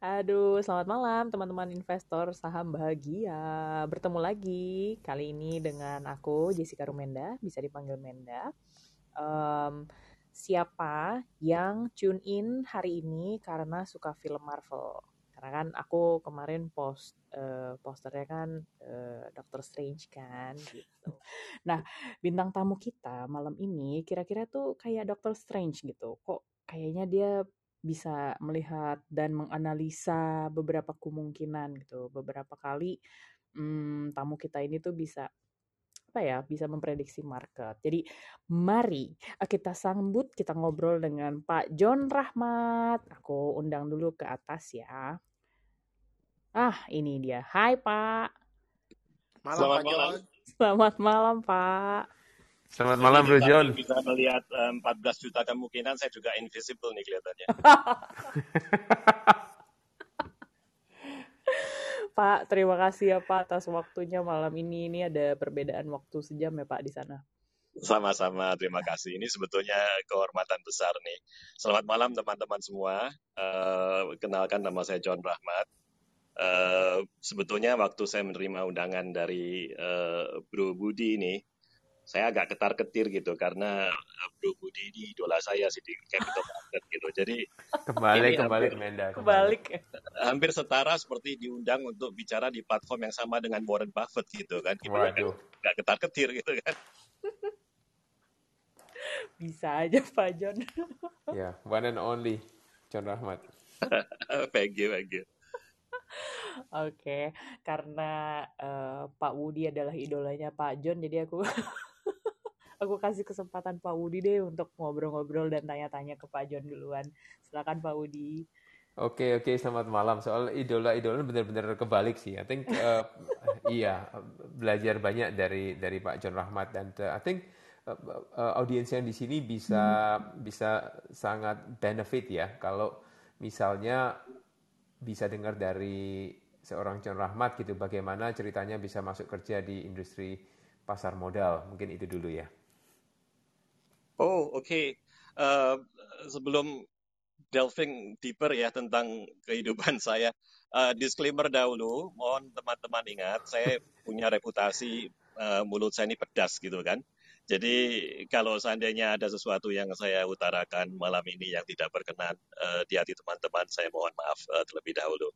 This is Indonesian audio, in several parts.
Aduh, selamat malam teman-teman investor saham bahagia. Bertemu lagi kali ini dengan aku Jessica Rumenda, bisa dipanggil Menda. Um, siapa yang tune in hari ini karena suka film Marvel? Karena kan aku kemarin post uh, posternya kan uh, Doctor Strange kan gitu. Nah, bintang tamu kita malam ini kira-kira tuh kayak Doctor Strange gitu. Kok kayaknya dia bisa melihat dan menganalisa beberapa kemungkinan gitu. Beberapa kali hmm, tamu kita ini tuh bisa apa ya bisa memprediksi market. Jadi mari eh, kita sambut kita ngobrol dengan Pak John Rahmat. Aku undang dulu ke atas ya. Ah ini dia. Hai Pak. Malam Selamat Pak malam. Selamat malam Pak. Selamat malam, Bro John. Bisa melihat um, 14 juta kemungkinan saya juga invisible nih kelihatannya. Pak, terima kasih ya Pak atas waktunya malam ini. Ini ada perbedaan waktu sejam ya Pak di sana. Sama-sama, terima kasih. Ini sebetulnya kehormatan besar nih. Selamat malam teman-teman semua. Uh, kenalkan nama saya John Rahmat. Uh, sebetulnya waktu saya menerima undangan dari uh, Bro Budi ini, saya agak ketar-ketir gitu karena eh, Bro Budi ini idola saya sih di capital market gitu. Jadi kembali kembali hampir, Menda. Kembali. Hampir setara seperti diundang untuk bicara di platform yang sama dengan Warren Buffett gitu kan. Gitu Waduh. Gak ketar-ketir gitu kan. Bisa aja Pak John. ya, one and only John Rahmat. thank you, thank you. Oke, okay. karena uh, Pak Wudi adalah idolanya Pak John, jadi aku aku kasih kesempatan Pak Wudi deh untuk ngobrol-ngobrol dan tanya-tanya ke Pak John duluan. Silakan Pak Wudi. Oke okay, oke okay, selamat malam. Soal idola-idola benar-benar kebalik sih. I think uh, iya belajar banyak dari dari Pak John Rahmat dan uh, I think uh, uh, audiens yang di sini bisa hmm. bisa sangat benefit ya kalau misalnya bisa dengar dari seorang John Rahmat gitu bagaimana ceritanya bisa masuk kerja di industri pasar modal. Mungkin itu dulu ya. Oh, oke. Okay. Uh, sebelum delving deeper ya tentang kehidupan saya, uh, disclaimer dahulu, mohon teman-teman ingat, saya punya reputasi uh, mulut saya ini pedas gitu kan. Jadi kalau seandainya ada sesuatu yang saya utarakan malam ini yang tidak berkenan uh, di hati teman-teman, saya mohon maaf uh, terlebih dahulu.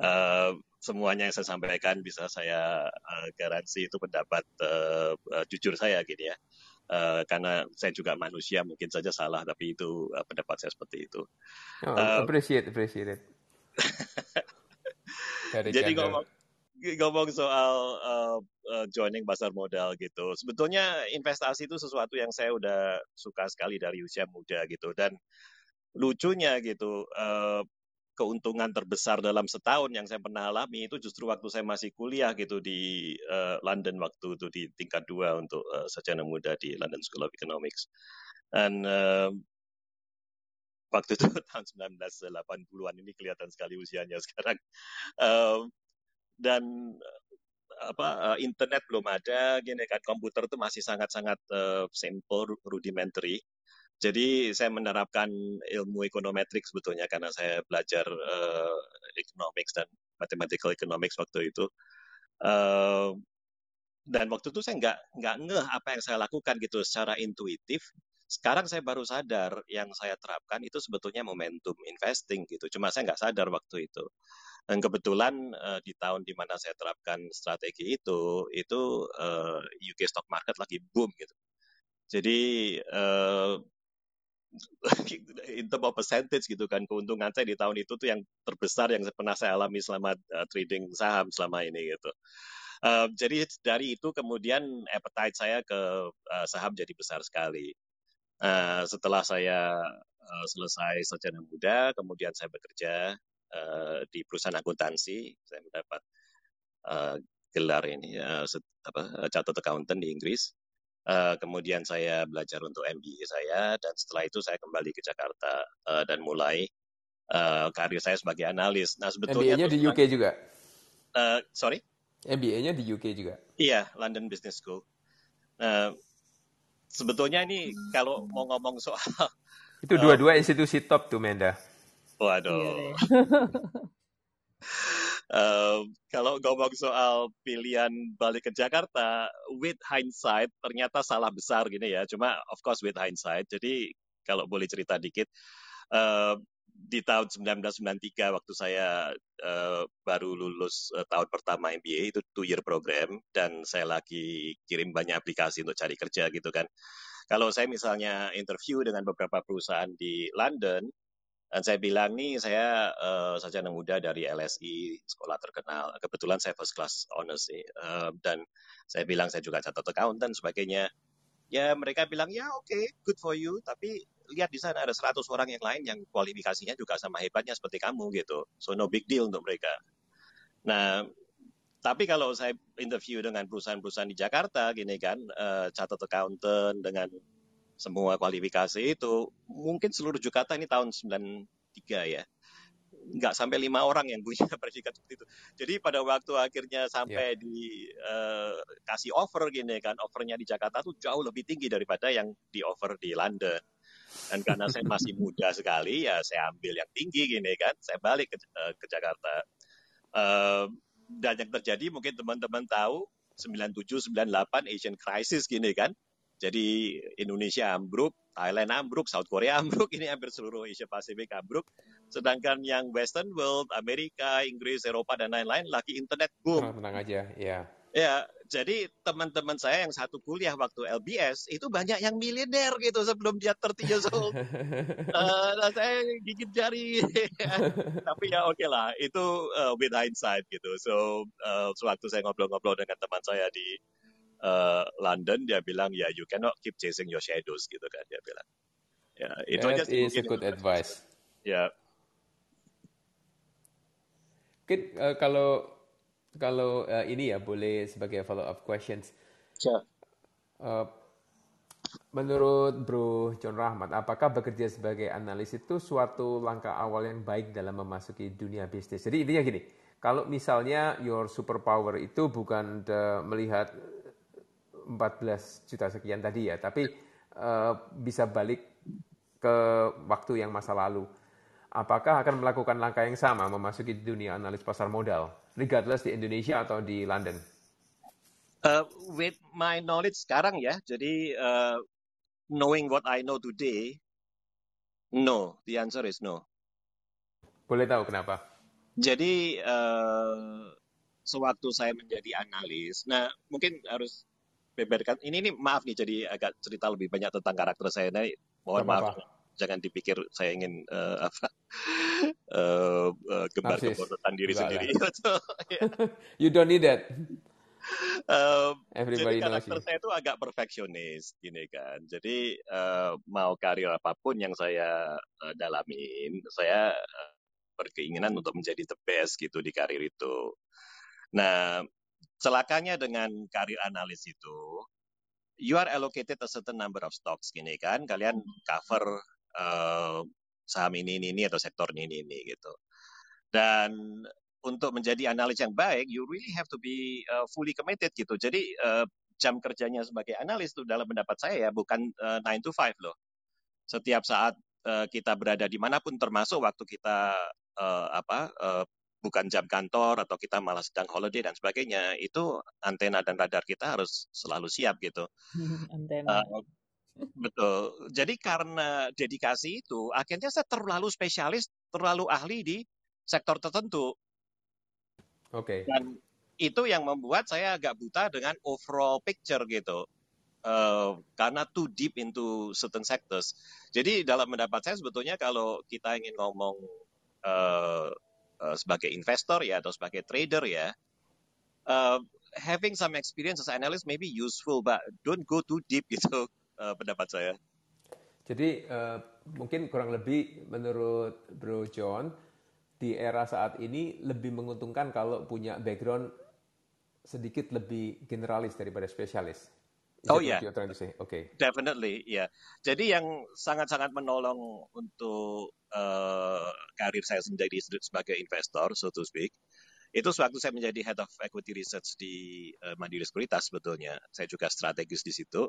Uh, semuanya yang saya sampaikan bisa saya uh, garansi itu pendapat uh, uh, jujur saya gitu ya. Uh, karena saya juga manusia mungkin saja salah tapi itu uh, pendapat saya seperti itu. Oh, uh, appreciate appreciate it. Jadi ngomong ngomong soal uh, uh, joining pasar modal gitu, sebetulnya investasi itu sesuatu yang saya udah suka sekali dari usia muda gitu dan lucunya gitu uh, keuntungan terbesar dalam setahun yang saya pernah alami itu justru waktu saya masih kuliah gitu di uh, London waktu itu di tingkat dua untuk uh, sarjana muda di London School of Economics. Dan uh, waktu itu tahun 1980-an ini kelihatan sekali usianya sekarang. Uh, dan apa internet belum ada gini kan komputer itu masih sangat-sangat uh, simple rudimentary jadi saya menerapkan ilmu ekonometrik sebetulnya karena saya belajar uh, economics dan mathematical economics waktu itu. Uh, dan waktu itu saya nggak nggak ngeh apa yang saya lakukan gitu secara intuitif. Sekarang saya baru sadar yang saya terapkan itu sebetulnya momentum investing gitu. Cuma saya nggak sadar waktu itu. Dan kebetulan uh, di tahun di mana saya terapkan strategi itu, itu uh, UK stock market lagi boom gitu. Jadi uh, in term of percentage gitu kan keuntungan saya di tahun itu tuh yang terbesar yang pernah saya alami selama uh, trading saham selama ini gitu. Uh, jadi dari itu kemudian appetite saya ke uh, saham jadi besar sekali. Uh, setelah saya uh, selesai sarjana muda, kemudian saya bekerja uh, di perusahaan akuntansi, saya mendapat uh, gelar ini uh, apa, catat accountant di Inggris. Uh, kemudian saya belajar untuk MBA saya dan setelah itu saya kembali ke Jakarta uh, dan mulai uh, karir saya sebagai analis. Nah sebetulnya MBA-nya di UK juga. Uh, sorry. MBA-nya di UK juga. Iya, London Business School. Uh, sebetulnya ini kalau mau ngomong soal itu dua-dua uh, institusi top tuh Menda. Waduh. Uh, kalau ngomong soal pilihan balik ke Jakarta, with hindsight ternyata salah besar gini ya. Cuma of course with hindsight. Jadi kalau boleh cerita dikit, uh, di tahun 1993 waktu saya uh, baru lulus uh, tahun pertama MBA itu two year program dan saya lagi kirim banyak aplikasi untuk cari kerja gitu kan. Kalau saya misalnya interview dengan beberapa perusahaan di London, dan saya bilang nih saya uh, sarjana muda dari LSI sekolah terkenal. Kebetulan saya first class honors. Uh, dan saya bilang saya juga catat account dan sebagainya. Ya mereka bilang ya oke okay, good for you. Tapi lihat di sana ada 100 orang yang lain yang kualifikasinya juga sama hebatnya seperti kamu gitu. So no big deal untuk mereka. Nah tapi kalau saya interview dengan perusahaan-perusahaan di Jakarta gini kan, uh, catat accountant dengan semua kualifikasi itu mungkin seluruh Jakarta ini tahun 93 ya nggak sampai lima orang yang punya predikat seperti itu. Jadi pada waktu akhirnya sampai yeah. di uh, kasih offer gini kan, offernya di Jakarta tuh jauh lebih tinggi daripada yang di offer di London. Dan karena saya masih muda sekali, ya saya ambil yang tinggi gini kan, saya balik ke, uh, ke Jakarta. Uh, dan yang terjadi mungkin teman-teman tahu 97 98 Asian crisis gini kan. Jadi Indonesia ambruk, Thailand ambruk, South Korea ambruk, ini hampir seluruh Asia Pasifik ambruk. Sedangkan yang Western world, Amerika, Inggris, Eropa dan lain-lain lagi internet boom. Tenang aja, ya. Ya, jadi teman-teman saya yang satu kuliah waktu LBS itu banyak yang miliuner gitu sebelum dia 30 years old. uh, nah saya gigit jari. Tapi ya oke okay lah, itu uh, with hindsight gitu. So, uh, sewaktu saya ngobrol-ngobrol dengan teman saya di uh, London dia bilang ya you cannot keep chasing your shadows gitu kan dia bilang. Ya itu That aja sih is a good advice. Ya. Mungkin uh, kalau kalau uh, ini ya boleh sebagai follow up questions. Sure. uh, Menurut Bro John Rahmat, apakah bekerja sebagai analis itu suatu langkah awal yang baik dalam memasuki dunia bisnis? Jadi intinya gini, kalau misalnya your superpower itu bukan melihat 14 juta sekian tadi ya, tapi uh, bisa balik ke waktu yang masa lalu. Apakah akan melakukan langkah yang sama memasuki dunia analis pasar modal, regardless di Indonesia atau di London? Uh, with my knowledge sekarang ya, jadi uh, knowing what I know today, no. The answer is no. Boleh tahu kenapa? Jadi uh, sewaktu saya menjadi analis, nah mungkin harus beberkan. Ini ini maaf nih jadi agak cerita lebih banyak tentang karakter saya. Nih mohon maaf apa. jangan dipikir saya ingin uh, apa uh, uh, gembar tentang diri Enggak sendiri. you don't need that. Uh, Everybody jadi karakter saya itu agak perfeksionis gini kan. Jadi uh, mau karir apa pun yang saya uh, dalamin, saya uh, berkeinginan untuk menjadi the best gitu di karir itu. Nah, celakanya dengan karir analis itu, you are allocated a certain number of stocks gini kan, kalian cover uh, saham ini, ini, ini atau sektor ini, ini, ini gitu. Dan untuk menjadi analis yang baik, you really have to be uh, fully committed gitu. Jadi uh, jam kerjanya sebagai analis itu dalam pendapat saya ya bukan uh, 9 to 5 loh. Setiap saat uh, kita berada di mana pun termasuk waktu kita uh, apa uh, bukan jam kantor atau kita malah sedang holiday dan sebagainya, itu antena dan radar kita harus selalu siap gitu. antena. Uh, betul. Jadi karena dedikasi itu, akhirnya saya terlalu spesialis, terlalu ahli di sektor tertentu. Oke. Okay. Dan itu yang membuat saya agak buta dengan overall picture gitu. Uh, karena too deep into certain sectors. Jadi dalam pendapat saya sebetulnya kalau kita ingin ngomong uh, uh, sebagai investor ya atau sebagai trader ya, uh, having some experience as analyst maybe useful, but don't go too deep gitu uh, pendapat saya. Jadi uh, mungkin kurang lebih menurut Bro John di era saat ini lebih menguntungkan kalau punya background sedikit lebih generalis daripada spesialis. Oh ya, yeah. Okay. Definitely, ya. Yeah. Jadi yang sangat-sangat menolong untuk uh, karir saya menjadi sebagai investor, so to speak, itu sewaktu saya menjadi head of equity research di uh, Mandiri Sekuritas sebetulnya. Saya juga strategis di situ.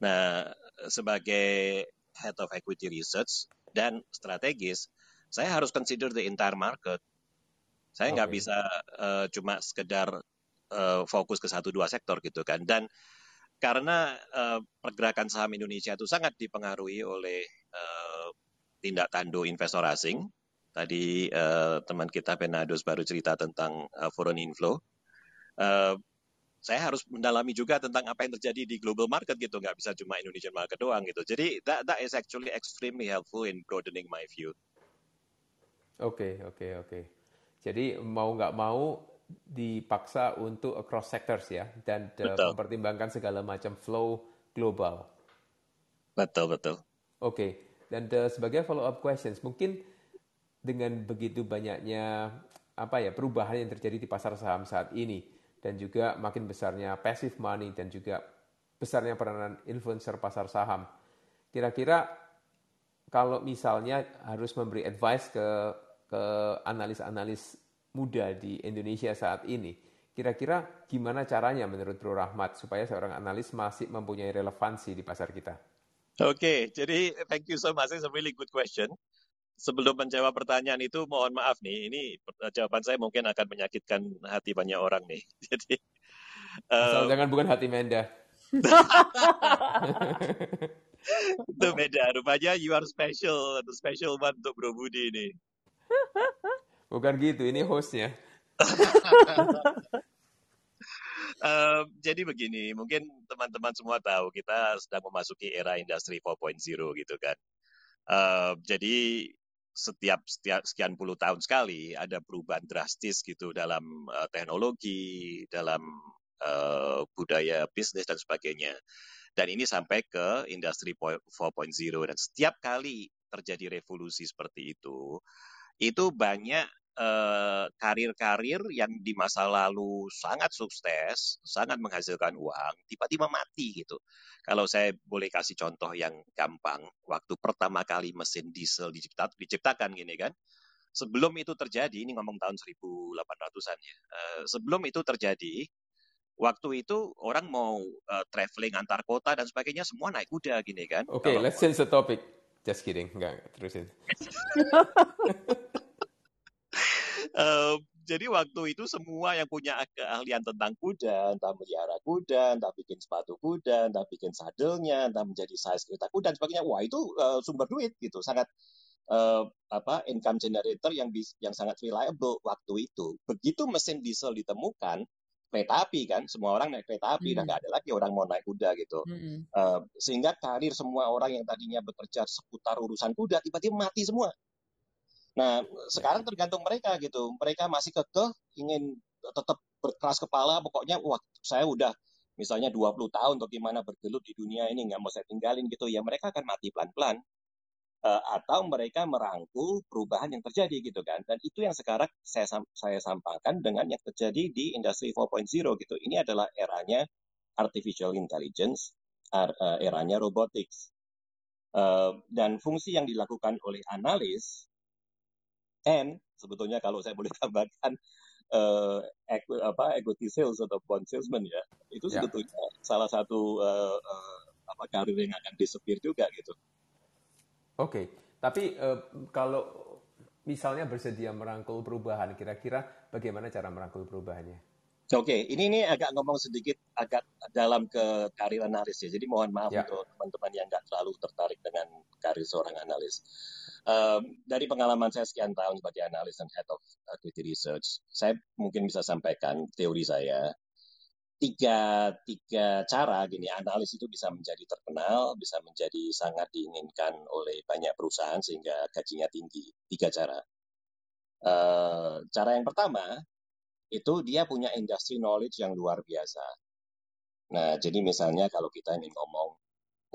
Nah, sebagai head of equity research dan strategis, saya harus consider the entire market. Saya nggak okay. bisa uh, cuma sekedar uh, fokus ke satu dua sektor gitu kan. Dan karena uh, pergerakan saham Indonesia itu sangat dipengaruhi oleh uh, tindak tanduk investor asing. Tadi uh, teman kita Penados baru cerita tentang uh, foreign inflow. Uh, saya harus mendalami juga tentang apa yang terjadi di global market gitu, nggak bisa cuma Indonesian market doang gitu. Jadi that, that is actually extremely helpful in broadening my view. Oke, okay, oke, okay, oke. Okay. Jadi mau nggak mau dipaksa untuk across sectors ya, dan uh, betul. mempertimbangkan segala macam flow global. Betul, betul. Oke, okay. dan uh, sebagai follow up questions, mungkin dengan begitu banyaknya apa ya perubahan yang terjadi di pasar saham saat ini, dan juga makin besarnya passive money dan juga besarnya peranan influencer pasar saham. Kira-kira kalau misalnya harus memberi advice ke ke analis-analis muda di Indonesia saat ini, kira-kira gimana caranya menurut Bro Rahmat supaya seorang analis masih mempunyai relevansi di pasar kita? Oke, okay, jadi thank you so much. It's a really good question sebelum menjawab pertanyaan itu mohon maaf nih, ini jawaban saya mungkin akan menyakitkan hati banyak orang nih. Jadi Asal um, jangan bukan hati Menda. itu beda. Rupanya you are special, the special one untuk Bro Budi ini. Bukan gitu, ini hostnya. um, jadi begini, mungkin teman-teman semua tahu kita sedang memasuki era industri 4.0 gitu kan. Uh, jadi setiap, setiap sekian puluh tahun sekali ada perubahan drastis gitu dalam uh, teknologi, dalam uh, budaya bisnis dan sebagainya. Dan ini sampai ke industri 4.0 dan setiap kali terjadi revolusi seperti itu, itu banyak karir-karir uh, yang di masa lalu sangat sukses, sangat menghasilkan uang, tiba-tiba mati gitu. Kalau saya boleh kasih contoh yang gampang, waktu pertama kali mesin diesel dicipta, diciptakan gini kan, sebelum itu terjadi, ini ngomong tahun 1800-an ya, uh, sebelum itu terjadi, waktu itu orang mau uh, traveling antar kota dan sebagainya semua naik kuda gini kan. Oke, okay, let's change the topic. Just kidding, enggak terusin. Uh, jadi waktu itu semua yang punya keahlian tentang kuda, entah melihara kuda, entah bikin sepatu kuda, entah bikin sadelnya, entah menjadi size kereta kuda dan sebagainya, wah itu uh, sumber duit gitu, sangat uh, apa income generator yang bis, yang sangat reliable waktu itu. Begitu mesin diesel ditemukan, kereta api kan, semua orang naik kereta api, hmm. dan nggak ada lagi orang mau naik kuda gitu. Hmm. Uh, sehingga karir semua orang yang tadinya bekerja seputar urusan kuda tiba-tiba mati semua. Nah, sekarang tergantung mereka gitu. Mereka masih kekeh ingin tetap berkeras kepala, pokoknya wah saya udah misalnya 20 tahun untuk gimana bergelut di dunia ini nggak mau saya tinggalin gitu. Ya mereka akan mati pelan-pelan uh, atau mereka merangkul perubahan yang terjadi gitu kan. Dan itu yang sekarang saya saya sampaikan dengan yang terjadi di industri 4.0 gitu. Ini adalah eranya artificial intelligence er, eranya robotics. Uh, dan fungsi yang dilakukan oleh analis And sebetulnya kalau saya boleh tambahkan uh, equi, apa equity sales atau bond salesman ya, itu ya. sebetulnya salah satu uh, uh, apa karir yang akan disepir juga gitu. Oke, okay. tapi uh, kalau misalnya bersedia merangkul perubahan, kira-kira bagaimana cara merangkul perubahannya? Oke, okay. ini ini agak ngomong sedikit agak dalam ke karir analis ya. Jadi mohon maaf ya. untuk teman-teman yang nggak terlalu tertarik dengan karir seorang analis. Dari pengalaman saya sekian tahun sebagai analis dan head of equity research, saya mungkin bisa sampaikan teori saya. Tiga, tiga cara gini, analis itu bisa menjadi terkenal, bisa menjadi sangat diinginkan oleh banyak perusahaan sehingga gajinya tinggi. Tiga cara. Uh, cara yang pertama, itu dia punya industry knowledge yang luar biasa. Nah, jadi misalnya kalau kita ingin ngomong,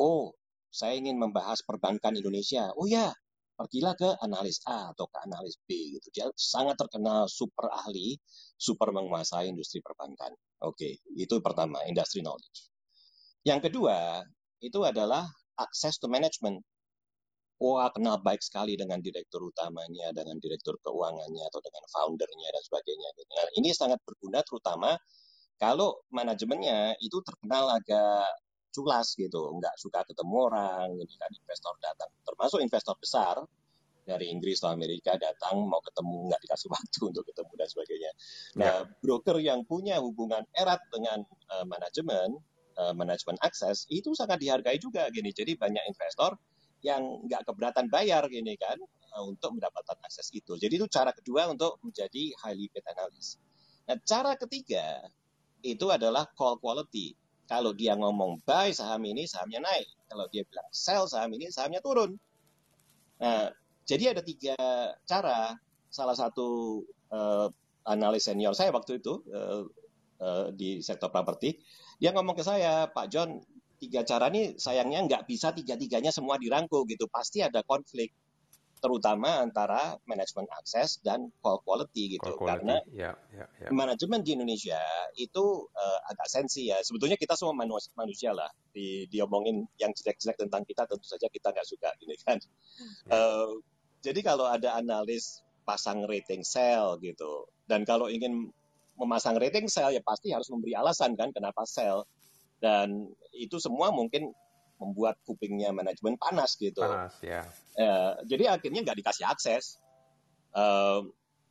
oh, saya ingin membahas perbankan Indonesia. Oh ya, pergilah ke analis A atau ke analis B gitu. Dia sangat terkenal super ahli, super menguasai industri perbankan. Oke, itu pertama, industry knowledge. Yang kedua, itu adalah access to management. Wah, kenal baik sekali dengan direktur utamanya, dengan direktur keuangannya, atau dengan foundernya, dan sebagainya. Nah, ini sangat berguna terutama kalau manajemennya itu terkenal agak culas gitu, nggak suka ketemu orang, ini kan investor datang, termasuk investor besar, dari Inggris atau Amerika datang mau ketemu nggak dikasih waktu untuk ketemu dan sebagainya. Nah, ya. broker yang punya hubungan erat dengan uh, manajemen, uh, manajemen akses itu sangat dihargai juga gini. Jadi banyak investor yang nggak keberatan bayar gini kan uh, untuk mendapatkan akses itu. Jadi itu cara kedua untuk menjadi highly paid analyst. Nah, cara ketiga itu adalah call quality. Kalau dia ngomong buy saham ini, sahamnya naik. Kalau dia bilang sell saham ini, sahamnya turun. Nah, jadi ada tiga cara. Salah satu uh, analis senior saya waktu itu uh, uh, di sektor properti, dia ngomong ke saya, Pak John, tiga cara ini sayangnya nggak bisa tiga-tiganya semua dirangkul gitu. Pasti ada konflik terutama antara manajemen akses dan call quality gitu call quality. karena ya, ya, ya. manajemen di Indonesia itu uh, agak sensi ya sebetulnya kita semua manusia, manusia lah di diomongin yang jelek-jelek tentang kita tentu saja kita nggak suka gini kan ya. uh, jadi kalau ada analis pasang rating sell gitu dan kalau ingin memasang rating sell ya pasti harus memberi alasan kan kenapa sell dan itu semua mungkin membuat kupingnya manajemen panas gitu. Panas ya. Uh, jadi akhirnya nggak dikasih akses. Uh,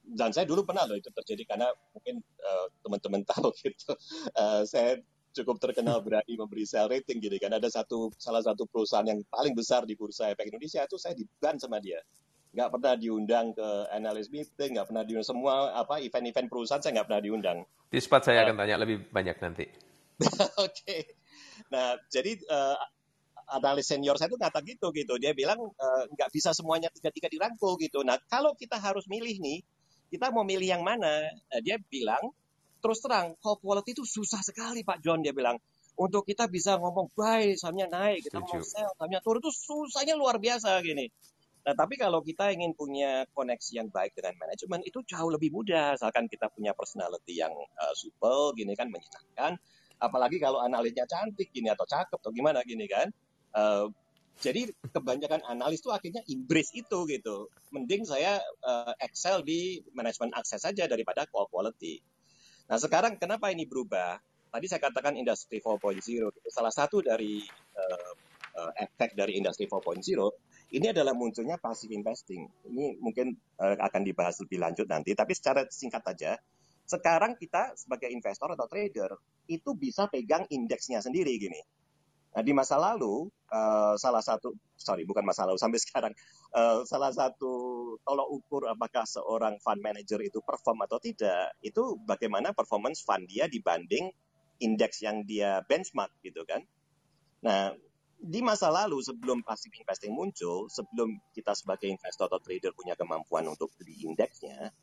dan saya dulu pernah loh itu terjadi karena mungkin uh, teman-teman tahu gitu. Uh, saya cukup terkenal berani memberi sell rating gitu kan. Ada satu salah satu perusahaan yang paling besar di bursa efek Indonesia itu saya diban sama dia. Nggak pernah diundang ke analyst meeting, nggak pernah diundang semua apa event-event perusahaan saya nggak pernah diundang. Di spot saya uh, akan tanya lebih banyak nanti. Oke. okay. Nah, jadi uh, analis senior saya itu kata gitu gitu. Dia bilang eh, nggak e, bisa semuanya tiga-tiga dirangkul gitu. Nah kalau kita harus milih nih, kita mau milih yang mana? Nah, dia bilang terus terang call quality itu susah sekali Pak John dia bilang. Untuk kita bisa ngomong buy, sahamnya naik, kita mau sell, sahamnya turun itu susahnya luar biasa gini. Nah, tapi kalau kita ingin punya koneksi yang baik dengan manajemen itu jauh lebih mudah. Asalkan kita punya personality yang uh, supel, gini kan menyenangkan. Apalagi kalau analisnya cantik gini atau cakep atau gimana gini kan. Uh, jadi kebanyakan analis tuh akhirnya embrace itu gitu. Mending saya uh, excel di manajemen akses saja daripada call quality. Nah sekarang kenapa ini berubah? Tadi saya katakan industri 4.0 gitu. Salah satu dari uh, efek dari industri 4.0 ini adalah munculnya passive investing. Ini mungkin uh, akan dibahas lebih lanjut nanti. Tapi secara singkat saja, sekarang kita sebagai investor atau trader itu bisa pegang indeksnya sendiri gini. Nah, di masa lalu, uh, salah satu, sorry, bukan masa lalu, sampai sekarang, uh, salah satu tolok ukur apakah seorang fund manager itu perform atau tidak, itu bagaimana performance fund dia dibanding indeks yang dia benchmark gitu kan. Nah, di masa lalu sebelum passive investing muncul, sebelum kita sebagai investor atau trader punya kemampuan untuk beli indeksnya,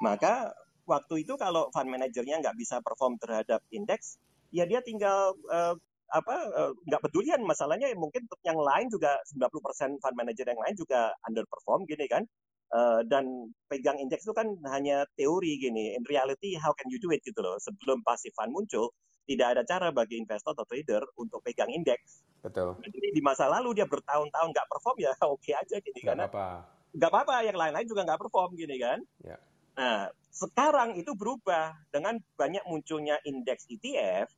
maka waktu itu kalau fund manajernya nggak bisa perform terhadap indeks, ya dia tinggal uh, apa eh, nggak pedulian. Masalahnya mungkin untuk yang lain juga 90% fund manager yang lain juga underperform gini kan. Uh, dan pegang indeks itu kan hanya teori gini. In reality how can you do it gitu loh. Sebelum passive fund muncul tidak ada cara bagi investor atau trader untuk pegang indeks. Betul. Jadi di masa lalu dia bertahun-tahun nggak perform ya oke okay aja gini. Kan apa nggak apa-apa yang lain-lain juga nggak perform gini kan. Ya. nah sekarang itu berubah. Dengan banyak munculnya indeks ETF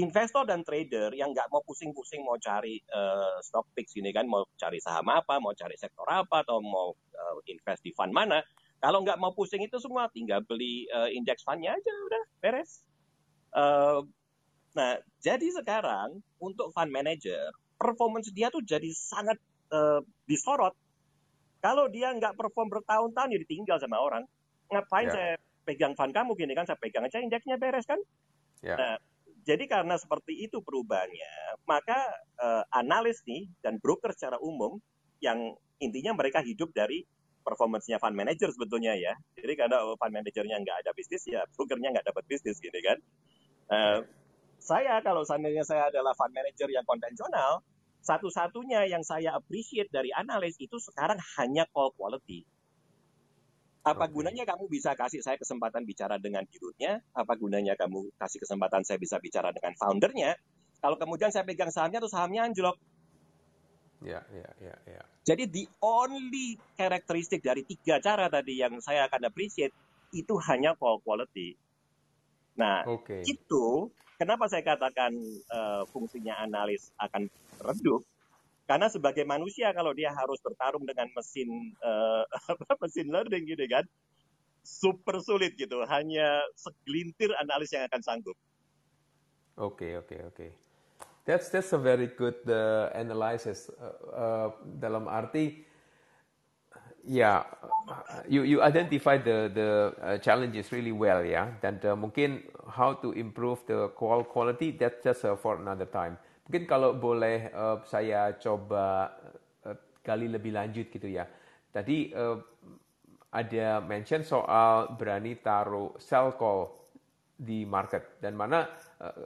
investor dan trader yang nggak mau pusing-pusing mau cari uh, stock picks ini kan mau cari saham apa mau cari sektor apa atau mau uh, invest di fund mana kalau nggak mau pusing itu semua tinggal beli uh, indeks fundnya aja udah beres uh, nah jadi sekarang untuk fund manager performance dia tuh jadi sangat uh, disorot kalau dia nggak perform bertahun-tahun ya ditinggal sama orang ngapain yeah. saya pegang fund kamu gini kan saya pegang aja indeksnya beres kan yeah. nah, jadi karena seperti itu perubahannya, maka uh, analis nih dan broker secara umum yang intinya mereka hidup dari performance-nya fund manager sebetulnya ya. Jadi karena fund manajernya nggak ada bisnis ya brokernya nggak dapat bisnis gitu kan. Uh, saya kalau seandainya saya adalah fund manager yang konvensional, satu-satunya yang saya appreciate dari analis itu sekarang hanya call quality. Apa okay. gunanya kamu bisa kasih saya kesempatan bicara dengan dirutnya? Apa gunanya kamu kasih kesempatan saya bisa bicara dengan foundernya? Kalau kemudian saya pegang sahamnya, terus sahamnya anjlok. Ya, ya, ya, ya. Jadi the only karakteristik dari tiga cara tadi yang saya akan appreciate itu hanya call quality. Nah, okay. itu kenapa saya katakan uh, fungsinya analis akan redup Karena sebagai manusia kalau dia harus bertarung dengan mesin uh, mesin learning gitu kan, super sulit gitu. Hanya segelintir analis yang akan sanggup. Oke okay, oke okay, oke. Okay. That's that's a very good uh, analysis. Uh, uh, dalam arti, ya, yeah, you you identify the the challenges really well ya. Yeah? Dan uh, mungkin how to improve the quality that's just uh, for another time. Mungkin kalau boleh uh, saya coba uh, gali lebih lanjut gitu ya. Tadi uh, ada mention soal berani taruh sell call di market dan mana uh,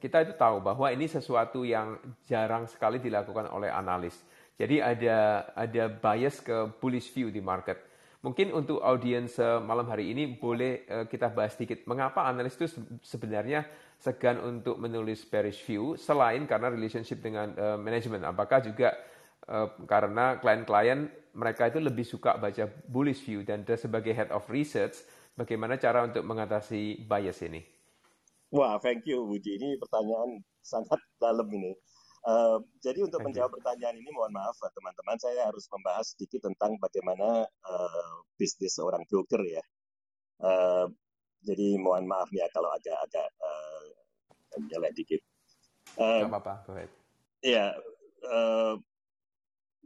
kita itu tahu bahwa ini sesuatu yang jarang sekali dilakukan oleh analis. Jadi ada ada bias ke bullish view di market. Mungkin untuk audiens malam hari ini boleh kita bahas sedikit mengapa analis itu sebenarnya segan untuk menulis bearish view selain karena relationship dengan uh, manajemen. Apakah juga karena klien-klien mereka itu lebih suka baca bullish view dan sebagai head of research, bagaimana cara untuk mengatasi bias ini? Wah, thank you Budi. Ini pertanyaan sangat dalam ini. Uh, jadi untuk menjawab pertanyaan ini, mohon maaf teman-teman, saya harus membahas sedikit tentang bagaimana uh, bisnis seorang broker ya. Uh, jadi mohon maaf ya kalau agak-agak uh, jelek dikit. Uh, apa-apa, Ya, uh,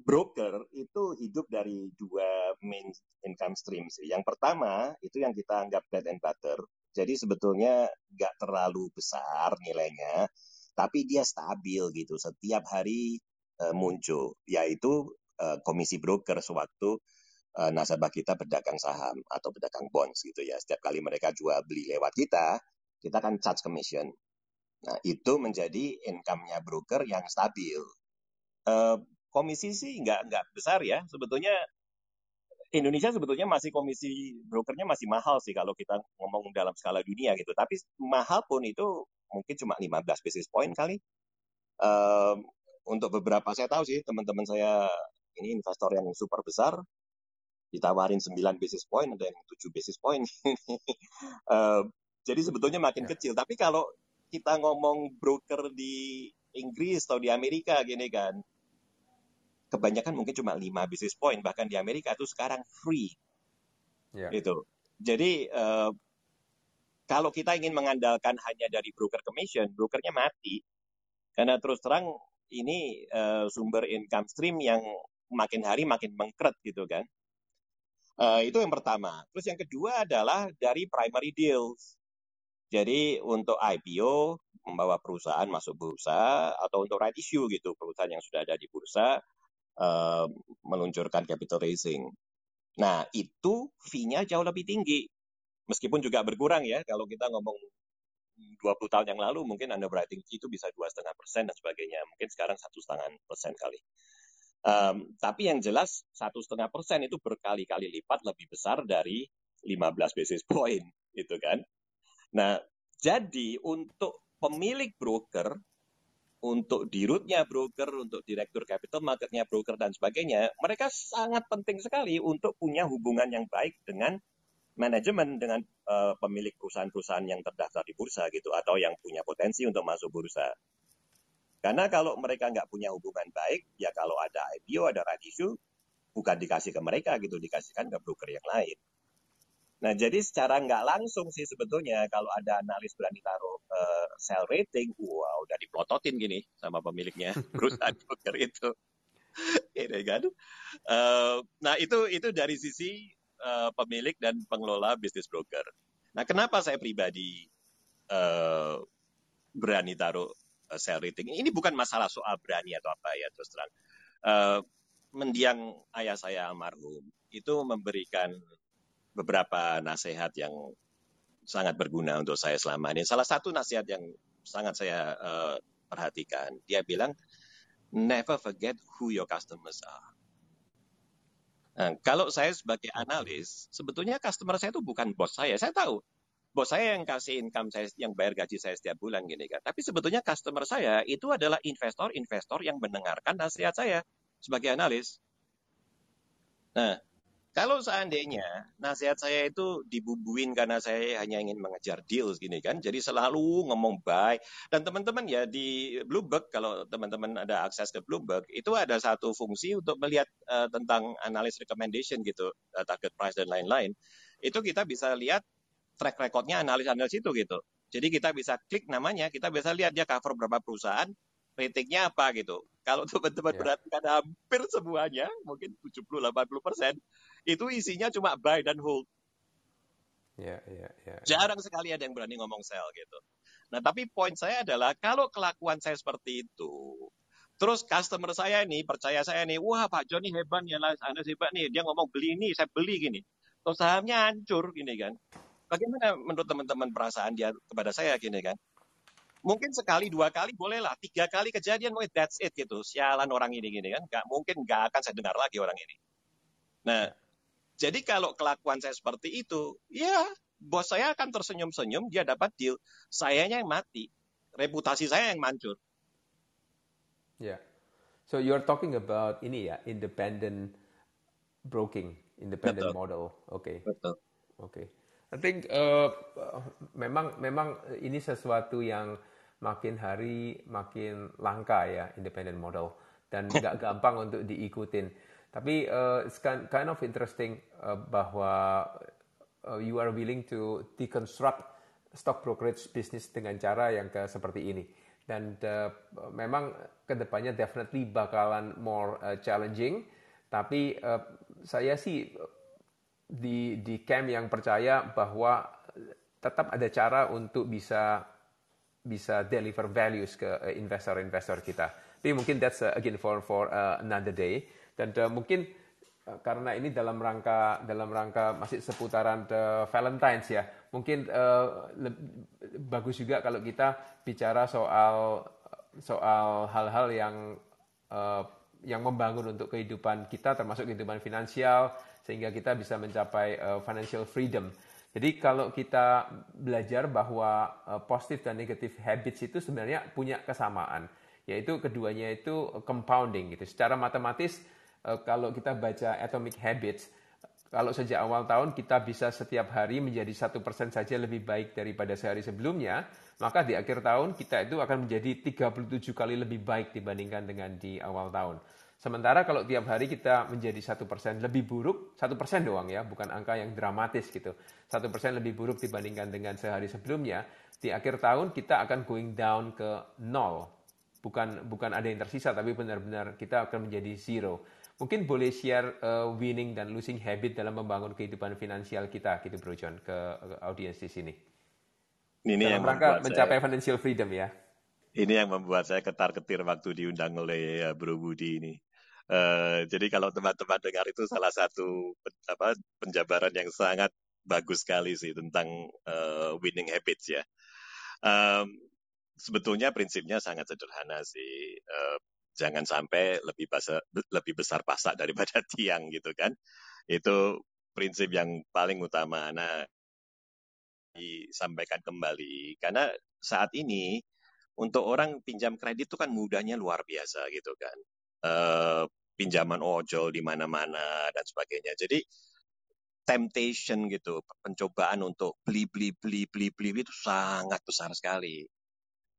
broker itu hidup dari dua main income stream sih. Yang pertama itu yang kita anggap bread and butter. Jadi sebetulnya nggak terlalu besar nilainya, tapi dia stabil gitu. Setiap hari uh, muncul, yaitu uh, komisi broker sewaktu uh, nasabah kita berdagang saham atau berdagang bonds gitu ya. Setiap kali mereka jual beli lewat kita, kita kan charge commission. Nah, itu menjadi income-nya broker yang stabil. Uh, komisi sih nggak nggak besar ya. Sebetulnya Indonesia sebetulnya masih komisi brokernya masih mahal sih kalau kita ngomong dalam skala dunia gitu. Tapi mahal pun itu mungkin cuma 15 basis point kali. Uh, untuk beberapa saya tahu sih teman-teman saya ini investor yang super besar ditawarin 9 basis point, ada yang 7 basis point. uh, jadi sebetulnya makin ya. kecil. Tapi kalau kita ngomong broker di Inggris atau di Amerika gini kan, kebanyakan mungkin cuma 5 basis point. Bahkan di Amerika itu sekarang free. Ya. Gitu. Jadi uh, kalau kita ingin mengandalkan hanya dari broker commission, brokernya mati. Karena terus terang ini uh, sumber income stream yang makin hari makin mengkret gitu kan. Uh, itu yang pertama. Terus yang kedua adalah dari primary deals. Jadi untuk IPO membawa perusahaan masuk bursa atau untuk right issue gitu perusahaan yang sudah ada di bursa uh, meluncurkan capital raising. Nah itu fee-nya jauh lebih tinggi. Meskipun juga berkurang ya kalau kita ngomong 20 tahun yang lalu mungkin underwriting fee itu bisa dua setengah persen dan sebagainya. Mungkin sekarang satu setengah persen kali. Um, tapi yang jelas satu setengah persen itu berkali-kali lipat lebih besar dari 15 basis point, gitu kan? Nah, jadi untuk pemilik broker, untuk dirutnya broker, untuk direktur capital marketnya broker dan sebagainya, mereka sangat penting sekali untuk punya hubungan yang baik dengan manajemen dengan uh, pemilik perusahaan-perusahaan yang terdaftar di bursa gitu atau yang punya potensi untuk masuk bursa. Karena kalau mereka nggak punya hubungan baik, ya kalau ada IPO, ada right issue, bukan dikasih ke mereka gitu, dikasihkan ke broker yang lain. Nah, jadi secara nggak langsung sih sebetulnya kalau ada analis berani taruh uh, sell rating, wow, udah diplototin gini sama pemiliknya perusahaan broker itu. Ini kan. Uh, nah, itu itu dari sisi uh, pemilik dan pengelola bisnis broker. Nah, kenapa saya pribadi uh, berani taruh Eh, sell rating. Ini bukan masalah soal berani atau apa ya terus terang. Uh, mendiang ayah saya almarhum itu memberikan beberapa nasihat yang sangat berguna untuk saya selama ini. Salah satu nasihat yang sangat saya uh, perhatikan, dia bilang never forget who your customers are. Nah, kalau saya sebagai analis, sebetulnya customer saya itu bukan bos saya. Saya tahu bos saya yang kasih income saya, yang bayar gaji saya setiap bulan gini kan. Tapi sebetulnya customer saya itu adalah investor-investor yang mendengarkan nasihat saya sebagai analis. Nah, Kalau seandainya nasihat saya itu dibumbuin karena saya hanya ingin mengejar deals gini kan, jadi selalu ngomong buy. Dan teman-teman ya di Bloomberg, kalau teman-teman ada akses ke Bloomberg, itu ada satu fungsi untuk melihat uh, tentang analis recommendation gitu, uh, target price dan lain-lain. Itu kita bisa lihat track recordnya analis-analis itu gitu. Jadi kita bisa klik namanya, kita bisa lihat dia cover berapa perusahaan, ratingnya apa gitu. Kalau teman-teman yeah. perhatikan hampir semuanya, mungkin 70-80 persen, itu isinya cuma buy dan hold. Yeah, yeah, yeah, yeah. Jarang sekali ada yang berani ngomong sell gitu. Nah, tapi poin saya adalah kalau kelakuan saya seperti itu, terus customer saya ini percaya saya nih, wah Pak Joni hebat ya, Anda hebat nih, dia ngomong beli ini, saya beli gini. Terus sahamnya hancur gini kan. Bagaimana menurut teman-teman perasaan dia kepada saya gini kan? mungkin sekali dua kali bolehlah tiga kali kejadian mungkin that's it gitu sialan orang ini gini kan nggak mungkin nggak akan saya dengar lagi orang ini nah jadi kalau kelakuan saya seperti itu ya bos saya akan tersenyum-senyum dia dapat deal sayanya yang mati reputasi saya yang mancur ya yeah. so you're talking about ini ya independent broking independent Betul. model oke okay. Betul. oke okay. I think uh, memang memang ini sesuatu yang makin hari makin langka ya independent model dan nggak gampang untuk diikutin. Tapi uh, it's kind of interesting uh, bahwa uh, you are willing to deconstruct stock brokerage business dengan cara yang ke seperti ini. Dan uh, memang ke depannya definitely bakalan more uh, challenging. Tapi uh, saya sih di di camp yang percaya bahwa tetap ada cara untuk bisa bisa deliver values ke investor-investor kita. Tapi mungkin that's again for for another day. Dan uh, mungkin uh, karena ini dalam rangka dalam rangka masih seputaran the Valentine's ya, mungkin uh, bagus juga kalau kita bicara soal soal hal-hal yang uh, yang membangun untuk kehidupan kita termasuk kehidupan finansial sehingga kita bisa mencapai uh, financial freedom. Jadi kalau kita belajar bahwa uh, positif dan negatif habits itu sebenarnya punya kesamaan, yaitu keduanya itu compounding gitu. Secara matematis kalau kita baca Atomic Habits, kalau sejak awal tahun kita bisa setiap hari menjadi satu persen saja lebih baik daripada sehari sebelumnya, maka di akhir tahun kita itu akan menjadi 37 kali lebih baik dibandingkan dengan di awal tahun. Sementara kalau tiap hari kita menjadi satu persen lebih buruk, satu persen doang ya, bukan angka yang dramatis gitu. Satu persen lebih buruk dibandingkan dengan sehari sebelumnya, di akhir tahun kita akan going down ke nol. Bukan bukan ada yang tersisa, tapi benar-benar kita akan menjadi zero. Mungkin boleh share uh, winning dan losing habit dalam membangun kehidupan finansial kita, gitu Bro John, ke, ke audiens di sini. Ini dalam yang rangka mencapai saya... financial freedom ya. Ini yang membuat saya ketar-ketir waktu diundang oleh uh, Bro Budi ini. Uh, jadi kalau teman-teman dengar itu salah satu apa, penjabaran yang sangat bagus sekali sih tentang uh, winning habits ya. Um, sebetulnya prinsipnya sangat sederhana sih. Uh, jangan sampai lebih besar, lebih besar pasak daripada tiang gitu kan. Itu prinsip yang paling utama. Nah, disampaikan kembali karena saat ini untuk orang pinjam kredit itu kan mudahnya luar biasa gitu kan. Uh, pinjaman ojol di mana-mana dan sebagainya. Jadi temptation gitu, pencobaan untuk beli beli beli beli beli itu sangat besar sekali.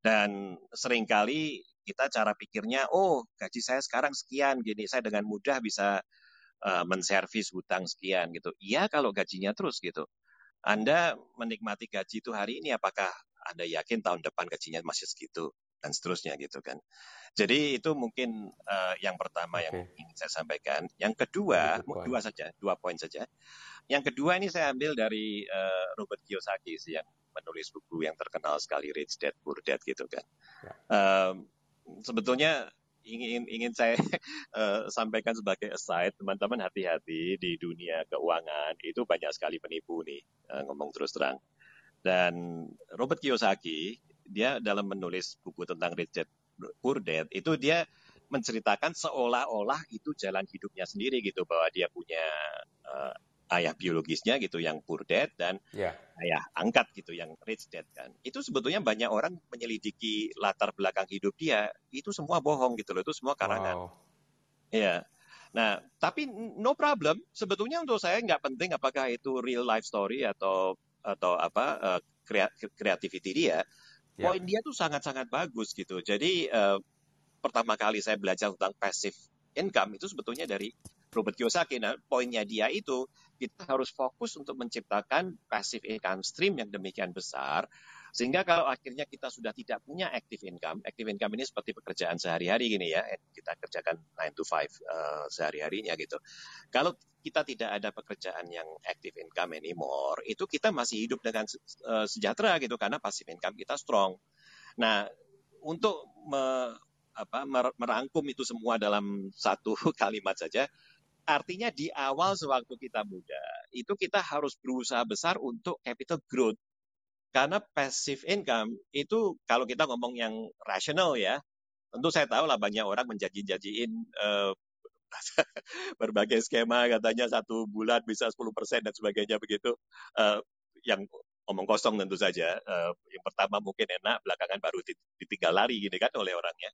Dan sering kali kita cara pikirnya, oh gaji saya sekarang sekian, gini saya dengan mudah bisa uh, menservis hutang sekian gitu. Iya kalau gajinya terus gitu. Anda menikmati gaji itu hari ini, apakah Anda yakin tahun depan gajinya masih segitu? dan seterusnya gitu kan. Jadi itu mungkin uh, yang pertama okay. yang ingin saya sampaikan. Yang kedua, dua saja, dua poin saja. Yang kedua ini saya ambil dari uh, Robert Kiyosaki sih yang menulis buku yang terkenal sekali Rich Dad Poor Dad gitu kan. Ya. Um, sebetulnya ingin ingin saya uh, sampaikan sebagai aside teman-teman hati-hati di dunia keuangan itu banyak sekali penipu nih uh, ngomong terus terang. Dan Robert Kiyosaki dia dalam menulis buku tentang Richard Burdett itu dia menceritakan seolah-olah itu jalan hidupnya sendiri gitu bahwa dia punya uh, ayah biologisnya gitu yang Burdett dan yeah. ayah angkat gitu yang Rich Dad kan. Itu sebetulnya banyak orang menyelidiki latar belakang hidup dia, itu semua bohong gitu loh, itu semua karangan. Wow. Ya. Nah, tapi no problem. Sebetulnya untuk saya nggak penting apakah itu real life story atau atau apa uh, creativity dia. Yeah. Poin dia tuh sangat-sangat bagus gitu. Jadi uh, pertama kali saya belajar tentang passive income itu sebetulnya dari Robert Kiyosaki. Nah, poinnya dia itu kita harus fokus untuk menciptakan passive income stream yang demikian besar sehingga kalau akhirnya kita sudah tidak punya active income, active income ini seperti pekerjaan sehari-hari gini ya, kita kerjakan 9 to 5 uh, eh, sehari-harinya gitu. Kalau kita tidak ada pekerjaan yang active income anymore, itu kita masih hidup dengan uh, sejahtera gitu karena passive income kita strong. Nah, untuk me, apa, merangkum itu semua dalam satu kalimat saja, artinya di awal sewaktu kita muda, itu kita harus berusaha besar untuk capital growth karena passive income itu kalau kita ngomong yang rasional ya, tentu saya tahu lah banyak orang menjanji-janjiin uh, berbagai skema katanya satu bulan bisa 10% dan sebagainya begitu. Uh, yang ngomong kosong tentu saja. Uh, yang pertama mungkin enak, belakangan baru ditinggal lari gini kan oleh orangnya.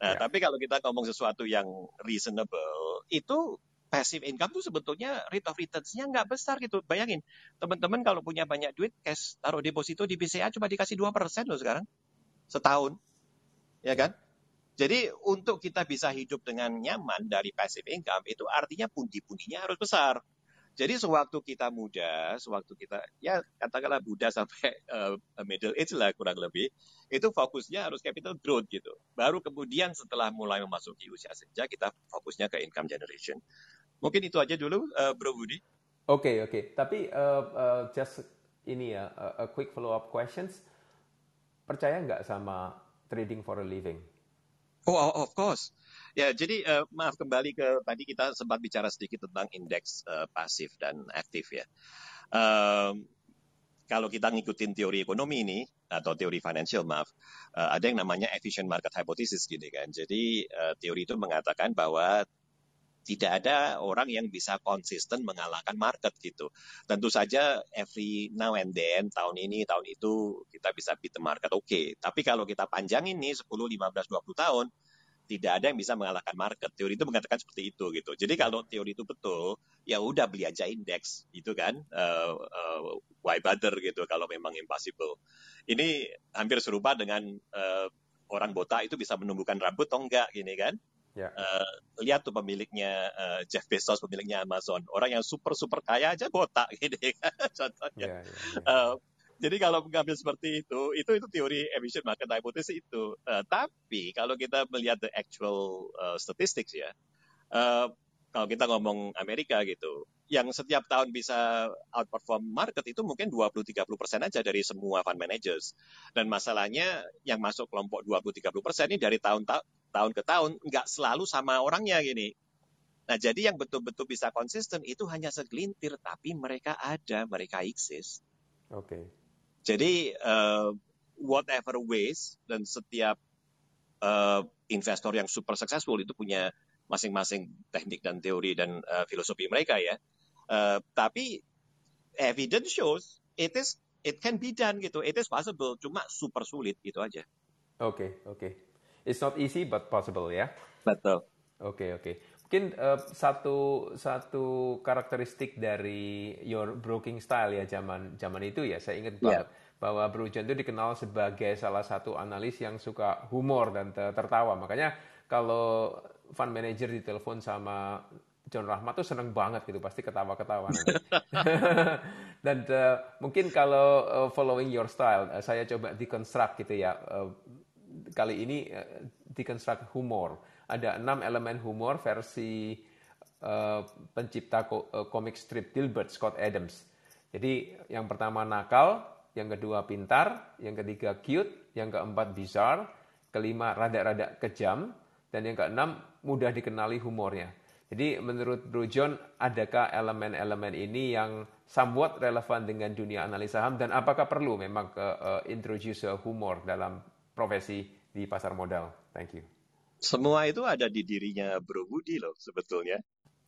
Nah, ya. tapi kalau kita ngomong sesuatu yang reasonable, itu passive income tuh sebetulnya rate of returns-nya nggak besar gitu. Bayangin, teman-teman kalau punya banyak duit, cash taruh deposito di BCA cuma dikasih 2% loh sekarang. Setahun. Ya kan? Jadi untuk kita bisa hidup dengan nyaman dari passive income, itu artinya pundi-pundinya harus besar. Jadi sewaktu kita muda, sewaktu kita ya katakanlah muda sampai uh, middle age lah kurang lebih, itu fokusnya harus capital growth gitu. Baru kemudian setelah mulai memasuki usia senja kita fokusnya ke income generation. Mungkin itu aja dulu, uh, Bro Budi. Oke, okay, oke. Okay. Tapi uh, uh, just ini ya, a, a quick follow up questions. Percaya nggak sama trading for a living? Oh, of course. Ya, jadi uh, maaf kembali ke tadi kita sempat bicara sedikit tentang indeks uh, pasif dan aktif ya. Um, kalau kita ngikutin teori ekonomi ini atau teori financial maaf, uh, ada yang namanya efficient market hypothesis gitu kan. Jadi uh, teori itu mengatakan bahwa tidak ada orang yang bisa konsisten mengalahkan market gitu. Tentu saja every now and then, tahun ini, tahun itu, kita bisa beat the market, oke. Okay. Tapi kalau kita panjangin nih 10, 15, 20 tahun, tidak ada yang bisa mengalahkan market. Teori itu mengatakan seperti itu gitu. Jadi kalau teori itu betul, ya udah beli aja indeks, gitu kan. Uh, uh, why bother gitu kalau memang impossible. Ini hampir serupa dengan uh, orang botak itu bisa menumbuhkan rambut atau enggak gini kan. Yeah. Ya. Uh, lihat tuh pemiliknya uh, Jeff Bezos, pemiliknya Amazon, orang yang super super kaya aja botak, gitu kan contohnya. Yeah, yeah, yeah. Uh, jadi kalau mengambil seperti itu, itu itu teori efficient market hypothesis itu. Uh, tapi kalau kita melihat the actual uh, statistics ya, uh, kalau kita ngomong Amerika gitu, yang setiap tahun bisa outperform market itu mungkin 20-30 persen aja dari semua fund managers. Dan masalahnya yang masuk kelompok 20-30 persen ini dari tahun ta tahun ke tahun nggak selalu sama orangnya gini. Nah jadi yang betul-betul bisa konsisten itu hanya segelintir, tapi mereka ada, mereka eksis. Oke. Okay. Jadi uh, whatever ways dan setiap uh, investor yang super successful itu punya masing-masing teknik dan teori dan uh, filosofi mereka ya. Uh, tapi evidence shows it is it can be done gitu. It is possible, cuma super sulit gitu aja. Oke, okay, oke. Okay. It's not easy but possible ya. Betul. Oke, okay, oke. Okay. Mungkin uh, satu satu karakteristik dari your broking style ya zaman zaman itu ya. Saya ingat banget yeah. bahwa Bro John itu dikenal sebagai salah satu analis yang suka humor dan tertawa. Makanya kalau fund manager ditelepon sama John Rahmat tuh seneng banget gitu pasti ketawa-ketawa nanti. Dan uh, mungkin kalau uh, following your style, uh, saya coba deconstruct gitu ya. Uh, kali ini uh, deconstruct humor. Ada enam elemen humor versi uh, pencipta ko uh, komik strip Dilbert Scott Adams. Jadi yang pertama nakal, yang kedua pintar, yang ketiga cute, yang keempat bizarre, kelima rada-rada kejam, dan yang keenam, mudah dikenali humornya. Jadi menurut Bro John, adakah elemen-elemen ini yang somewhat relevan dengan dunia analisa saham dan apakah perlu memang ke uh, introduce humor dalam profesi di pasar modal? Thank you. Semua itu ada di dirinya Bro Budi loh sebetulnya.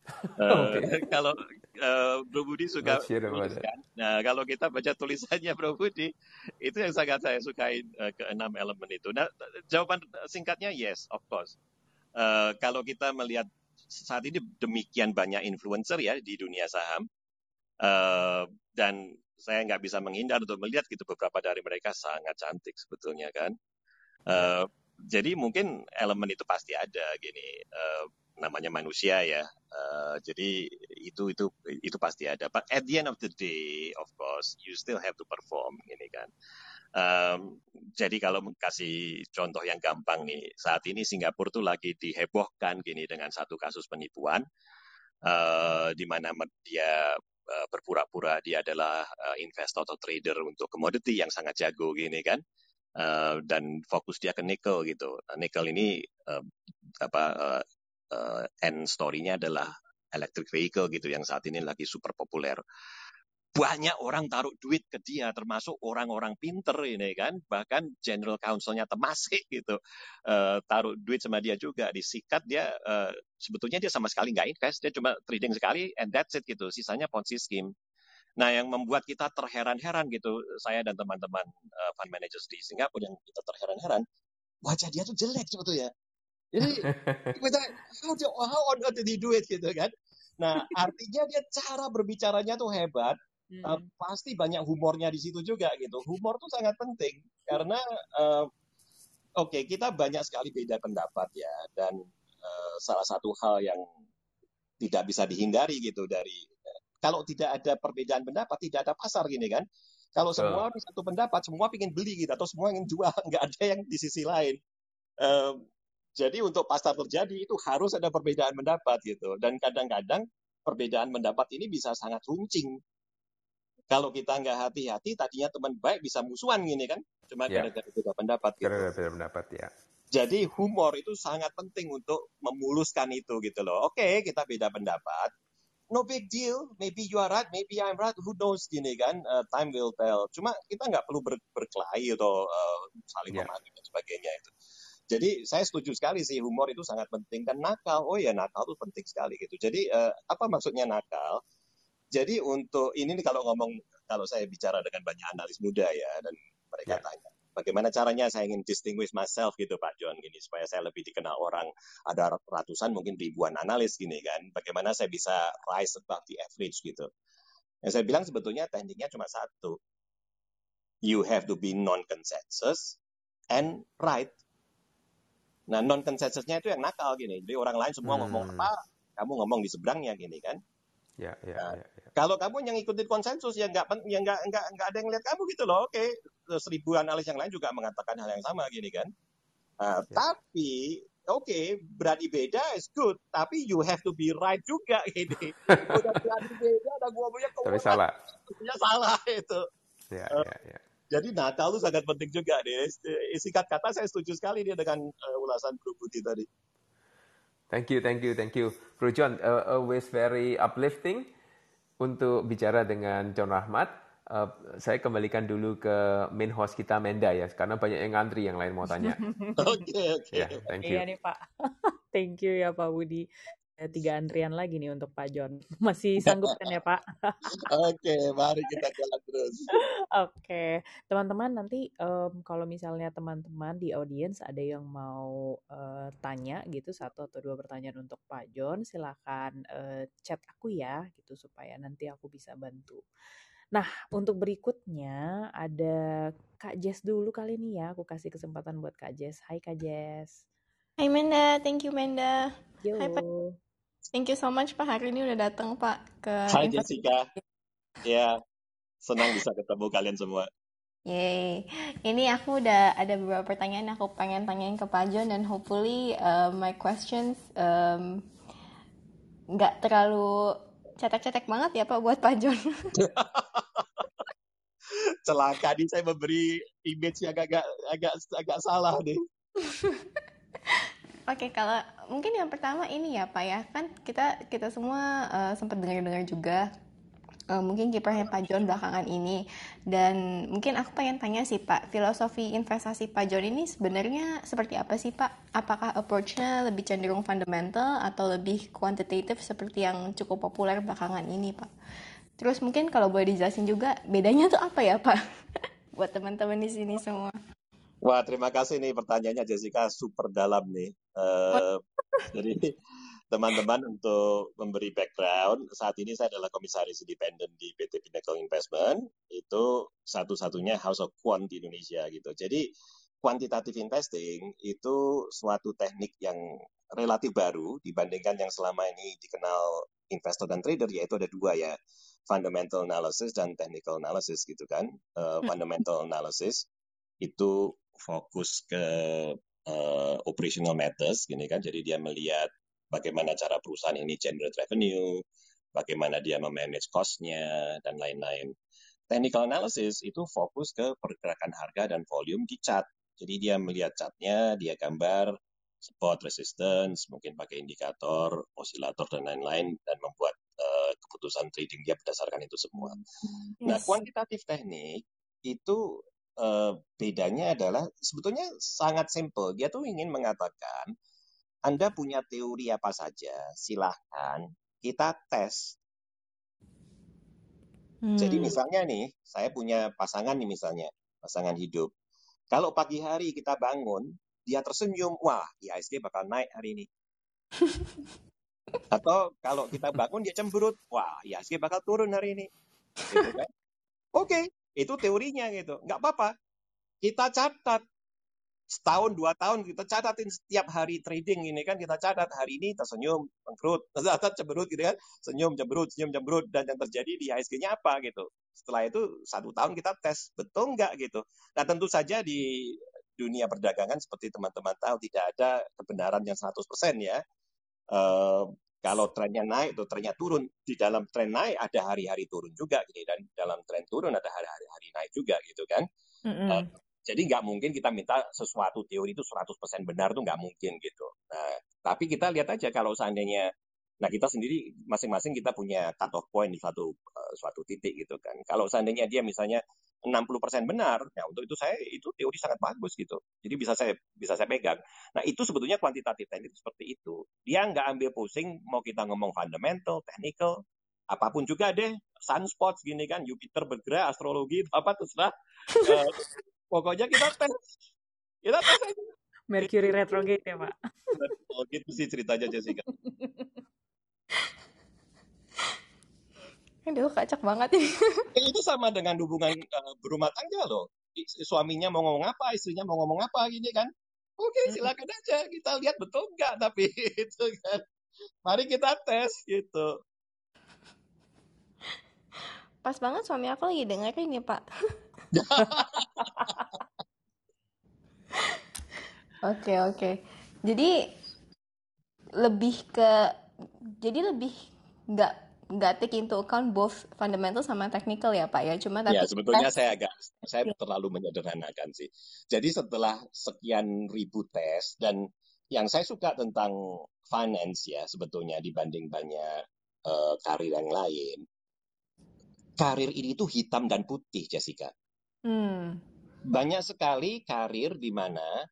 uh, kalau uh, Bro Budi suka menuliskan, nah kalau kita baca tulisannya Bro Budi, itu yang sangat saya sukai uh, ke enam elemen itu. Nah, jawaban singkatnya yes, of course. Uh, kalau kita melihat saat ini demikian banyak influencer ya di dunia saham uh, dan saya nggak bisa menghindar untuk melihat gitu beberapa dari mereka sangat cantik sebetulnya kan. Uh, jadi mungkin elemen itu pasti ada gini uh, namanya manusia ya. Uh, jadi itu itu itu pasti ada. But at the end of the day, of course, you still have to perform ini kan. Um, jadi kalau kasih contoh yang gampang nih, saat ini Singapura tuh lagi dihebohkan gini dengan satu kasus penipuan, uh, di mana dia uh, berpura-pura dia adalah uh, investor atau trader untuk komoditi yang sangat jago gini kan, uh, dan fokus dia ke nikel gitu. Nah, nikel ini uh, apa uh, uh, end story-nya adalah electric vehicle gitu yang saat ini lagi super populer. Banyak orang taruh duit ke dia, termasuk orang-orang pinter ini kan, bahkan general counselnya Temasek gitu, uh, taruh duit sama dia juga, disikat dia, uh, sebetulnya dia sama sekali nggak invest, dia cuma trading sekali, and that's it gitu, sisanya ponzi scheme. Nah, yang membuat kita terheran-heran gitu, saya dan teman-teman uh, fund managers di Singapura yang kita terheran-heran, wajah dia tuh jelek sebetulnya. Jadi, kita, how, do, how on earth did he do it gitu kan? Nah, artinya dia cara berbicaranya tuh hebat, hmm. uh, pasti banyak humornya di situ juga gitu. Humor tuh sangat penting karena uh, oke okay, kita banyak sekali beda pendapat ya dan uh, salah satu hal yang tidak bisa dihindari gitu dari kalau tidak ada perbedaan pendapat tidak ada pasar gini kan. Kalau semua uh. satu pendapat semua ingin beli gitu atau semua ingin jual nggak ada yang di sisi lain. Uh, jadi untuk pasar terjadi itu harus ada perbedaan pendapat gitu dan kadang-kadang perbedaan pendapat ini bisa sangat runcing kalau kita nggak hati-hati, tadinya teman baik bisa musuhan gini kan, cuma ya. gara-gara beda pendapat. Gitu. Gara-gara beda pendapat ya. Jadi humor itu sangat penting untuk memuluskan itu gitu loh. Oke, kita beda pendapat. No big deal. Maybe you are right, maybe I'm right. Who knows gini kan? Uh, time will tell. Cuma kita nggak perlu ber berkelahi atau uh, saling yeah. memahami dan sebagainya itu. Jadi saya setuju sekali sih humor itu sangat penting dan nakal. Oh ya nakal itu penting sekali gitu. Jadi uh, apa maksudnya nakal? Jadi untuk ini nih kalau ngomong kalau saya bicara dengan banyak analis muda ya dan mereka yeah. tanya bagaimana caranya saya ingin distinguish myself gitu Pak John? Gini supaya saya lebih dikenal orang ada ratusan mungkin ribuan analis gini kan. Bagaimana saya bisa rise above the average gitu. Yang saya bilang sebetulnya tekniknya cuma satu. You have to be non consensus and right. Nah non consensusnya itu yang nakal gini. Jadi orang lain semua hmm. ngomong apa kamu ngomong di seberangnya gini kan. Ya, ya, nah, ya, ya. Kalau kamu yang ikutin konsensus ya nggak yang nggak nggak nggak ada yang lihat kamu gitu loh. Oke, seribu analis yang lain juga mengatakan hal yang sama gini kan. Nah, ya. Tapi oke okay, berani beda is good, tapi you have to be right juga gini. Udah berani beda, ada gua punya Tapi salah. Punya salah itu. Ya, uh, ya, ya. Jadi Natal itu sangat penting juga nih. Singkat kata saya setuju sekali dia dengan uh, ulasan Bro Budi tadi. Thank you, thank you, thank you. Bro John, uh, always very uplifting untuk bicara dengan John Rahmat. Uh, saya kembalikan dulu ke main host kita Menda ya, karena banyak yang ngantri yang lain mau tanya. Oke, oke. Ya, thank you. Iya nih Pak. thank you ya Pak Budi tiga antrian lagi nih untuk Pak John. Masih sanggup kan ya Pak? Oke, mari kita jalan terus. Oke, teman-teman nanti um, kalau misalnya teman-teman di audiens ada yang mau uh, tanya gitu satu atau dua pertanyaan untuk Pak John, silakan uh, chat aku ya gitu supaya nanti aku bisa bantu. Nah, untuk berikutnya ada Kak Jess dulu kali ini ya. Aku kasih kesempatan buat Kak Jess. Hai Kak Jess. Hai Menda, thank you Menda. Yo. Hai Pak. Thank you so much Pak hari ini udah datang Pak ke Hai Jessica. Ya, senang bisa ketemu kalian semua. Yay. Ini aku udah ada beberapa pertanyaan aku pengen tanyain ke Pak John dan hopefully uh, my questions um, nggak terlalu cetek-cetek banget ya Pak buat Pak John. Celaka nih saya memberi image yang agak agak agak salah nih. Oke, kalau mungkin yang pertama ini ya Pak ya, kan kita kita semua uh, sempat dengar-dengar juga uh, mungkin kiprahnya Pak John belakangan ini dan mungkin aku pengen tanya sih Pak, filosofi investasi Pak John ini sebenarnya seperti apa sih Pak? Apakah approach-nya lebih cenderung fundamental atau lebih kuantitatif seperti yang cukup populer belakangan ini Pak? Terus mungkin kalau boleh dijelasin juga bedanya tuh apa ya Pak? Buat teman-teman di sini semua. Wah, terima kasih nih pertanyaannya Jessica super dalam nih. Uh, jadi teman-teman untuk memberi background, saat ini saya adalah komisaris independen di PT Pinnacle Investment, itu satu-satunya house of quant di Indonesia gitu. Jadi quantitative investing itu suatu teknik yang relatif baru dibandingkan yang selama ini dikenal investor dan trader yaitu ada dua ya. Fundamental analysis dan technical analysis gitu kan. Uh, fundamental analysis itu fokus ke uh, operational matters gini kan jadi dia melihat bagaimana cara perusahaan ini generate revenue, bagaimana dia memanage cost-nya, dan lain-lain. Technical analysis itu fokus ke pergerakan harga dan volume di chart. Jadi dia melihat chartnya, dia gambar support, resistance, mungkin pakai indikator, osilator, dan lain-lain, dan membuat uh, keputusan trading dia berdasarkan itu semua. Yes. Nah, kuantitatif teknik itu uh, bedanya adalah sebetulnya sangat simple. Dia tuh ingin mengatakan anda punya teori apa saja, silahkan kita tes. Hmm. Jadi misalnya nih, saya punya pasangan nih misalnya, pasangan hidup. Kalau pagi hari kita bangun, dia tersenyum, wah IHSG bakal naik hari ini. Atau kalau kita bangun dia cemberut, wah IHSG bakal turun hari ini. Gitu kan? Oke, itu teorinya gitu. Nggak apa-apa. Kita catat. Setahun dua tahun kita catatin setiap hari trading ini kan. Kita catat hari ini tersenyum bangkrut. Catat cemberut gitu kan. Senyum cemberut senyum cemberut. Dan yang terjadi di HSG-nya apa gitu. Setelah itu satu tahun kita tes. Betul nggak gitu? Nah tentu saja di dunia perdagangan seperti teman-teman tahu tidak ada kebenaran yang 100% ya. Uh, kalau trennya naik atau trennya turun di dalam tren naik ada hari-hari turun juga gitu dan dalam tren turun ada hari-hari naik juga gitu kan mm -hmm. uh, jadi nggak mungkin kita minta sesuatu teori itu 100% benar tuh nggak mungkin gitu. Nah, tapi kita lihat aja kalau seandainya Nah, kita sendiri masing-masing kita punya cut off point di suatu uh, suatu titik gitu kan. Kalau seandainya dia misalnya 60% benar, nah untuk itu saya itu teori sangat bagus gitu. Jadi bisa saya bisa saya pegang. Nah, itu sebetulnya kuantitatif teknik seperti itu. Dia nggak ambil pusing mau kita ngomong fundamental, technical, apa pun juga deh, sunspots gini kan, Jupiter bergerak, astrologi, apa terserah. uh, Pokoknya kita tes. Kita tes aja. Mercury retrograde ya, Pak. Oh, gitu sih ceritanya Jessica. Aduh, kacak banget ini. Ya, itu sama dengan hubungan uh, berumah tangga loh. Suaminya mau ngomong apa, istrinya mau ngomong apa gini kan. Oke, silakan aja. Kita lihat betul nggak tapi itu kan. Mari kita tes gitu. Pas banget suami aku lagi dengar ini, Pak. Oke oke. Jadi lebih ke jadi lebih nggak nggak take into account both fundamental sama technical ya pak ya cuma tapi ya sebetulnya tes, saya agak saya ya. terlalu menyederhanakan sih jadi setelah sekian ribu tes dan yang saya suka tentang finance ya sebetulnya dibanding banyak uh, karir yang lain karir ini tuh hitam dan putih Jessica Hmm. Banyak sekali karir di mana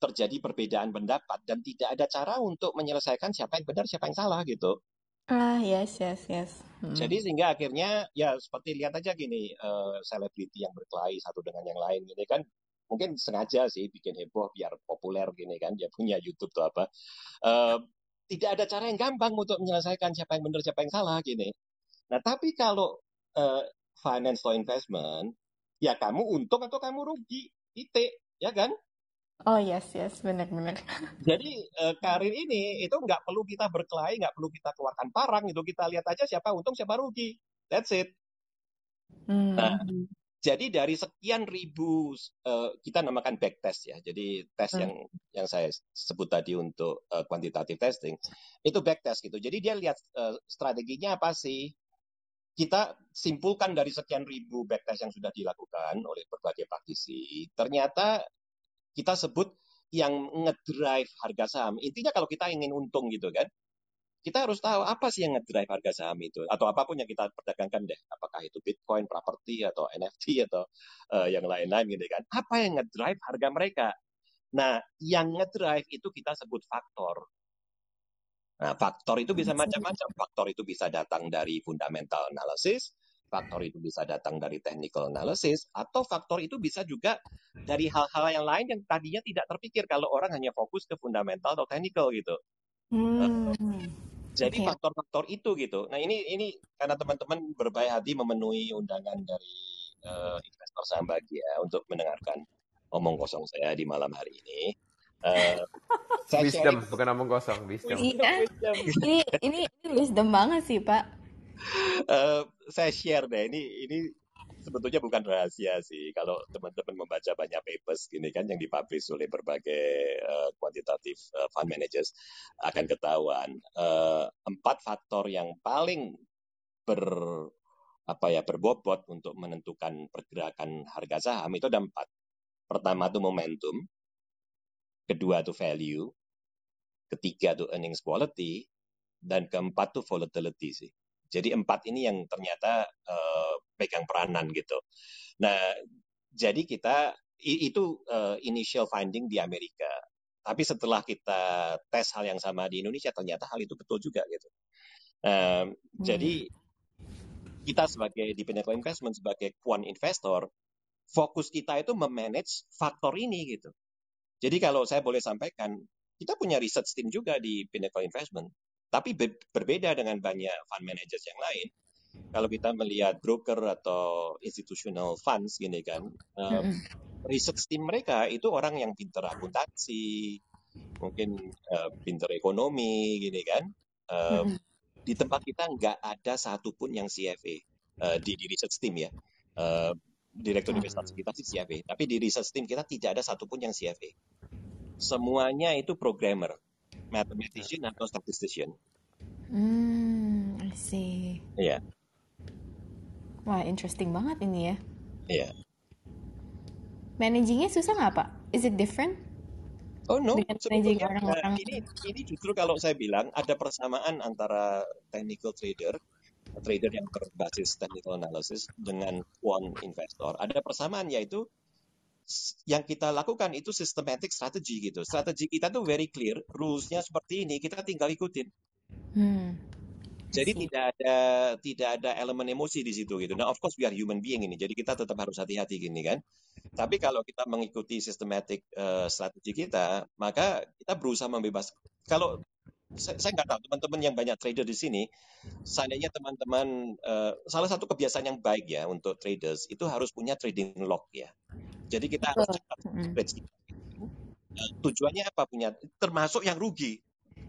terjadi perbedaan pendapat dan tidak ada cara untuk menyelesaikan siapa yang benar, siapa yang salah gitu. Ah, yes, yes, yes. Hmm. Jadi sehingga akhirnya ya seperti lihat aja gini, eh, selebriti uh, yang berkelahi satu dengan yang lain gini kan mungkin sengaja sih bikin heboh biar populer gini kan dia punya YouTube tuh apa. Uh, tidak ada cara yang gampang untuk menyelesaikan siapa yang benar, siapa yang salah gini. Nah, tapi kalau uh, finance or investment ya kamu untung atau kamu rugi titik ya kan Oh yes yes benar-benar. Jadi uh, karir ini itu nggak perlu kita berkelahi, nggak perlu kita keluarkan parang itu kita lihat aja siapa untung siapa rugi. That's it. Hmm. Nah, jadi dari sekian ribu uh, kita namakan back test ya. Jadi tes hmm. yang yang saya sebut tadi untuk uh, quantitative testing itu back test gitu. Jadi dia lihat uh, strateginya apa sih? kita simpulkan dari sekian ribu backtest yang sudah dilakukan oleh berbagai praktisi, ternyata kita sebut yang ngedrive harga saham. Intinya kalau kita ingin untung gitu kan, kita harus tahu apa sih yang ngedrive harga saham itu atau apa pun yang kita perdagangkan deh, apakah itu Bitcoin, properti atau NFT atau uh, yang lain-lain gitu kan. Apa yang ngedrive harga mereka? Nah, yang ngedrive itu kita sebut faktor. Nah, faktor itu bisa macam-macam. Faktor itu bisa datang dari fundamental analysis, faktor itu bisa datang dari technical analysis, atau faktor itu bisa juga dari hal-hal yang lain yang tadinya tidak terpikir kalau orang hanya fokus ke fundamental atau technical gitu. Hmm. Jadi Oke. faktor-faktor itu gitu. Nah ini ini karena teman-teman berbaik hati memenuhi undangan dari uh, investor saham bahagia untuk mendengarkan omong kosong saya di malam hari ini. Uh, saya Wisdom, bukan omong kosong, wisdom. Iya. Ini ini ini wisdom banget sih, Pak. Uh, saya share deh. Ini ini sebetulnya bukan rahasia sih. Kalau teman-teman membaca banyak papers gini kan yang dipublish oleh berbagai uh, uh, fund managers akan ketahuan uh, empat faktor yang paling ber apa ya berbobot untuk menentukan pergerakan harga saham itu ada empat. Pertama itu momentum, kedua itu value, ketiga itu earnings quality, dan keempat itu volatility sih. Jadi empat ini yang ternyata uh, pegang peranan gitu. Nah, jadi kita itu uh, initial finding di Amerika. Tapi setelah kita tes hal yang sama di Indonesia, ternyata hal itu betul juga gitu. Uh, hmm. Jadi kita sebagai di Pinnacle Investment sebagai quant investor, fokus kita itu memanage faktor ini gitu. Jadi kalau saya boleh sampaikan, kita punya research team juga di Pinnacle Investment. Tapi be berbeda dengan banyak fund managers yang lain. Kalau kita melihat broker atau institutional funds gini kan, uh, research team mereka itu orang yang pinter akuntansi, mungkin uh, pinter ekonomi gini kan. Uh, di tempat kita nggak ada satupun yang CFA uh, di, di research team ya. Uh, direktur investasi kita sih CFA, tapi di research team kita tidak ada satupun yang CFA. Semuanya itu programmer mathematician atau statistician. Hmm, I see. Iya. Yeah. Wah, interesting banget ini ya. Iya. Yeah. Managingnya susah nggak Pak? Is it different? Oh no, managing orang-orang. ini ini justru kalau saya bilang ada persamaan antara technical trader, trader yang berbasis technical analysis dengan quant investor. Ada persamaan yaitu yang kita lakukan itu systematic strategy gitu. Strategi kita tuh very clear, rules-nya seperti ini, kita tinggal ikutin. Hmm. Jadi tidak ada tidak ada elemen emosi di situ gitu. Nah, of course we are human being ini. Jadi kita tetap harus hati-hati gini kan. Tapi kalau kita mengikuti systematic uh, strategi kita, maka kita berusaha membebas. Kalau saya, saya nggak tahu teman-teman yang banyak trader di sini, seandainya teman-teman uh, salah satu kebiasaan yang baik ya untuk traders itu harus punya trading log ya. Jadi kita harus catat spreadsheet. Uh, tujuannya apa punya? Termasuk yang rugi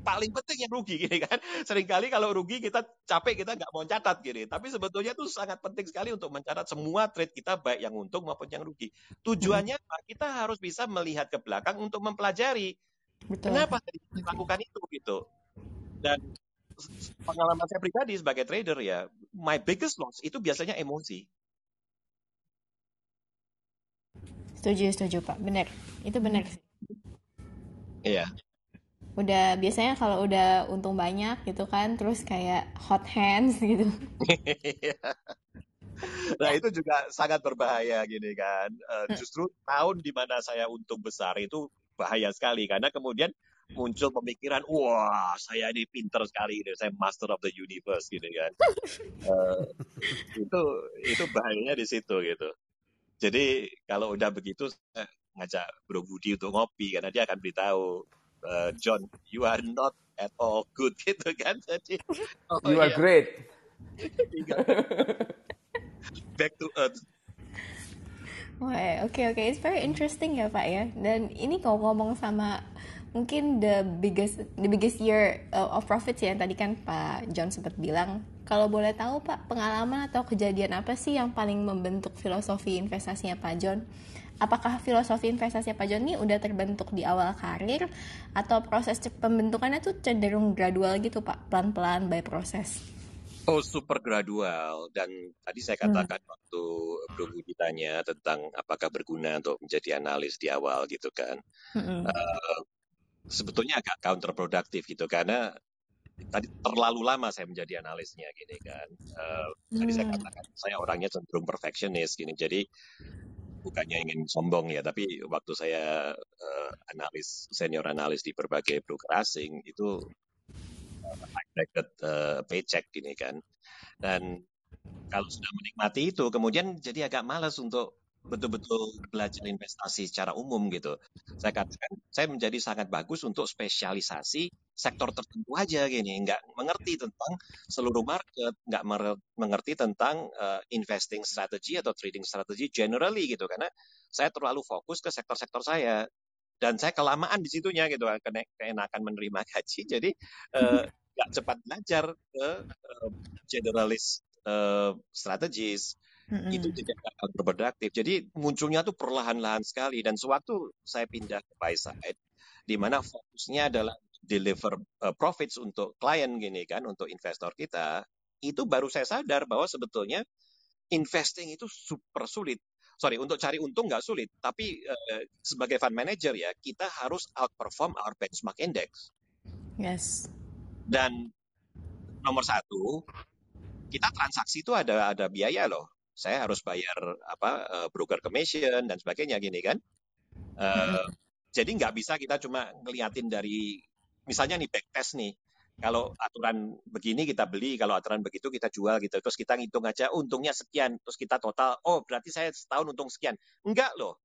paling penting yang rugi gini kan. Seringkali kalau rugi kita capek kita nggak mau catat gini. Tapi sebetulnya itu sangat penting sekali untuk mencatat semua trade kita baik yang untung maupun yang rugi. Tujuannya apa? Kita harus bisa melihat ke belakang untuk mempelajari Betul. kenapa tadi melakukan itu gitu. Dan pengalaman saya pribadi sebagai trader ya, my biggest loss itu biasanya emosi. Setuju, setuju Pak. Benar. Itu benar sih. Iya. Udah biasanya kalau udah untung banyak gitu kan, terus kayak hot hands gitu. nah itu juga sangat berbahaya gini kan. Uh, justru tahun di mana saya untung besar itu bahaya sekali. Karena kemudian muncul pemikiran wah saya ini pinter sekali ini saya master of the universe gitu kan. Uh, itu itu bahayanya di situ gitu. Jadi kalau udah begitu saya ngajak Bro Budi untuk ngopi karena dia akan beritahu uh, John you are not at all good gitu kan. Jadi oh, you are iya. great. Back to earth Wah, oke okay, oke, okay. it's very interesting ya Pak ya. Dan ini kalau ngomong sama mungkin the biggest the biggest year uh, of profits ya tadi kan Pak John sempat bilang. Kalau boleh tahu Pak, pengalaman atau kejadian apa sih yang paling membentuk filosofi investasinya Pak John? Apakah filosofi investasinya Pak John ini udah terbentuk di awal karir atau proses pembentukannya tuh cenderung gradual gitu Pak, pelan-pelan by proses? Oh, super gradual. Dan tadi saya katakan hmm. waktu Bro Budi tanya tentang apakah berguna untuk menjadi analis di awal gitu kan. Hmm. Uh, sebetulnya agak counterproductive gitu karena tadi terlalu lama saya menjadi analisnya gini kan. Uh, hmm. Tadi saya katakan saya orangnya cenderung perfectionist gini. Jadi bukannya ingin sombong ya, tapi waktu saya uh, analis senior analis di berbagai broker asing itu bracket uh, paycheck gini kan. Dan kalau sudah menikmati itu, kemudian jadi agak malas untuk betul-betul belajar investasi secara umum gitu. Saya katakan saya menjadi sangat bagus untuk spesialisasi sektor tertentu aja gini, nggak mengerti tentang seluruh market, nggak mengerti tentang uh, investing strategy atau trading strategy generally gitu, karena saya terlalu fokus ke sektor-sektor saya dan saya kelamaan di situnya gitu, keenakan menerima gaji, jadi uh, nggak cepat belajar ke uh, generalis uh, strategis mm-hmm. itu tidak akan berproduktif. Jadi munculnya tuh perlahan-lahan sekali dan sewaktu saya pindah ke buy side di mana fokusnya adalah deliver uh, profits untuk klien gini kan, untuk investor kita, itu baru saya sadar bahwa sebetulnya investing itu super sulit. Sorry, untuk cari untung nggak sulit, tapi uh, sebagai fund manager ya, kita harus outperform our benchmark index. Yes. Dan nomor satu, kita transaksi itu ada ada biaya loh saya harus bayar apa uh, broker commission dan sebagainya gini kan. Uh, jadi nggak bisa kita cuma ngeliatin dari misalnya nih backtest nih. Kalau aturan begini kita beli, kalau aturan begitu kita jual gitu. Terus kita ngitung aja untungnya sekian, terus kita total, oh berarti saya setahun untung sekian. Enggak loh.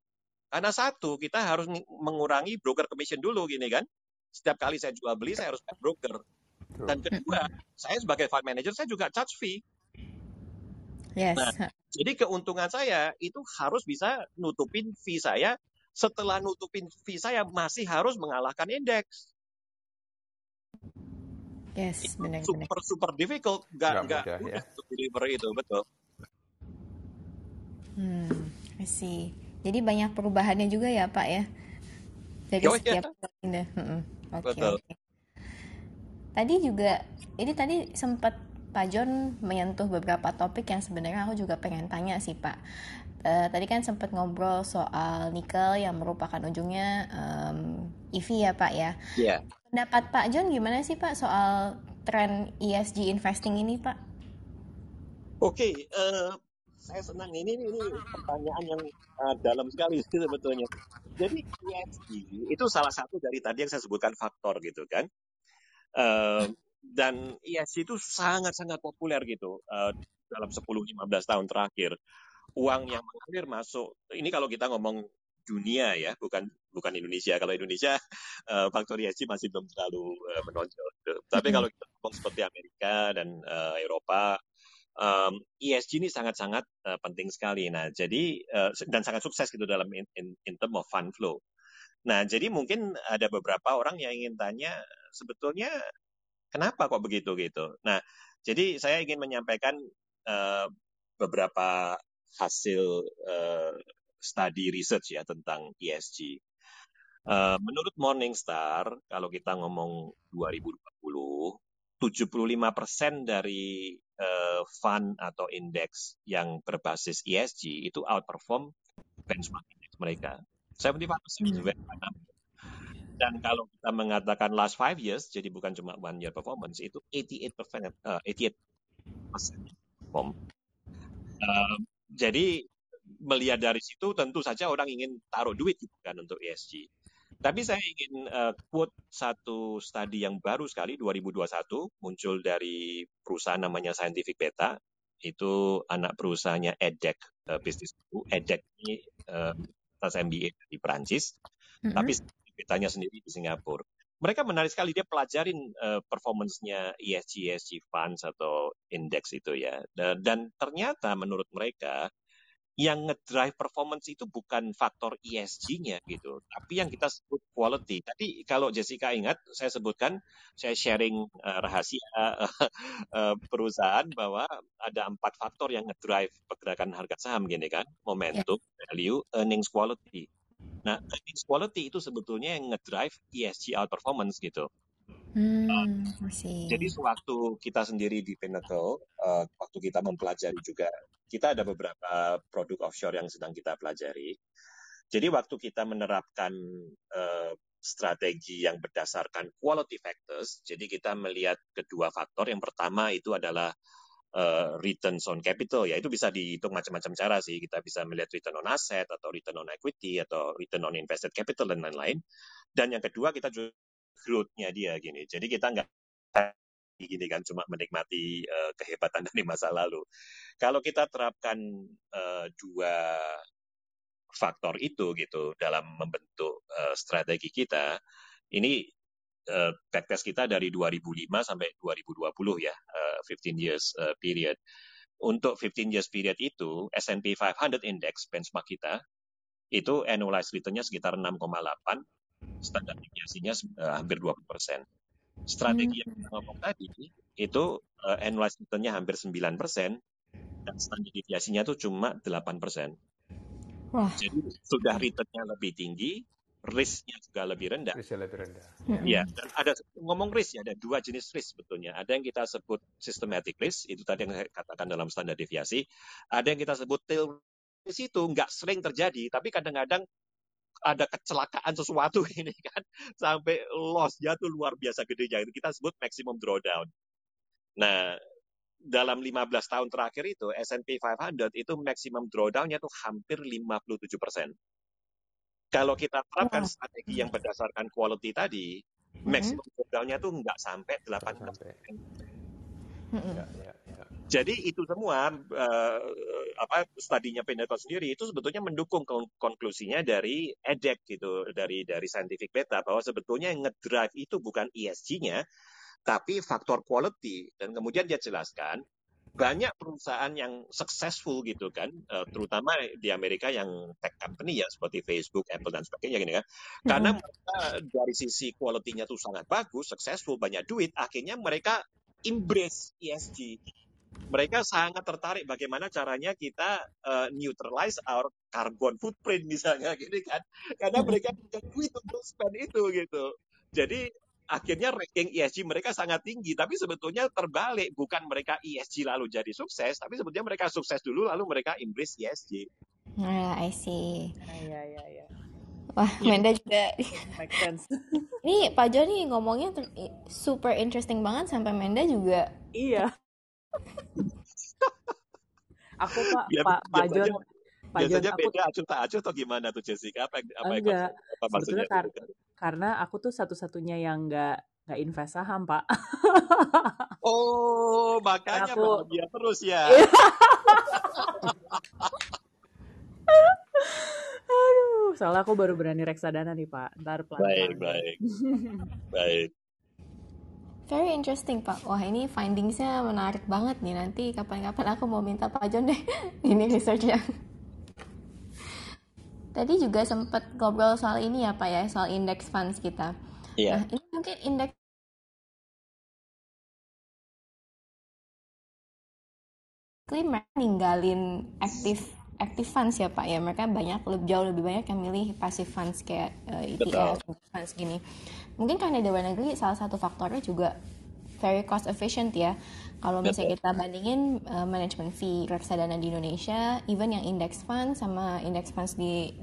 Karena satu, kita harus mengurangi broker commission dulu gini kan. Setiap kali saya jual beli, saya harus bayar broker. Dan kedua, saya sebagai fund manager, saya juga charge fee. Yes. Nah, jadi keuntungan saya itu harus bisa nutupin fee saya. Setelah nutupin fee saya masih harus mengalahkan indeks. Yes, benar Super super difficult, nggak nggak ya. untuk deliver itu betul. Hmm, I see. Jadi banyak perubahannya juga ya Pak ya dari oh, setiap ya. Hmm, Oke. Okay, okay. Tadi juga, ini tadi sempat Pak John menyentuh beberapa topik yang sebenarnya aku juga pengen tanya sih Pak. Uh, tadi kan sempat ngobrol soal nikel yang merupakan ujungnya um, EV ya Pak ya. Iya. Yeah. Pendapat Pak John gimana sih Pak soal tren ESG investing ini Pak? Oke, okay, uh, eh, saya senang ini ini pertanyaan yang uh, dalam sekali sebetulnya. Jadi ESG itu salah satu dari tadi yang saya sebutkan faktor gitu kan. Uh, dan ESG itu sangat-sangat populer gitu uh, dalam 10-15 tahun terakhir. Uang yang mengalir masuk, ini kalau kita ngomong dunia ya, bukan bukan Indonesia. Kalau Indonesia uh, faktor ESG masih belum terlalu uh, menonjol. Tapi kalau kita ngomong seperti Amerika dan uh, Eropa, um, ESG ini sangat-sangat uh, penting sekali. Nah, jadi uh, dan sangat sukses gitu dalam in, in, in term of fund flow. Nah, jadi mungkin ada beberapa orang yang ingin tanya sebetulnya Kenapa kok begitu gitu? Nah, jadi saya ingin menyampaikan uh, beberapa hasil uh, study research ya tentang ESG. Uh, menurut Morningstar, kalau kita ngomong 2020, 75% dari uh, fund atau indeks yang berbasis ESG itu outperform benchmark index mereka. 75% hmm. Dan kalau kita mengatakan last five years, jadi bukan cuma one year performance, itu 88 persen, uh, 88 persen perform. Uh, jadi melihat dari situ tentu saja orang ingin taruh duit gitu kan untuk ESG. Tapi saya ingin uh, quote satu studi yang baru sekali 2021 muncul dari perusahaan namanya Scientific Beta. Itu anak perusahaannya EDEC uh, Business School. EDEC ini uh, atas MBA di Perancis. Mm -hmm. Tapi kitanya sendiri di Singapura. Mereka menarik sekali dia pelajarin uh, performance-nya ESG ESG funds atau indeks itu ya. Dan, dan ternyata menurut mereka yang ngedrive performance itu bukan faktor ESG-nya gitu, tapi yang kita sebut quality. Tadi kalau Jessica ingat, saya sebutkan, saya sharing uh, rahasia uh, perusahaan bahwa ada empat faktor yang ngedrive pergerakan harga saham gini kan, momentum, yeah. value, earnings quality. Nah, earnings quality itu sebetulnya yang ngedrive ESG outperformance gitu. Hmm, Jadi sewaktu kita sendiri di Pinnacle, uh, waktu kita mempelajari juga, kita ada beberapa produk offshore yang sedang kita pelajari. Jadi waktu kita menerapkan uh, strategi yang berdasarkan quality factors, jadi kita melihat kedua faktor. Yang pertama itu adalah uh, returns on capital. Ya itu bisa dihitung macam-macam cara sih. Kita bisa melihat return on asset atau return on equity atau return on invested capital dan lain-lain. Dan yang kedua kita juga growth-nya dia gini. Jadi kita nggak gini kan cuma menikmati uh, kehebatan dari masa lalu. Kalau kita terapkan uh, dua faktor itu gitu dalam membentuk uh, strategi kita. Ini uh, backtest kita dari 2005 sampai 2020 ya, uh, 15 years uh, period. Untuk 15 years period itu S&P 500 index benchmark kita itu annualized return-nya sekitar 6,8, standar deviasinya uh, hampir 20 persen. Strategi yang kita ngomong tadi itu uh, annualized return-nya hampir 9 persen dan standar deviasinya itu cuma 8 persen. Wah. Jadi sudah return-nya lebih tinggi, risk-nya juga lebih rendah. Risk-nya lebih rendah. Ya, dan ada ngomong risk ya, ada dua jenis risk sebetulnya. Ada yang kita sebut systematic risk, itu tadi yang saya katakan dalam standar deviasi. Ada yang kita sebut tail risk itu nggak sering terjadi, tapi kadang-kadang ada kecelakaan sesuatu ini kan sampai loss-nya tuh luar biasa gedenya itu kita sebut maximum drawdown. Nah, dalam 15 tahun terakhir itu S&P 500 itu maksimum drawdown-nya tuh hampir 57 persen. Kalau kita terapkan strategi yang berdasarkan quality tadi, mm-hmm. maksimum drawdown-nya tuh nggak sampai 8 persen. Ya, ya, ya. Jadi itu semua uh, apa studinya Pinnacle sendiri itu sebetulnya mendukung konklusinya dari EDEC gitu dari dari scientific beta bahwa sebetulnya yang ngedrive itu bukan ESG-nya tapi faktor quality. Dan kemudian dia jelaskan banyak perusahaan yang successful gitu kan, uh, terutama di Amerika yang tech company ya seperti Facebook, Apple dan sebagainya gini kan. Karena mereka dari sisi quality-nya tuh sangat bagus, successful, banyak duit, akhirnya mereka embrace ESG. Mereka sangat tertarik bagaimana caranya kita uh, neutralize our carbon footprint misalnya gini kan. Karena mereka punya duit untuk spend itu gitu. Jadi akhirnya ranking ESG mereka sangat tinggi, tapi sebetulnya terbalik, bukan mereka ESG lalu jadi sukses, tapi sebetulnya mereka sukses dulu lalu mereka embrace ESG. Nah, I see. Iya, iya, iya. Wah, yeah. Menda juga. Make sense. Ini Pak Jo nih ngomongnya super interesting banget sampai Menda juga. Iya. aku Pak, ya, Pak, Pak John, Pak Biasanya John, beda acuh tak acuh atau gimana tuh Jessica? Apa, apa enggak, apa maksudnya? Kar karena aku tuh satu-satunya yang nggak nggak invest saham pak. oh makanya aku... dia terus ya. Aduh, soalnya aku baru berani reksadana nih pak. Ntar pelan Baik baik baik. Very interesting Pak. Wah ini findingsnya menarik banget nih. Nanti kapan-kapan aku mau minta Pak John deh ini researchnya. Tadi juga sempat ngobrol soal ini ya Pak ya, soal index funds kita. Iya. Nah, ini mungkin indeks mereka ninggalin aktif active funds ya Pak ya. Mereka banyak lebih jauh lebih banyak yang milih passive funds kayak uh, eh, ETF, funds gini. Mungkin karena di luar negeri salah satu faktornya juga very cost efficient ya. Kalau misalnya kita bandingin uh, management fee reksadana di Indonesia, even yang index fund sama index funds di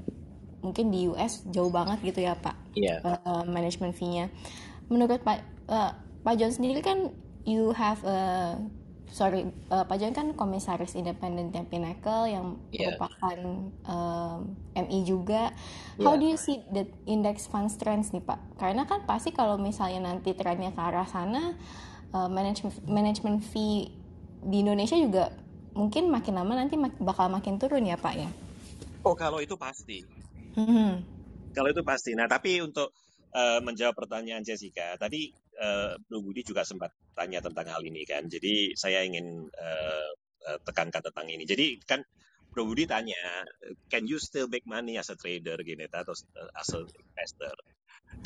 mungkin di US jauh banget gitu ya Pak. Yeah. Iya. Uh, management fee-nya. Menurut Pak uh, Pak John sendiri kan you have a sorry uh, Pak John kan komisaris independen yang Pinnacle yang yeah. merupakan um, MI juga. Yeah. How do you see the index funds trends nih Pak? Karena kan pasti kalau misalnya nanti trennya ke arah sana uh, management management fee di Indonesia juga mungkin makin lama nanti mak bakal makin turun ya Pak ya? Oh kalau itu pasti. Hmm. Kalau itu pasti. Nah tapi untuk uh, menjawab pertanyaan Jessica tadi uh, Bro Budi juga sempat tanya tentang hal ini kan. Jadi saya ingin uh, uh, tekankan tentang ini. Jadi kan Bro Budi tanya, can you still make money as a trader gini atau as a investor?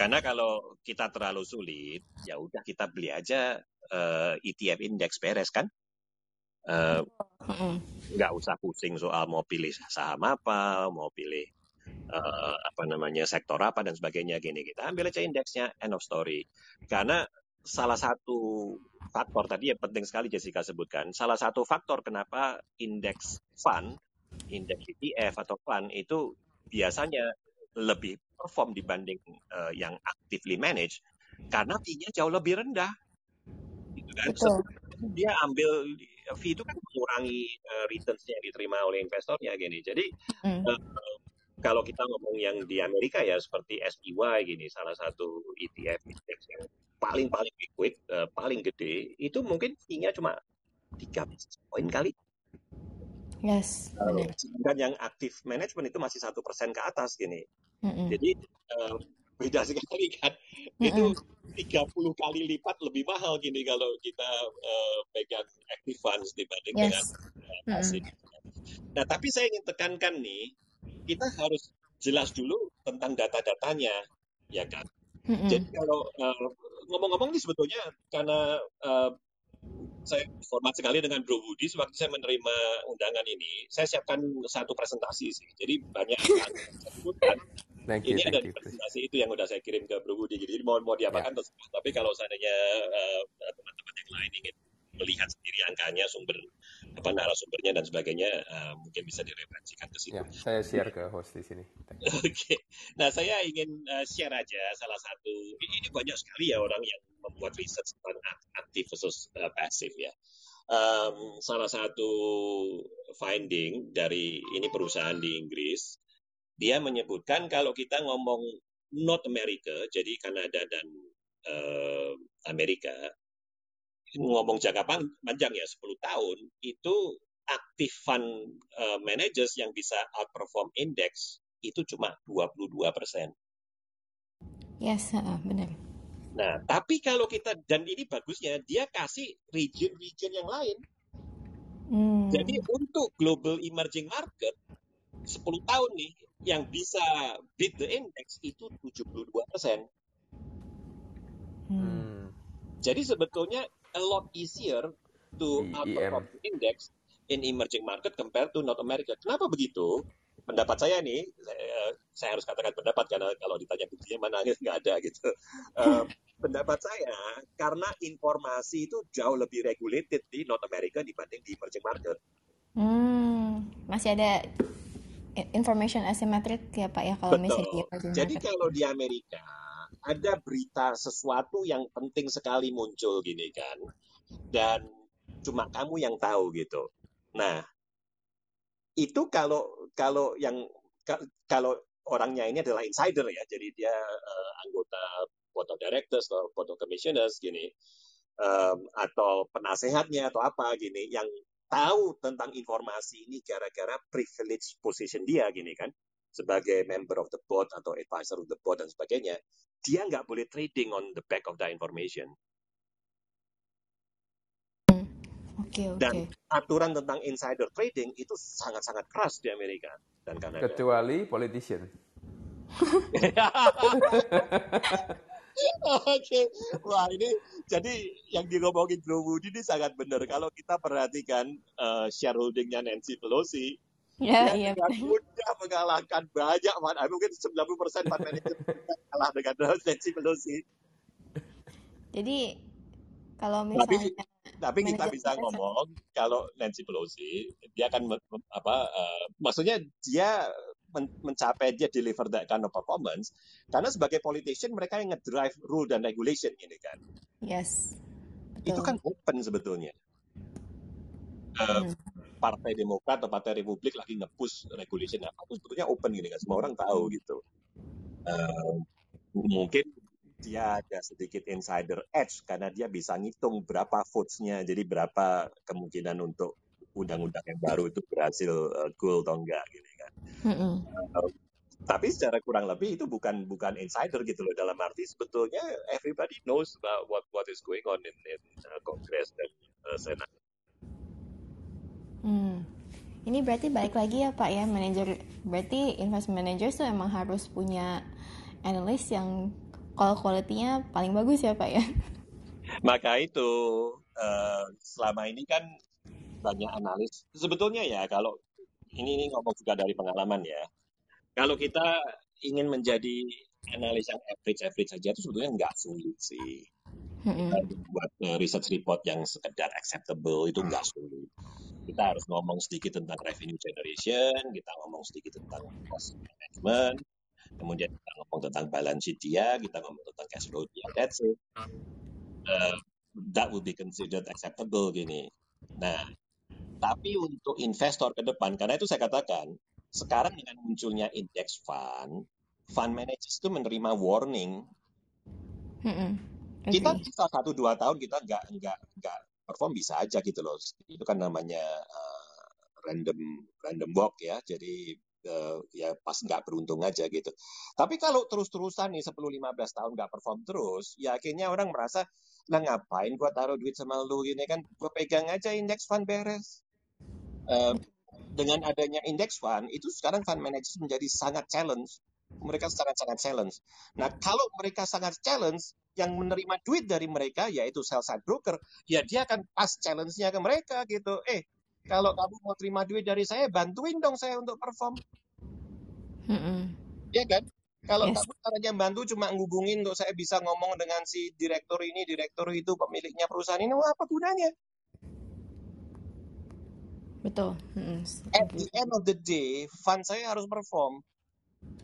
Karena kalau kita terlalu sulit, ya udah kita beli aja uh, eh, ETF indeks beres kan? Uh, nggak usah pusing soal mau pilih saham apa, mau pilih uh, apa namanya sektor apa dan sebagainya gini kita ambil aja indeksnya end of story. Karena salah satu faktor tadi yang penting sekali Jessica sebutkan salah satu faktor kenapa indeks fund indeks ETF atau fund itu biasanya lebih perform dibanding uh, yang actively manage karena fee-nya jauh lebih rendah kan Betul. dia ambil fee itu kan mengurangi uh, returns yang diterima oleh investornya gini jadi mm. uh, kalau kita ngomong yang di Amerika ya seperti SPY gini salah satu ETF index yang paling paling liquid uh, paling gede itu mungkin fee-nya cuma tiga poin kali Yes, benar. Dan yang aktif manajemen itu masih satu persen ke atas gini. Mm-mm. Jadi uh, beda sekali kan. Itu 30 kali lipat lebih mahal gini kalau kita uh, pegang active funds dibanding Yes. dengan uh, passive. Nah, tapi saya ingin tekankan nih, kita harus jelas dulu tentang data-datanya, ya kan? Mm-mm. Jadi kalau uh, ngomong-ngomong ini sebetulnya karena uh, saya hormat sekali dengan Bro Budi sewaktu saya menerima undangan ini, saya siapkan satu presentasi sih. Jadi banyak yang saya sebutkan. Thank you, Ini ada thank di you. presentasi itu yang udah saya kirim ke Bro Budi. Jadi mau mau diapakan terserah. Tapi kalau seandainya uh, teman-teman yang lain ingin melihat sendiri angkanya, sumber apa narasumbernya dan sebagainya, uh, mungkin bisa direferensikan ke situ. Ya, saya share ke host di sini. Oke, nah saya ingin uh, share aja salah satu. Ini banyak sekali ya orang yang membuat riset tentang ak- aktif versus uh, pasif ya. Um, salah satu finding dari ini perusahaan di Inggris, dia menyebutkan kalau kita ngomong North America, jadi Kanada dan uh, Amerika, ngomong jangka pan- panjang ya 10 tahun, itu aktif fund uh, managers yang bisa outperform index itu cuma 22 persen. Yes, ha, benar. Nah, tapi kalau kita dan ini bagusnya dia kasih region-region yang lain. Hmm. Jadi untuk global emerging market 10 tahun nih yang bisa beat the index itu 72 persen. Hmm. Jadi sebetulnya a lot easier to outperform IM. the index in emerging market compared to North America. Kenapa begitu? Pendapat saya nih, saya, saya harus katakan pendapat karena kalau ditanya buktinya mana nggak ada gitu. Eh, pendapat saya karena informasi itu jauh lebih regulated di North America dibanding di emerging market. Hmm, masih ada information asymmetric ya Pak ya kalau misalnya Betul. emerging Jadi kalau di Amerika ada berita sesuatu yang penting sekali muncul gini kan, dan cuma kamu yang tahu gitu. Nah, itu kalau kalau yang ka- kalau orangnya ini adalah insider ya, jadi dia eh, anggota board of directors atau board of commissioners gini, em, atau penasehatnya atau apa gini, yang tahu tentang informasi ini gara-gara privilege position dia gini kan, sebagai member of the board atau advisor of the board dan sebagainya, dia nggak boleh trading on the back of the information. Oke, oke. Dan aturan tentang insider trading itu sangat-sangat keras di Amerika dan Kanada. Kecuali politician. Oke, wah ini jadi yang ngomongin Bro Budi ini sangat benar. Kalau kita perhatikan eh, shareholdingnya Nancy Pelosi, Ya, dia iya mudah mengalahkan banyak fund, eh, mungkin 90% fund manager kalah dengan Nancy Pelosi. Jadi kalau Tapi misalnya tapi kita manajer bisa kita ngomong kalau Nancy Pelosi dia akan apa eh, maksudnya dia mencapai dia deliver that kind of performance karena sebagai politician mereka yang ngedrive rule dan regulation ini kan yes, itu betul. kan open sebetulnya Eh, Hmm. partai Demokrat atau partai Republik lagi nge-push regulation apa itu sebetulnya open gini kan semua orang tahu gitu Eh, mungkin dia ada sedikit insider edge karena dia bisa ngitung berapa votes-nya jadi berapa kemungkinan untuk undang-undang yang baru itu berhasil uh, goal atau enggak gitu kan Mm-mm. Eh, tapi secara kurang lebih itu bukan bukan insider gitu loh dalam arti sebetulnya everybody knows about what what is going on in, in uh, Congress dan uh, Senat Hmm. Ini berarti balik lagi ya Pak ya, manajer berarti investment manager tuh emang harus punya analis yang call quality-nya paling bagus ya Pak ya. Maka itu eh, selama ini kan banyak analis. Sebetulnya ya kalau ini, ini ngomong juga dari pengalaman ya. Kalau kita ingin menjadi analis yang average-average saja itu sebetulnya nggak sulit sih. Kita buat eh, research report yang sekedar acceptable itu nggak sulit. Kita harus ngomong sedikit tentang revenue generation, kita ngomong sedikit tentang cost management, kemudian kita ngomong tentang balance sheet dia, kita ngomong tentang cash flow dia. That's it. Uh, that would be considered acceptable gini. Nah, tapi untuk investor ke depan, karena itu saya katakan, sekarang dengan munculnya index fund, fund managers itu menerima warning. Mm-mm. Kita Agree. bisa satu dua tahun kita nggak nggak nggak perform bisa aja gitu loh. Itu kan namanya uh, random random walk ya. Jadi uh, ya pas nggak beruntung aja gitu. Tapi kalau terus-terusan nih 10-15 tahun nggak perform terus, ya akhirnya orang merasa, lah ngapain gua taruh duit sama lu gini kan, gua pegang aja indeks fund beres. Uh, dengan adanya index fund, itu sekarang fund manager menjadi sangat challenge. Mereka sangat-sangat challenge. Nah, kalau mereka sangat challenge, yang menerima duit dari mereka, yaitu sell side broker, ya dia akan pas challenge-nya ke mereka gitu. Eh, kalau kamu mau terima duit dari saya, bantuin dong saya untuk perform. Mm -mm. Ya kan? Kalau yes. kamu caranya bantu cuma ngubungin untuk saya bisa ngomong dengan si direktur ini, direktur itu, pemiliknya perusahaan ini, wah apa gunanya? Betul. Mm, At the end of the day, fund saya harus perform.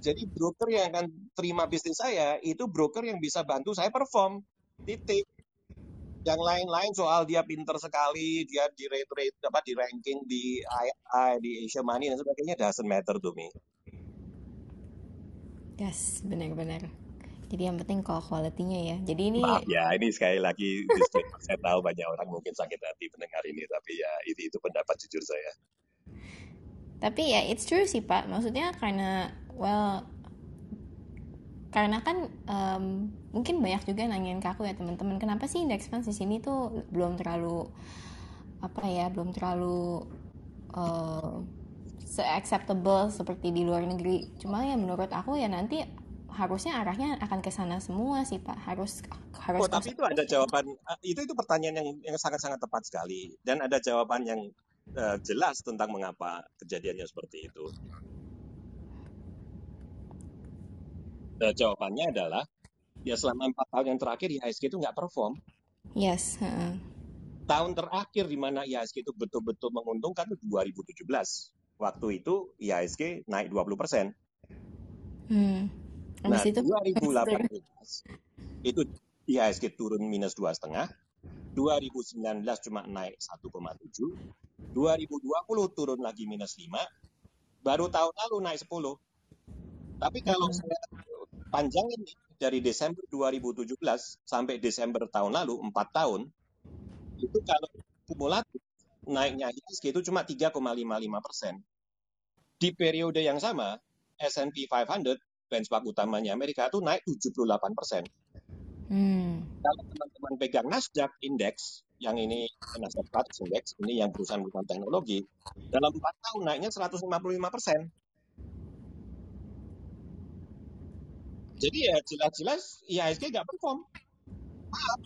Jadi broker yang akan terima bisnis saya itu broker yang bisa bantu saya perform. Titik. Yang lain-lain soal dia pinter sekali, dia di rate rate apa di ranking di II, di Asia Money dan sebagainya doesn't matter to me. Yes, benar-benar. Jadi yang penting kalau quality-nya ya. Jadi ini Maaf ya, ini sekali lagi saya tahu banyak orang mungkin sakit hati mendengar ini, tapi ya itu itu pendapat jujur saya. Tapi ya it's true sih Pak. Maksudnya karena well karena kan um, mungkin banyak juga nanyain ke aku ya teman-teman kenapa sih indeks fund di sini tuh belum terlalu apa ya belum terlalu uh, se acceptable seperti di luar negeri cuma ya menurut aku ya nanti harusnya arahnya akan ke sana semua sih Pak. Harus harus Oh, tapi itu ada jawaban eh, itu itu pertanyaan yang yang sangat-sangat tepat sekali dan ada jawaban yang uh, jelas tentang mengapa kejadiannya seperti itu. Jawabannya adalah ya selama empat tahun yang terakhir IHSG itu nggak perform. Yes. Uh. Tahun terakhir di mana IHSG itu betul-betul menguntungkan itu 2017. Waktu itu IHSG naik 20 persen. Hmm. Nah, itu 2018 itu IHSG turun minus dua setengah, 2019 cuma naik 1,7, 2020 turun lagi minus 5, baru tahun lalu naik 10. Tapi kalau hmm. saya panjangin dari Desember 2017 sampai Desember tahun lalu, 4 tahun, itu kalau kumulatif naiknya IHSG itu cuma 3,55 persen. Di periode yang sama, S&P 500 benchmark utamanya Amerika itu naik 78 persen. Hmm. Kalau teman-teman pegang Nasdaq Index, yang ini Nasdaq 100 Index, ini yang perusahaan-perusahaan teknologi, dalam 4 tahun naiknya 155 persen. Jadi ya jelas-jelas IHSG nggak perform. Maaf.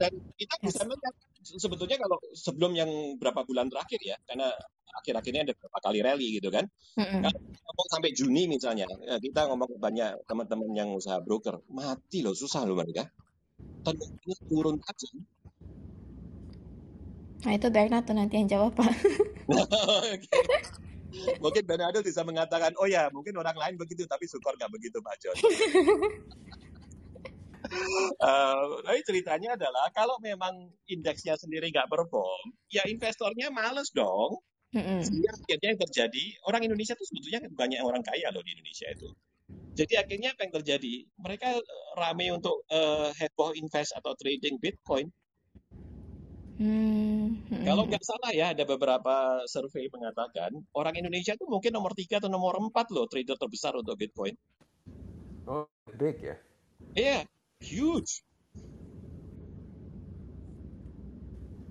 Dan kita bisa melihat sebetulnya kalau sebelum yang berapa bulan terakhir ya, karena akhir-akhir ini ada beberapa kali rally gitu kan. Mm-hmm. Kalau ngomong sampai Juni misalnya, ya kita ngomong banyak teman-teman yang usaha broker, mati loh, susah loh mereka. Tentunya turun tajam. Nah itu Bernardo nanti yang jawab Pak. mungkin Bernardo bisa mengatakan, oh ya mungkin orang lain begitu, tapi syukur nggak begitu Pak John. Uh, tapi ceritanya adalah kalau memang indeksnya sendiri nggak perform, ya investornya males dong. Mm-hmm. Sehingga akhirnya yang terjadi, orang Indonesia itu sebetulnya banyak orang kaya loh di Indonesia itu. Jadi akhirnya apa yang terjadi? Mereka eh, rame untuk uh, heboh invest atau trading Bitcoin. Mm-hmm. Kalau nggak salah ya, ada beberapa survei mengatakan orang Indonesia itu mungkin nomor tiga atau nomor empat loh trader terbesar untuk Bitcoin. Oh, big ya? Iya, yeah, huge.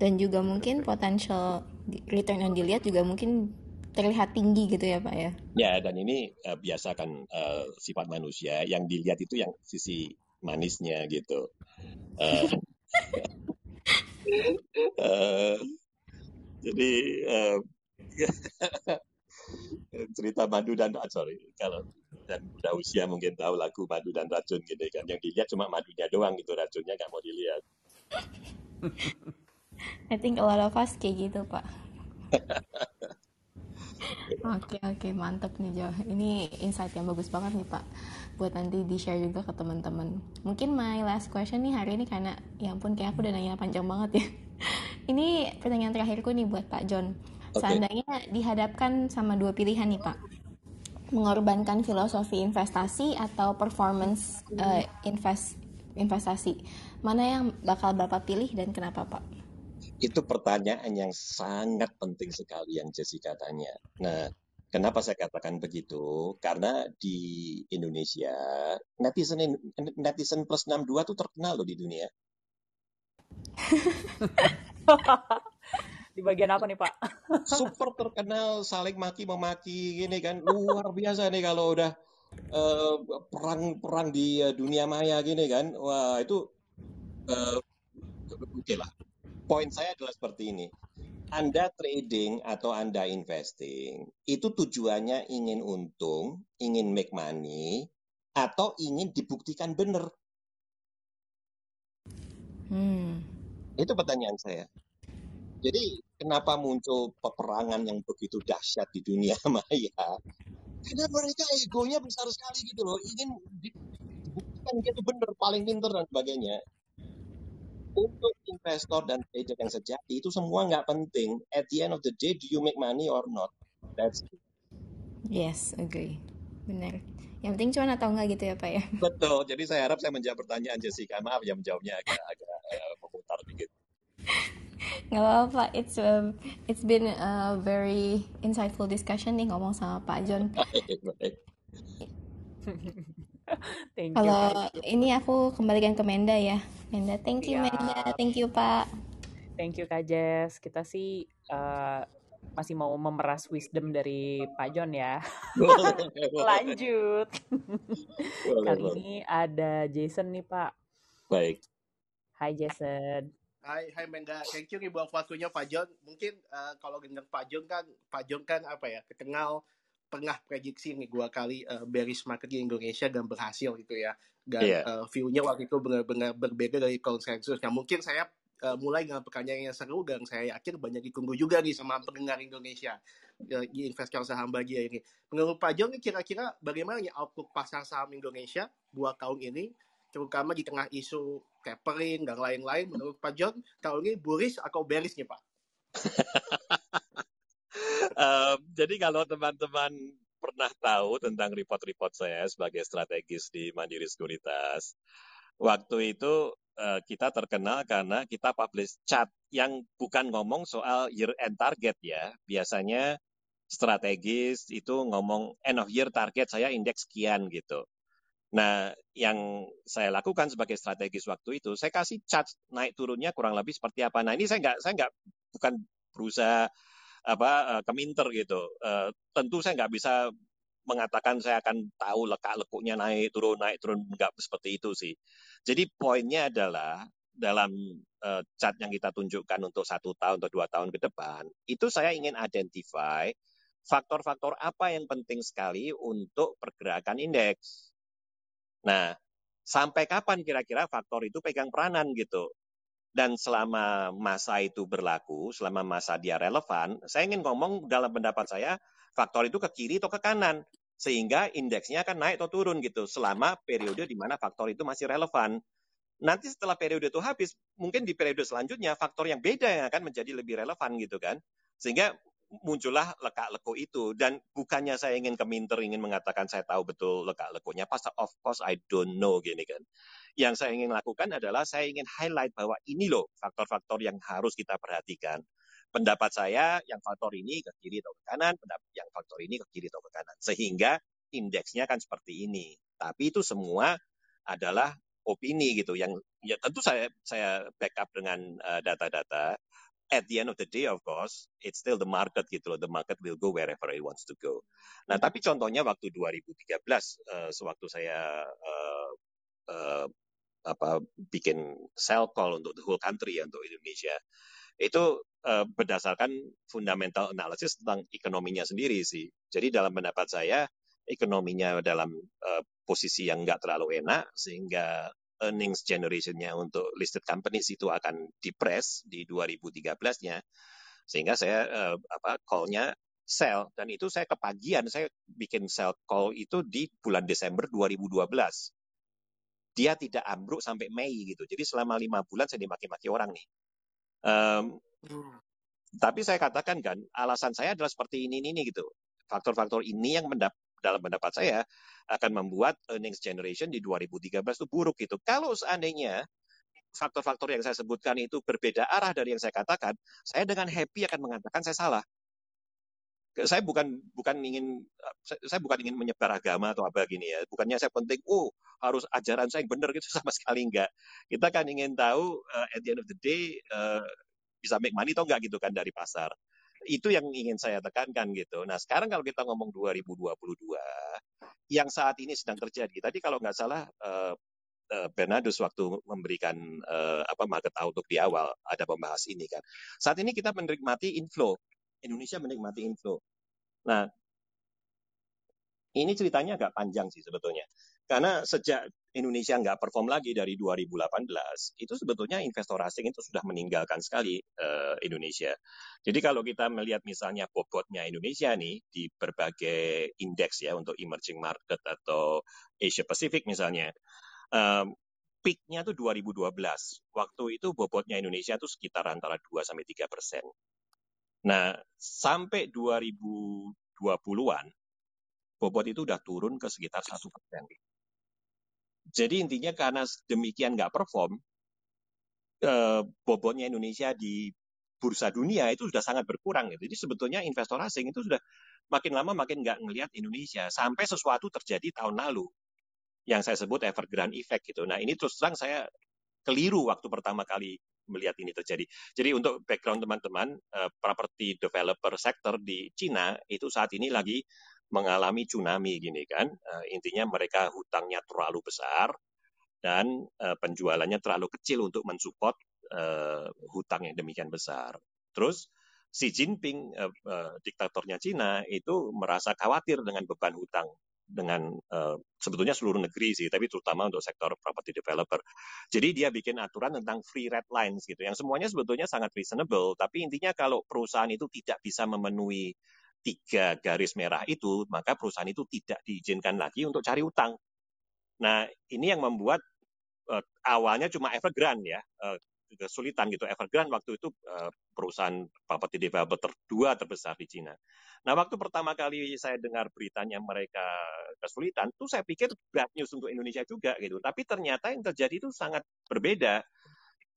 Dan juga mungkin potensial return yang dilihat juga mungkin terlihat tinggi gitu ya Pak ya? Ya dan ini uh, biasa kan uh, sifat manusia yang dilihat itu yang sisi manisnya gitu. Uh, uh, jadi uh, cerita madu dan ah, sorry kalau dan udah usia mungkin tahu lagu madu dan racun gitu kan yang dilihat cuma madunya doang gitu racunnya nggak mau dilihat. I think a lot of us kayak gitu pak Oke okay, oke okay, mantep nih Jo. Ini insight yang bagus banget nih Pak. Buat nanti di share juga ke teman-teman. Mungkin my last question nih hari ini karena ya ampun kayak aku udah nanya panjang banget ya. ini pertanyaan terakhirku nih buat Pak John. Okay. Seandainya dihadapkan sama dua pilihan nih Pak. Mengorbankan filosofi investasi atau performance uh, invest investasi. Mana yang bakal Bapak pilih dan kenapa Pak? Itu pertanyaan yang sangat penting sekali yang Jessica tanya. Nah, kenapa saya katakan begitu? Karena di Indonesia, netizen netizen plus 62 itu terkenal loh di dunia. di bagian apa nih Pak? Super terkenal, saling maki-memaki gini kan. Luar biasa nih kalau udah perang-perang uh, di uh, dunia maya gini kan. Wah, itu uh, oke okay lah poin saya adalah seperti ini. Anda trading atau Anda investing, itu tujuannya ingin untung, ingin make money, atau ingin dibuktikan benar? Hmm. Itu pertanyaan saya. Jadi kenapa muncul peperangan yang begitu dahsyat di dunia maya? Karena mereka egonya besar sekali gitu loh, ingin dibuktikan dia itu benar, paling pinter dan sebagainya untuk investor dan trader yang sejati itu semua nggak penting. At the end of the day, do you make money or not? That's it. Yes, agree. Benar. Yang penting cuan atau enggak gitu ya Pak ya? Betul. Jadi saya harap saya menjawab pertanyaan Jessica. Maaf ya menjawabnya agak agak uh, memutar dikit. Nggak apa-apa. It's um, it's been a very insightful discussion nih ngomong sama Pak John. thank you. Kalau ini aku kembalikan ke Menda ya. Menda, thank you ya. Menda, thank you Pak. Thank you Kak Jess. Kita sih uh, masih mau memeras wisdom dari Pak John ya. Lanjut. Kali ini ada Jason nih Pak. Baik. Hai Jason. Hai, hai Menda. Thank you nih buat waktunya Pak John. Mungkin uh, kalau dengar Pak John kan, Pak John kan apa ya, terkenal pernah prediksi nih dua kali uh, bearish market di Indonesia dan berhasil gitu ya dan yeah. Iya. uh, view-nya waktu itu benar-benar berbeda dari konsensus. Nah mungkin saya uh, mulai dengan pertanyaan yang seru dan saya yakin banyak ditunggu juga nih sama pendengar Indonesia uh, di investor saham bahagia ini. Menurut Pak Jong kira-kira bagaimana ya outlook pasar saham Indonesia dua tahun ini terutama di tengah isu tapering dan lain-lain menurut Pak John tahun ini bullish atau bearish nih Pak? um, jadi kalau teman-teman pernah tahu tentang report-report saya sebagai strategis di Mandiri Sekuritas, waktu itu uh, kita terkenal karena kita publish chart yang bukan ngomong soal year end target ya. Biasanya strategis itu ngomong end of year target saya indeks sekian gitu. Nah, yang saya lakukan sebagai strategis waktu itu, saya kasih chart naik turunnya kurang lebih seperti apa. Nah, ini saya nggak, saya nggak bukan berusaha apa uh, keminter gitu. Uh, tentu saya nggak bisa mengatakan saya akan tahu lekak-lekuknya naik turun naik turun nggak seperti itu sih. Jadi poinnya adalah dalam uh, chart yang kita tunjukkan untuk satu tahun atau dua tahun ke depan itu saya ingin identify faktor-faktor apa yang penting sekali untuk pergerakan indeks. Nah, sampai kapan kira-kira faktor itu pegang peranan gitu? Dan selama masa itu berlaku, selama masa dia relevan, saya ingin ngomong dalam pendapat saya, faktor itu ke kiri atau ke kanan. Sehingga indeksnya akan naik atau turun gitu, selama periode di mana faktor itu masih relevan. Nanti setelah periode itu habis, mungkin di periode selanjutnya faktor yang beda yang akan menjadi lebih relevan gitu kan. Sehingga muncullah lekak-leku itu. Dan bukannya saya ingin keminter ingin mengatakan saya tahu betul lekak-lekunya pas of course I don't know gini kan. Yang saya ingin lakukan adalah saya ingin highlight bahwa ini loh faktor-faktor yang harus kita perhatikan. Pendapat saya yang faktor ini ke kiri atau ke kanan pendapat yang faktor ini ke kiri atau ke kanan. Sehingga indeksnya kan seperti ini. Tapi itu semua adalah opini gitu. Yang ya tentu saya saya backup dengan uh, data-data at the end of the day, of course, it's still the market gitu loh. The market will go wherever it wants to go. Nah, tapi contohnya waktu 2013, uh, sewaktu saya uh, uh, apa bikin sell call untuk the whole country ya, untuk Indonesia, itu uh, berdasarkan fundamental analysis tentang ekonominya sendiri sih. Jadi dalam pendapat saya, ekonominya dalam uh, posisi yang nggak terlalu enak, sehingga earnings generation-nya untuk listed companies itu akan depress di 2013-nya. Sehingga saya uh, apa call-nya sell dan itu saya kepagian saya bikin sell call itu di bulan Desember 2012. Dia tidak ambruk sampai Mei gitu. Jadi selama lima bulan saya dimaki-maki orang nih. Um. Tapi saya katakan kan alasan saya adalah seperti ini ini gitu. Faktor-faktor ini yang mendap dalam pendapat saya akan membuat earnings generation di 2013 itu buruk gitu. Kalau seandainya faktor-faktor yang saya sebutkan itu berbeda arah dari yang saya katakan, saya dengan happy akan mengatakan saya salah. Saya bukan bukan ingin saya bukan ingin menyebar agama atau apa gini ya. Bukannya saya penting, oh harus ajaran saya yang benar gitu sama sekali enggak. Kita kan ingin tahu uh, at the end of the day uh, bisa make money atau enggak gitu kan dari pasar. Itu yang ingin saya tekankan gitu. Nah sekarang kalau kita ngomong 2022, yang saat ini sedang terjadi. Tadi kalau nggak salah uh, Bernardus waktu memberikan uh, apa market outlook di awal ada pembahas ini kan. Saat ini kita menikmati inflow. Indonesia menikmati inflow. Nah, ini ceritanya agak panjang sih sebetulnya. Karena sejak Indonesia nggak perform lagi dari 2018, itu sebetulnya investor asing itu sudah meninggalkan sekali uh, Indonesia. Jadi kalau kita melihat misalnya bobotnya Indonesia nih di berbagai indeks ya untuk emerging market atau Asia Pacific misalnya, um, peaknya tuh 2012. Waktu itu bobotnya Indonesia tuh sekitar antara 2 sampai 3 persen. Nah, sampai 2020-an, bobot itu udah turun ke sekitar satu persen. Jadi intinya karena demikian nggak perform, eh, bobotnya Indonesia di bursa dunia itu sudah sangat berkurang. Gitu. Jadi sebetulnya investor asing itu sudah makin lama makin nggak ngelihat Indonesia sampai sesuatu terjadi tahun lalu yang saya sebut evergrande effect gitu. Nah ini terus terang saya keliru waktu pertama kali melihat ini terjadi. Jadi untuk background teman-teman, uh, property developer sector di Cina itu saat ini lagi mengalami tsunami gini kan. Uh, intinya mereka hutangnya terlalu besar dan uh, penjualannya terlalu kecil untuk mensupport uh, hutang yang demikian besar. Terus Xi Jinping, diktatornya Cina, itu merasa khawatir dengan beban hutang dengan uh, sebetulnya seluruh negeri sih, tapi terutama untuk sektor property developer. Jadi dia bikin aturan tentang free red lines gitu, yang semuanya sebetulnya sangat reasonable, tapi intinya kalau perusahaan itu tidak bisa memenuhi tiga garis merah itu, maka perusahaan itu tidak diizinkan lagi untuk cari utang. Nah, ini yang membuat uh, awalnya cuma Evergrande ya, uh, kesulitan gitu. Evergrande waktu itu uh, perusahaan property developer terdua terbesar di Cina. Nah, waktu pertama kali saya dengar beritanya mereka kesulitan, tuh saya pikir bad news untuk Indonesia juga gitu. Tapi ternyata yang terjadi itu sangat berbeda.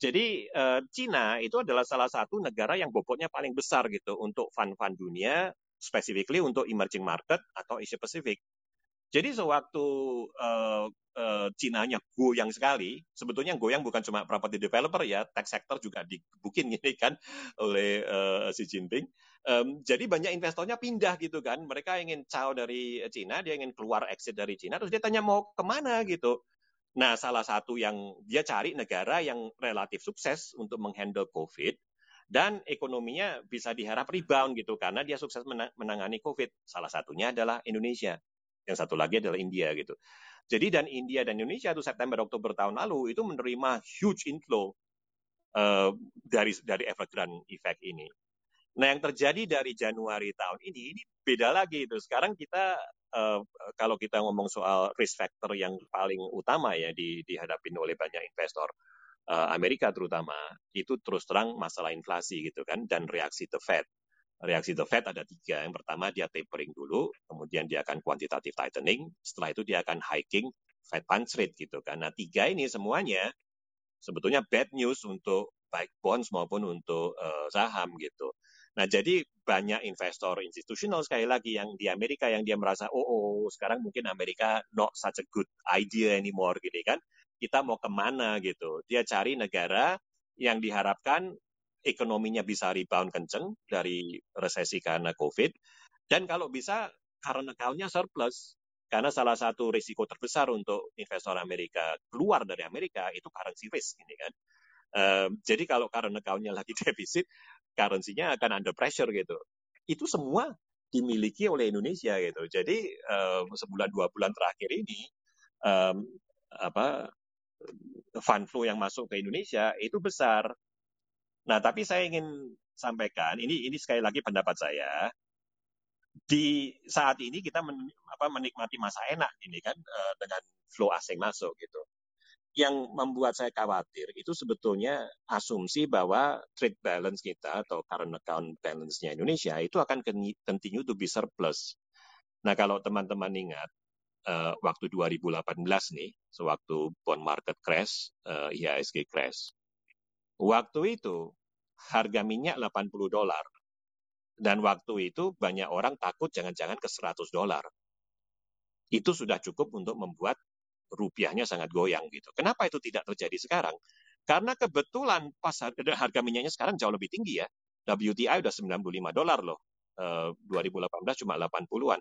Jadi Cina itu adalah salah satu negara yang bobotnya paling besar gitu untuk fund-fund dunia, specifically untuk emerging market atau Asia Pacific. Jadi sewaktu uh, uh, Cina-nya goyang sekali, sebetulnya goyang bukan cuma property developer ya, tech sector juga dibukin gini kan oleh uh, Xi Jinping. Um, jadi banyak investornya pindah gitu kan, mereka ingin caw dari Cina, dia ingin keluar exit dari Cina, terus dia tanya mau ke mana gitu. Nah, salah satu yang dia cari negara yang relatif sukses untuk menghandle COVID, dan ekonominya bisa diharap rebound gitu karena dia sukses menangani COVID. Salah satunya adalah Indonesia. Yang satu lagi adalah India gitu. Jadi dan India dan Indonesia itu September Oktober tahun lalu itu menerima huge inflow uh, dari dari Evergrande effect ini. Nah yang terjadi dari Januari tahun ini ini beda lagi itu. Sekarang kita uh, kalau kita ngomong soal risk factor yang paling utama ya di, dihadapin oleh banyak investor Amerika terutama itu terus terang masalah inflasi gitu kan dan reaksi the Fed reaksi the Fed ada tiga. Yang pertama dia tapering dulu, kemudian dia akan quantitative tightening, setelah itu dia akan hiking Fed funds rate gitu kan. Nah tiga ini semuanya sebetulnya bad news untuk baik bonds maupun untuk uh, saham gitu. Nah jadi banyak investor institusional sekali lagi yang di Amerika yang dia merasa oh, oh sekarang mungkin Amerika not such a good idea anymore gitu kan. Kita mau ke mana gitu. Dia cari negara yang diharapkan ekonominya bisa rebound kenceng dari resesi karena COVID. Dan kalau bisa karena account surplus. Karena salah satu risiko terbesar untuk investor Amerika keluar dari Amerika itu currency risk ini kan. Um, jadi kalau current account lagi defisit, currency-nya akan under pressure gitu. Itu semua dimiliki oleh Indonesia gitu. Jadi um, sebulan dua bulan terakhir ini um, apa fund flow yang masuk ke Indonesia itu besar Nah, tapi saya ingin sampaikan, ini ini sekali lagi pendapat saya, di saat ini kita men, apa, menikmati masa enak ini kan uh, dengan flow asing masuk gitu. Yang membuat saya khawatir itu sebetulnya asumsi bahwa trade balance kita atau current account balance-nya Indonesia itu akan continue to be surplus. Nah, kalau teman-teman ingat, uh, waktu 2018 nih, sewaktu bond market crash, uh, IHSG crash. Waktu itu harga minyak 80 dolar. Dan waktu itu banyak orang takut jangan-jangan ke 100 dolar. Itu sudah cukup untuk membuat rupiahnya sangat goyang gitu. Kenapa itu tidak terjadi sekarang? Karena kebetulan pas harga minyaknya sekarang jauh lebih tinggi ya. WTI udah 95 dolar loh. 2018 eh, cuma 80-an.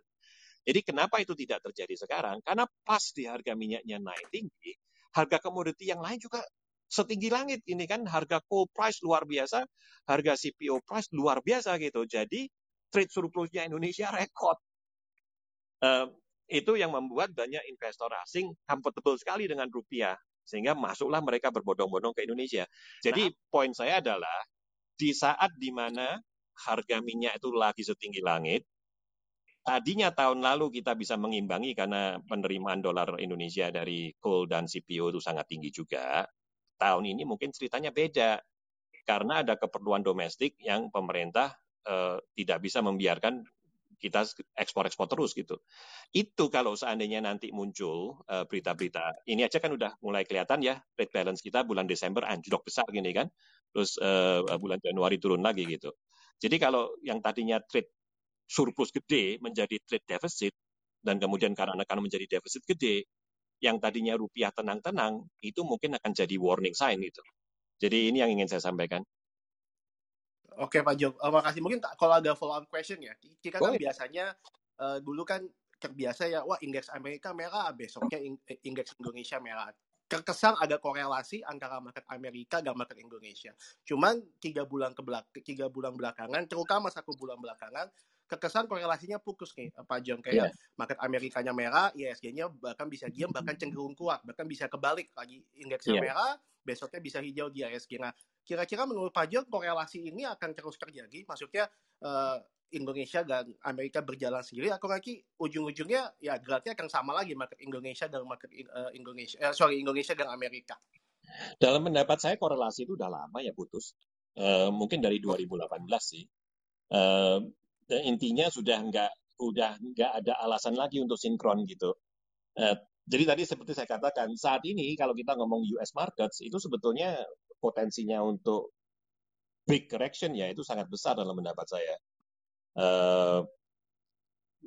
Jadi kenapa itu tidak terjadi sekarang? Karena pas di harga minyaknya naik tinggi, harga komoditi yang lain juga setinggi langit ini kan harga coal price luar biasa, harga CPO price luar biasa gitu. Jadi trade surplusnya Indonesia rekor. Uh, itu yang membuat banyak investor asing comfortable sekali dengan rupiah sehingga masuklah mereka berbondong-bondong ke Indonesia. Jadi nah, poin saya adalah di saat di mana harga minyak itu lagi setinggi langit, tadinya tahun lalu kita bisa mengimbangi karena penerimaan dolar Indonesia dari coal dan CPO itu sangat tinggi juga tahun ini mungkin ceritanya beda karena ada keperluan domestik yang pemerintah eh, tidak bisa membiarkan kita ekspor-ekspor terus gitu. Itu kalau seandainya nanti muncul berita berita-berita, ini aja kan udah mulai kelihatan ya trade balance kita bulan Desember anjlok besar gini kan, terus uh, bulan Januari turun lagi gitu. Jadi kalau yang tadinya trade surplus gede menjadi trade deficit dan kemudian karena akan menjadi defisit gede, yang tadinya rupiah tenang-tenang, itu mungkin akan jadi warning sign itu. Jadi ini yang ingin saya sampaikan. Oke Pak Jok, uh, makasih. Mungkin kalau ada follow up question ya, kita kan biasanya uh, dulu kan terbiasa ya, wah indeks Amerika merah, besoknya eh, indeks Indonesia merah. Terkesan ada korelasi antara market Amerika dan market Indonesia. Cuman tiga bulan ke belak tiga bulan belakangan, terutama satu bulan belakangan, kekesan korelasinya putus nih Pak John kayak yeah. market Amerikanya merah, ISG-nya bahkan bisa diam bahkan cenderung kuat, bahkan bisa kebalik lagi indeksnya yeah. merah, besoknya bisa hijau di ISG. Nah, kira-kira menurut Pak korelasi ini akan terus terjadi? Maksudnya uh, Indonesia dan Amerika berjalan sendiri atau lagi ujung-ujungnya ya geraknya akan sama lagi market Indonesia dan market uh, Indonesia uh, sorry Indonesia dan Amerika. Dalam pendapat saya korelasi itu udah lama ya putus. Uh, mungkin dari 2018 sih. Uh, intinya sudah nggak udah nggak ada alasan lagi untuk sinkron gitu. Uh, jadi tadi seperti saya katakan saat ini kalau kita ngomong US markets itu sebetulnya potensinya untuk big correction ya itu sangat besar dalam pendapat saya. Uh,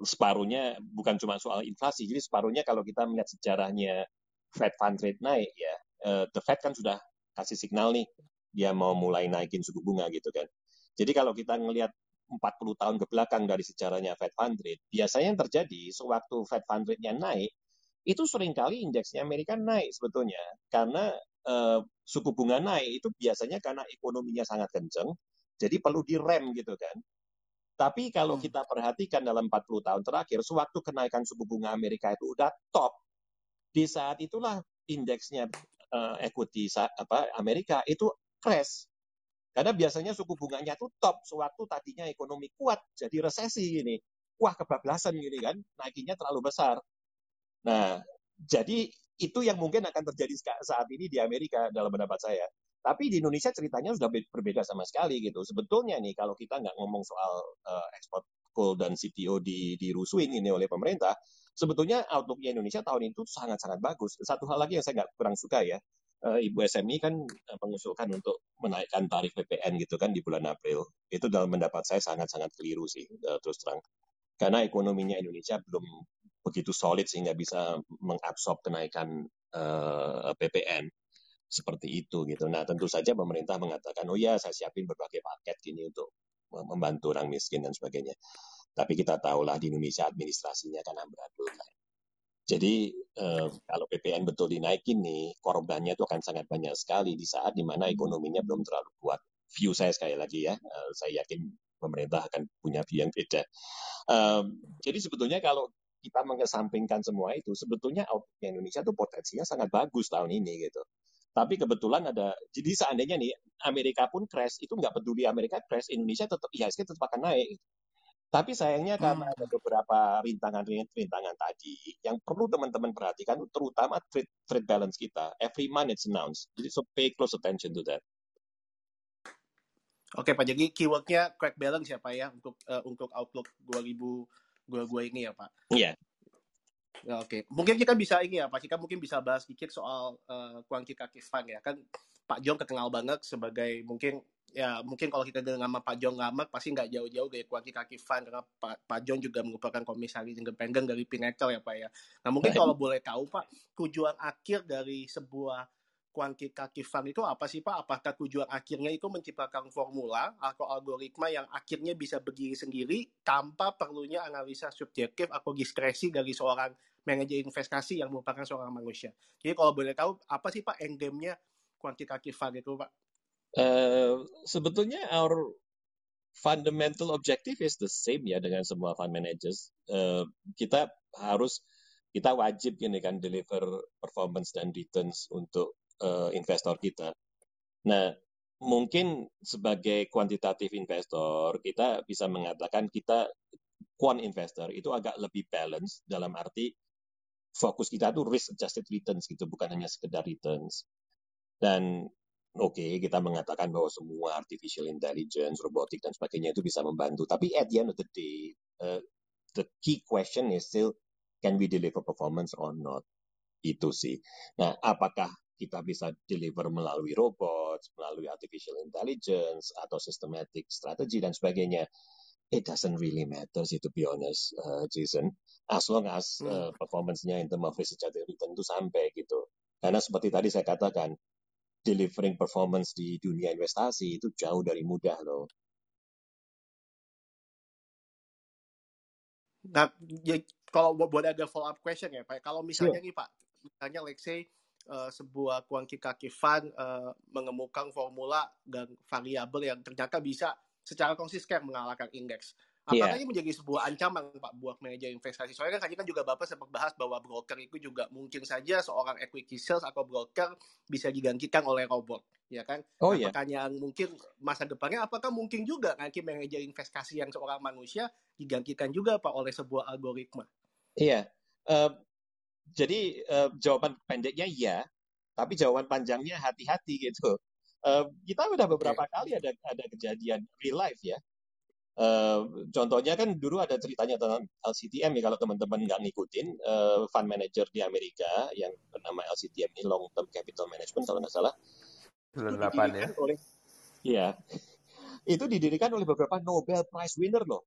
separuhnya bukan cuma soal inflasi, jadi separuhnya kalau kita melihat sejarahnya Fed fund rate naik ya, uh, the Fed kan sudah kasih signal nih dia mau mulai naikin suku bunga gitu kan. Jadi kalau kita ngelihat 40 tahun ke belakang dari sejarahnya Fed Fund Rate, biasanya yang terjadi sewaktu Fed Fund Rate-nya naik, itu sering kali indeksnya Amerika naik sebetulnya. Karena uh, suku bunga naik itu biasanya karena ekonominya sangat kenceng, jadi perlu direm gitu kan. Tapi kalau hmm. kita perhatikan dalam 40 tahun terakhir, sewaktu kenaikan suku bunga Amerika itu udah top, di saat itulah indeksnya uh, equity apa Amerika itu crash karena biasanya suku bunganya itu top sewaktu tadinya ekonomi kuat jadi resesi ini. Wah kebablasan gini kan, naikinnya terlalu besar. Nah, jadi itu yang mungkin akan terjadi saat ini di Amerika dalam pendapat saya. Tapi di Indonesia ceritanya sudah berbeda sama sekali gitu. Sebetulnya nih kalau kita nggak ngomong soal uh, ekspor coal dan CPO di dirusuin ini oleh pemerintah, sebetulnya outlooknya Indonesia tahun itu sangat-sangat bagus. Satu hal lagi yang saya nggak kurang suka ya, uh, Ibu SMI kan uh, mengusulkan untuk menaikkan tarif PPN gitu kan di bulan April. Itu dalam pendapat saya sangat-sangat keliru sih uh, terus terang. Karena ekonominya Indonesia belum begitu solid sehingga bisa mengabsorb kenaikan uh, PPN seperti itu gitu. Nah tentu saja pemerintah mengatakan oh ya saya siapin berbagai paket gini untuk membantu orang miskin dan sebagainya. Tapi kita tahulah di Indonesia administrasinya kan amburadul kan. Jadi eh, kalau PPN betul dinaikin nih, korbannya itu akan sangat banyak sekali di saat di mana ekonominya belum terlalu kuat. View saya sekali lagi ya, eh, saya yakin pemerintah akan punya view yang beda. Um, jadi sebetulnya kalau kita mengesampingkan semua itu, sebetulnya output Indonesia itu potensinya sangat bagus tahun ini gitu. Tapi kebetulan ada, jadi seandainya nih Amerika pun crash, itu nggak peduli Amerika crash, Indonesia tetap IHSG tetap akan naik. Tapi sayangnya karena hmm. ada beberapa rintangan-rintangan tadi yang perlu teman-teman perhatikan, terutama trade, trade balance kita. Every month it's announced. Jadi so pay close attention to that. Oke Pak, jadi keywordnya crack balance ya Pak ya untuk uh, untuk outlook 2022 ini ya Pak? Iya. Yeah. Ya, Oke, mungkin kita bisa ini ya, Pak. Kita mungkin bisa bahas sedikit soal uh, kuantitatif fund ya. Kan Pak Jong terkenal banget sebagai mungkin ya mungkin kalau kita dengar nama Pak Jong lama pasti nggak jauh-jauh dari kuantitatif fund karena Pak, Pak Jong juga merupakan komisaris independen dari Pinnacle ya Pak ya. Nah mungkin kalau boleh tahu Pak, tujuan akhir dari sebuah kuantitatif fund itu apa sih Pak? Apakah tujuan akhirnya itu menciptakan formula atau algoritma yang akhirnya bisa berdiri sendiri tanpa perlunya analisa subjektif atau diskresi dari seorang manajer investasi yang merupakan seorang manusia. Jadi kalau boleh tahu apa sih Pak endgame-nya kuantitatif fund itu Pak? Uh, sebetulnya our fundamental objective is the same ya dengan semua fund managers. Uh, kita harus kita wajib ini kan deliver performance dan returns untuk uh, investor kita. Nah, mungkin sebagai kuantitatif investor kita bisa mengatakan kita quant investor itu agak lebih balance dalam arti fokus kita tuh risk adjusted returns gitu bukan hanya sekedar returns dan oke okay, kita mengatakan bahwa semua artificial intelligence robotik dan sebagainya itu bisa membantu tapi at the end of the day uh, the key question is still can we deliver performance or not itu sih nah apakah kita bisa deliver melalui robot, melalui artificial intelligence, atau systematic strategy, dan sebagainya. It doesn't really matter sih, to be honest, uh, Jason. As long as uh, performance-nya in terms of risk adjusted return itu sampai gitu. Karena seperti tadi saya katakan, delivering performance di dunia investasi itu jauh dari mudah loh. Nah, ya, kalau boleh ada follow up question ya Pak, kalau misalnya sure. nih Pak, misalnya let's say uh, sebuah fund uh, mengemukakan formula dan variabel yang ternyata bisa secara konsisten mengalahkan indeks. Apakah yeah. ini menjadi sebuah ancaman Pak buat manajer investasi? Soalnya kan tadi kan juga Bapak sempat bahas bahwa broker itu juga mungkin saja seorang equity sales atau broker bisa digantikan oleh robot, ya kan? Oh nah, yeah. Pertanyaan mungkin masa depannya apakah mungkin juga nanti manajer investasi yang seorang manusia digantikan juga Pak oleh sebuah algoritma? Iya. Yeah. Uh, jadi uh, jawaban pendeknya ya, tapi jawaban panjangnya hati-hati gitu. Uh, kita udah beberapa okay. kali ada ada kejadian real life ya. Uh, contohnya kan dulu ada ceritanya tentang LCTM ya kalau teman-teman nggak ngikutin uh, fund manager di Amerika yang bernama LCTM ini Long Term Capital Management kalau nggak salah. 98 ya. Oleh, ya. Itu didirikan oleh beberapa Nobel Prize winner loh.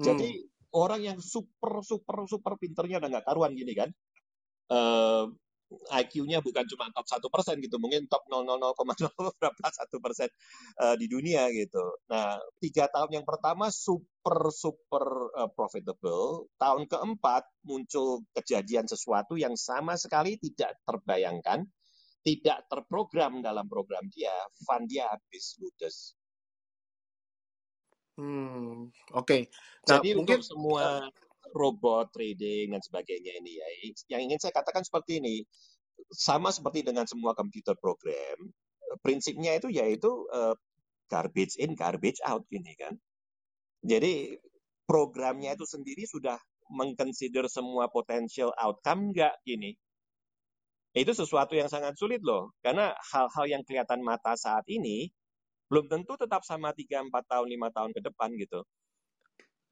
Hmm. Jadi orang yang super super super pinternya udah nggak karuan gini kan uh, eh, IQ-nya bukan cuma top satu persen gitu, mungkin top 000,0 berapa satu persen uh, di dunia gitu. Nah, tiga tahun yang pertama super super uh, profitable. Tahun keempat muncul kejadian sesuatu yang sama sekali tidak terbayangkan, tidak terprogram dalam program dia, fund dia habis ludes. Hmm, oke. Okay. Nah, Jadi mungkin untuk semua robot trading dan sebagainya ini ya, yang ingin saya katakan seperti ini, sama seperti dengan semua computer program, prinsipnya itu yaitu uh, garbage in, garbage out ini kan. Jadi programnya itu sendiri sudah mengconsider semua potential outcome enggak gini. Itu sesuatu yang sangat sulit loh, karena hal-hal yang kelihatan mata saat ini belum tentu tetap sama 3, 4 tahun, 5 tahun ke depan gitu.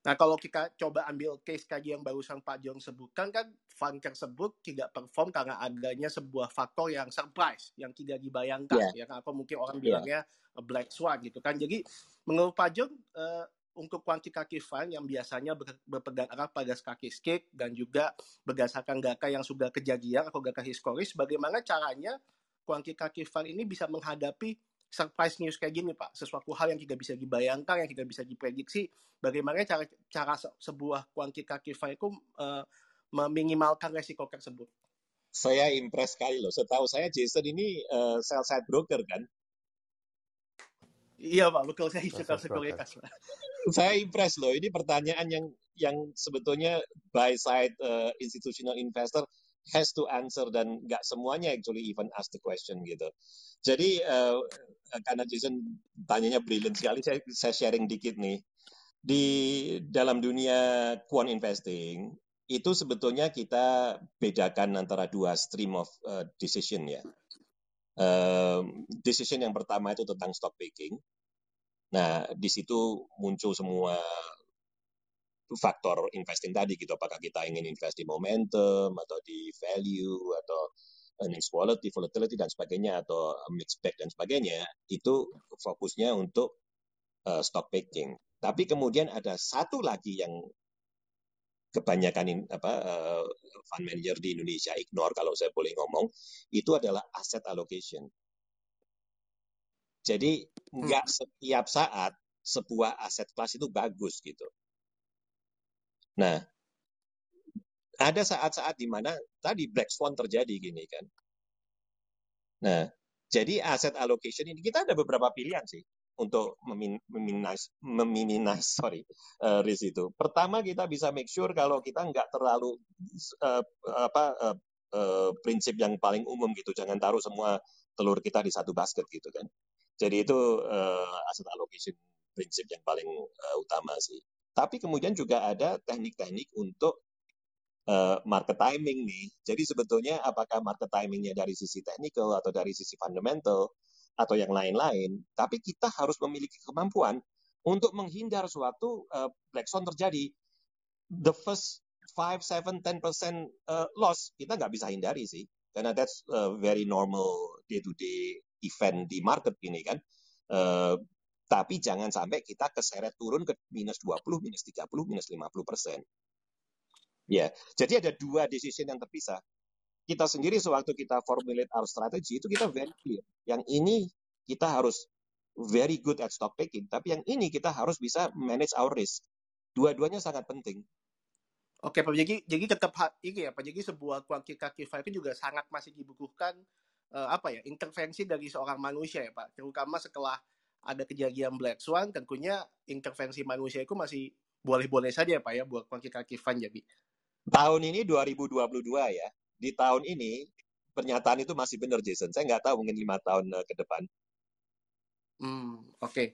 Nah, kalau kita coba ambil case kaji yang barusan Pak Jong sebutkan, kan fund tersebut tidak perform karena adanya sebuah faktor yang surprise, yang tidak dibayangkan, yeah. ya kan? Apa mungkin orang yeah. bilangnya black swan gitu kan. Jadi, menurut Pak Jong, uh, untuk kuantitatif fund yang biasanya berpegang erat pada statistik dan juga berdasarkan data yang sudah kejadian atau data historis, bagaimana caranya kuantitatif fund ini bisa menghadapi surprise news kayak gini Pak, sesuatu hal yang tidak bisa dibayangkan, yang tidak bisa diprediksi, bagaimana cara cara sebuah kuantitatif itu uh, meminimalkan resiko tersebut. Saya impress sekali loh. Setahu saya Jason ini uh, sell side broker kan? Iya Pak, betul saya suka sekuritas Pak. saya impress loh. Ini pertanyaan yang yang sebetulnya buy side uh, institutional investor has to answer dan nggak semuanya actually even ask the question gitu. Jadi uh, karena Jason tanyanya brilliant sekali, saya, saya sharing dikit nih. Di dalam dunia quant investing itu sebetulnya kita bedakan antara dua stream of uh, decision ya. Uh, decision yang pertama itu tentang stock picking. Nah, di situ muncul semua faktor investing tadi gitu. Apakah kita ingin invest di momentum atau di value atau earnings quality, volatility dan sebagainya atau mixed bag dan sebagainya itu fokusnya untuk uh, stock picking. Tapi kemudian ada satu lagi yang kebanyakan in, apa uh, fund manager di Indonesia ignore kalau saya boleh ngomong itu adalah asset allocation. Jadi nggak hmm. setiap saat sebuah aset kelas itu bagus gitu. Nah, ada saat-saat di mana tadi black swan terjadi gini kan. Nah, jadi aset allocation ini kita ada beberapa pilihan sih untuk meminimize, meminimize sorry uh, risk itu. Pertama kita bisa make sure kalau kita nggak terlalu uh, apa uh, uh, prinsip yang paling umum gitu, jangan taruh semua telur kita di satu basket gitu kan. Jadi itu uh, aset allocation prinsip yang paling uh, utama sih. Tapi kemudian juga ada teknik-teknik untuk uh, market timing nih. Jadi sebetulnya apakah market timingnya dari sisi technical atau dari sisi fundamental atau yang lain-lain, tapi kita harus memiliki kemampuan untuk menghindar suatu uh, black swan terjadi. The first 5, 7, 10% uh, loss kita nggak bisa hindari sih, karena that's uh, very normal day-to-day event di market ini kan. Uh, tapi jangan sampai kita keseret turun ke minus 20, minus 30, minus 50 persen. Ya, jadi ada dua decision yang terpisah kita sendiri sewaktu kita formulate our strategy itu kita very clear. Yang ini kita harus very good at stock picking, tapi yang ini kita harus bisa manage our risk. Dua-duanya sangat penting. Oke Pak Jadi, jadi tetap ini ya Pak Jadi sebuah kuantitatif itu juga sangat masih dibutuhkan uh, apa ya intervensi dari seorang manusia ya Pak. Terutama setelah ada kejadian Black Swan, tentunya intervensi manusia itu masih boleh-boleh saja ya Pak ya buat kuantitatif jadi. Tahun ini 2022 ya, di tahun ini pernyataan itu masih benar Jason. Saya nggak tahu mungkin lima tahun uh, ke depan. Hmm, oke. Okay.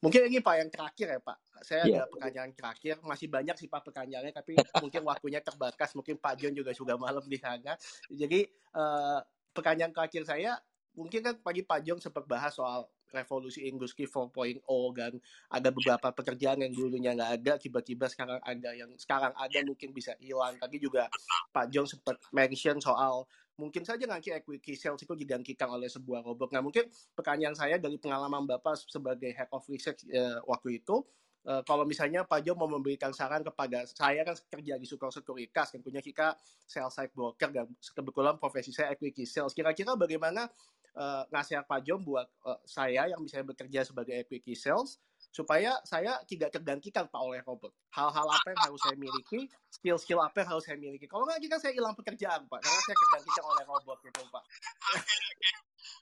Mungkin ini Pak yang terakhir ya Pak. Saya yeah. ada pertanyaan terakhir. Masih banyak sih Pak pertanyaannya, tapi mungkin waktunya terbatas. Mungkin Pak John juga sudah malam di sana. Jadi uh, pertanyaan terakhir saya, mungkin kan pagi Pak John sempat bahas soal revolusi industri 4.0 kan ada beberapa pekerjaan yang dulunya nggak ada tiba-tiba sekarang ada yang sekarang ada mungkin bisa hilang tadi juga Pak Jong sempat mention soal mungkin saja nanti equity sales itu digantikan oleh sebuah robot. Nah mungkin pertanyaan saya dari pengalaman Bapak sebagai head of research uh, waktu itu, uh, kalau misalnya Pak Jo mau memberikan saran kepada saya kan kerja di Sukor Sekuritas, tentunya kita sales side broker dan kebetulan profesi saya equity sales. Kira-kira bagaimana uh, nasihat Pak Jom buat uh, saya yang bisa bekerja sebagai equity sales supaya saya tidak tergantikan Pak oleh robot. Hal-hal apa yang harus saya miliki, skill-skill apa yang harus saya miliki. Kalau nggak kita saya hilang pekerjaan Pak, karena saya tergantikan oleh robot gitu Pak.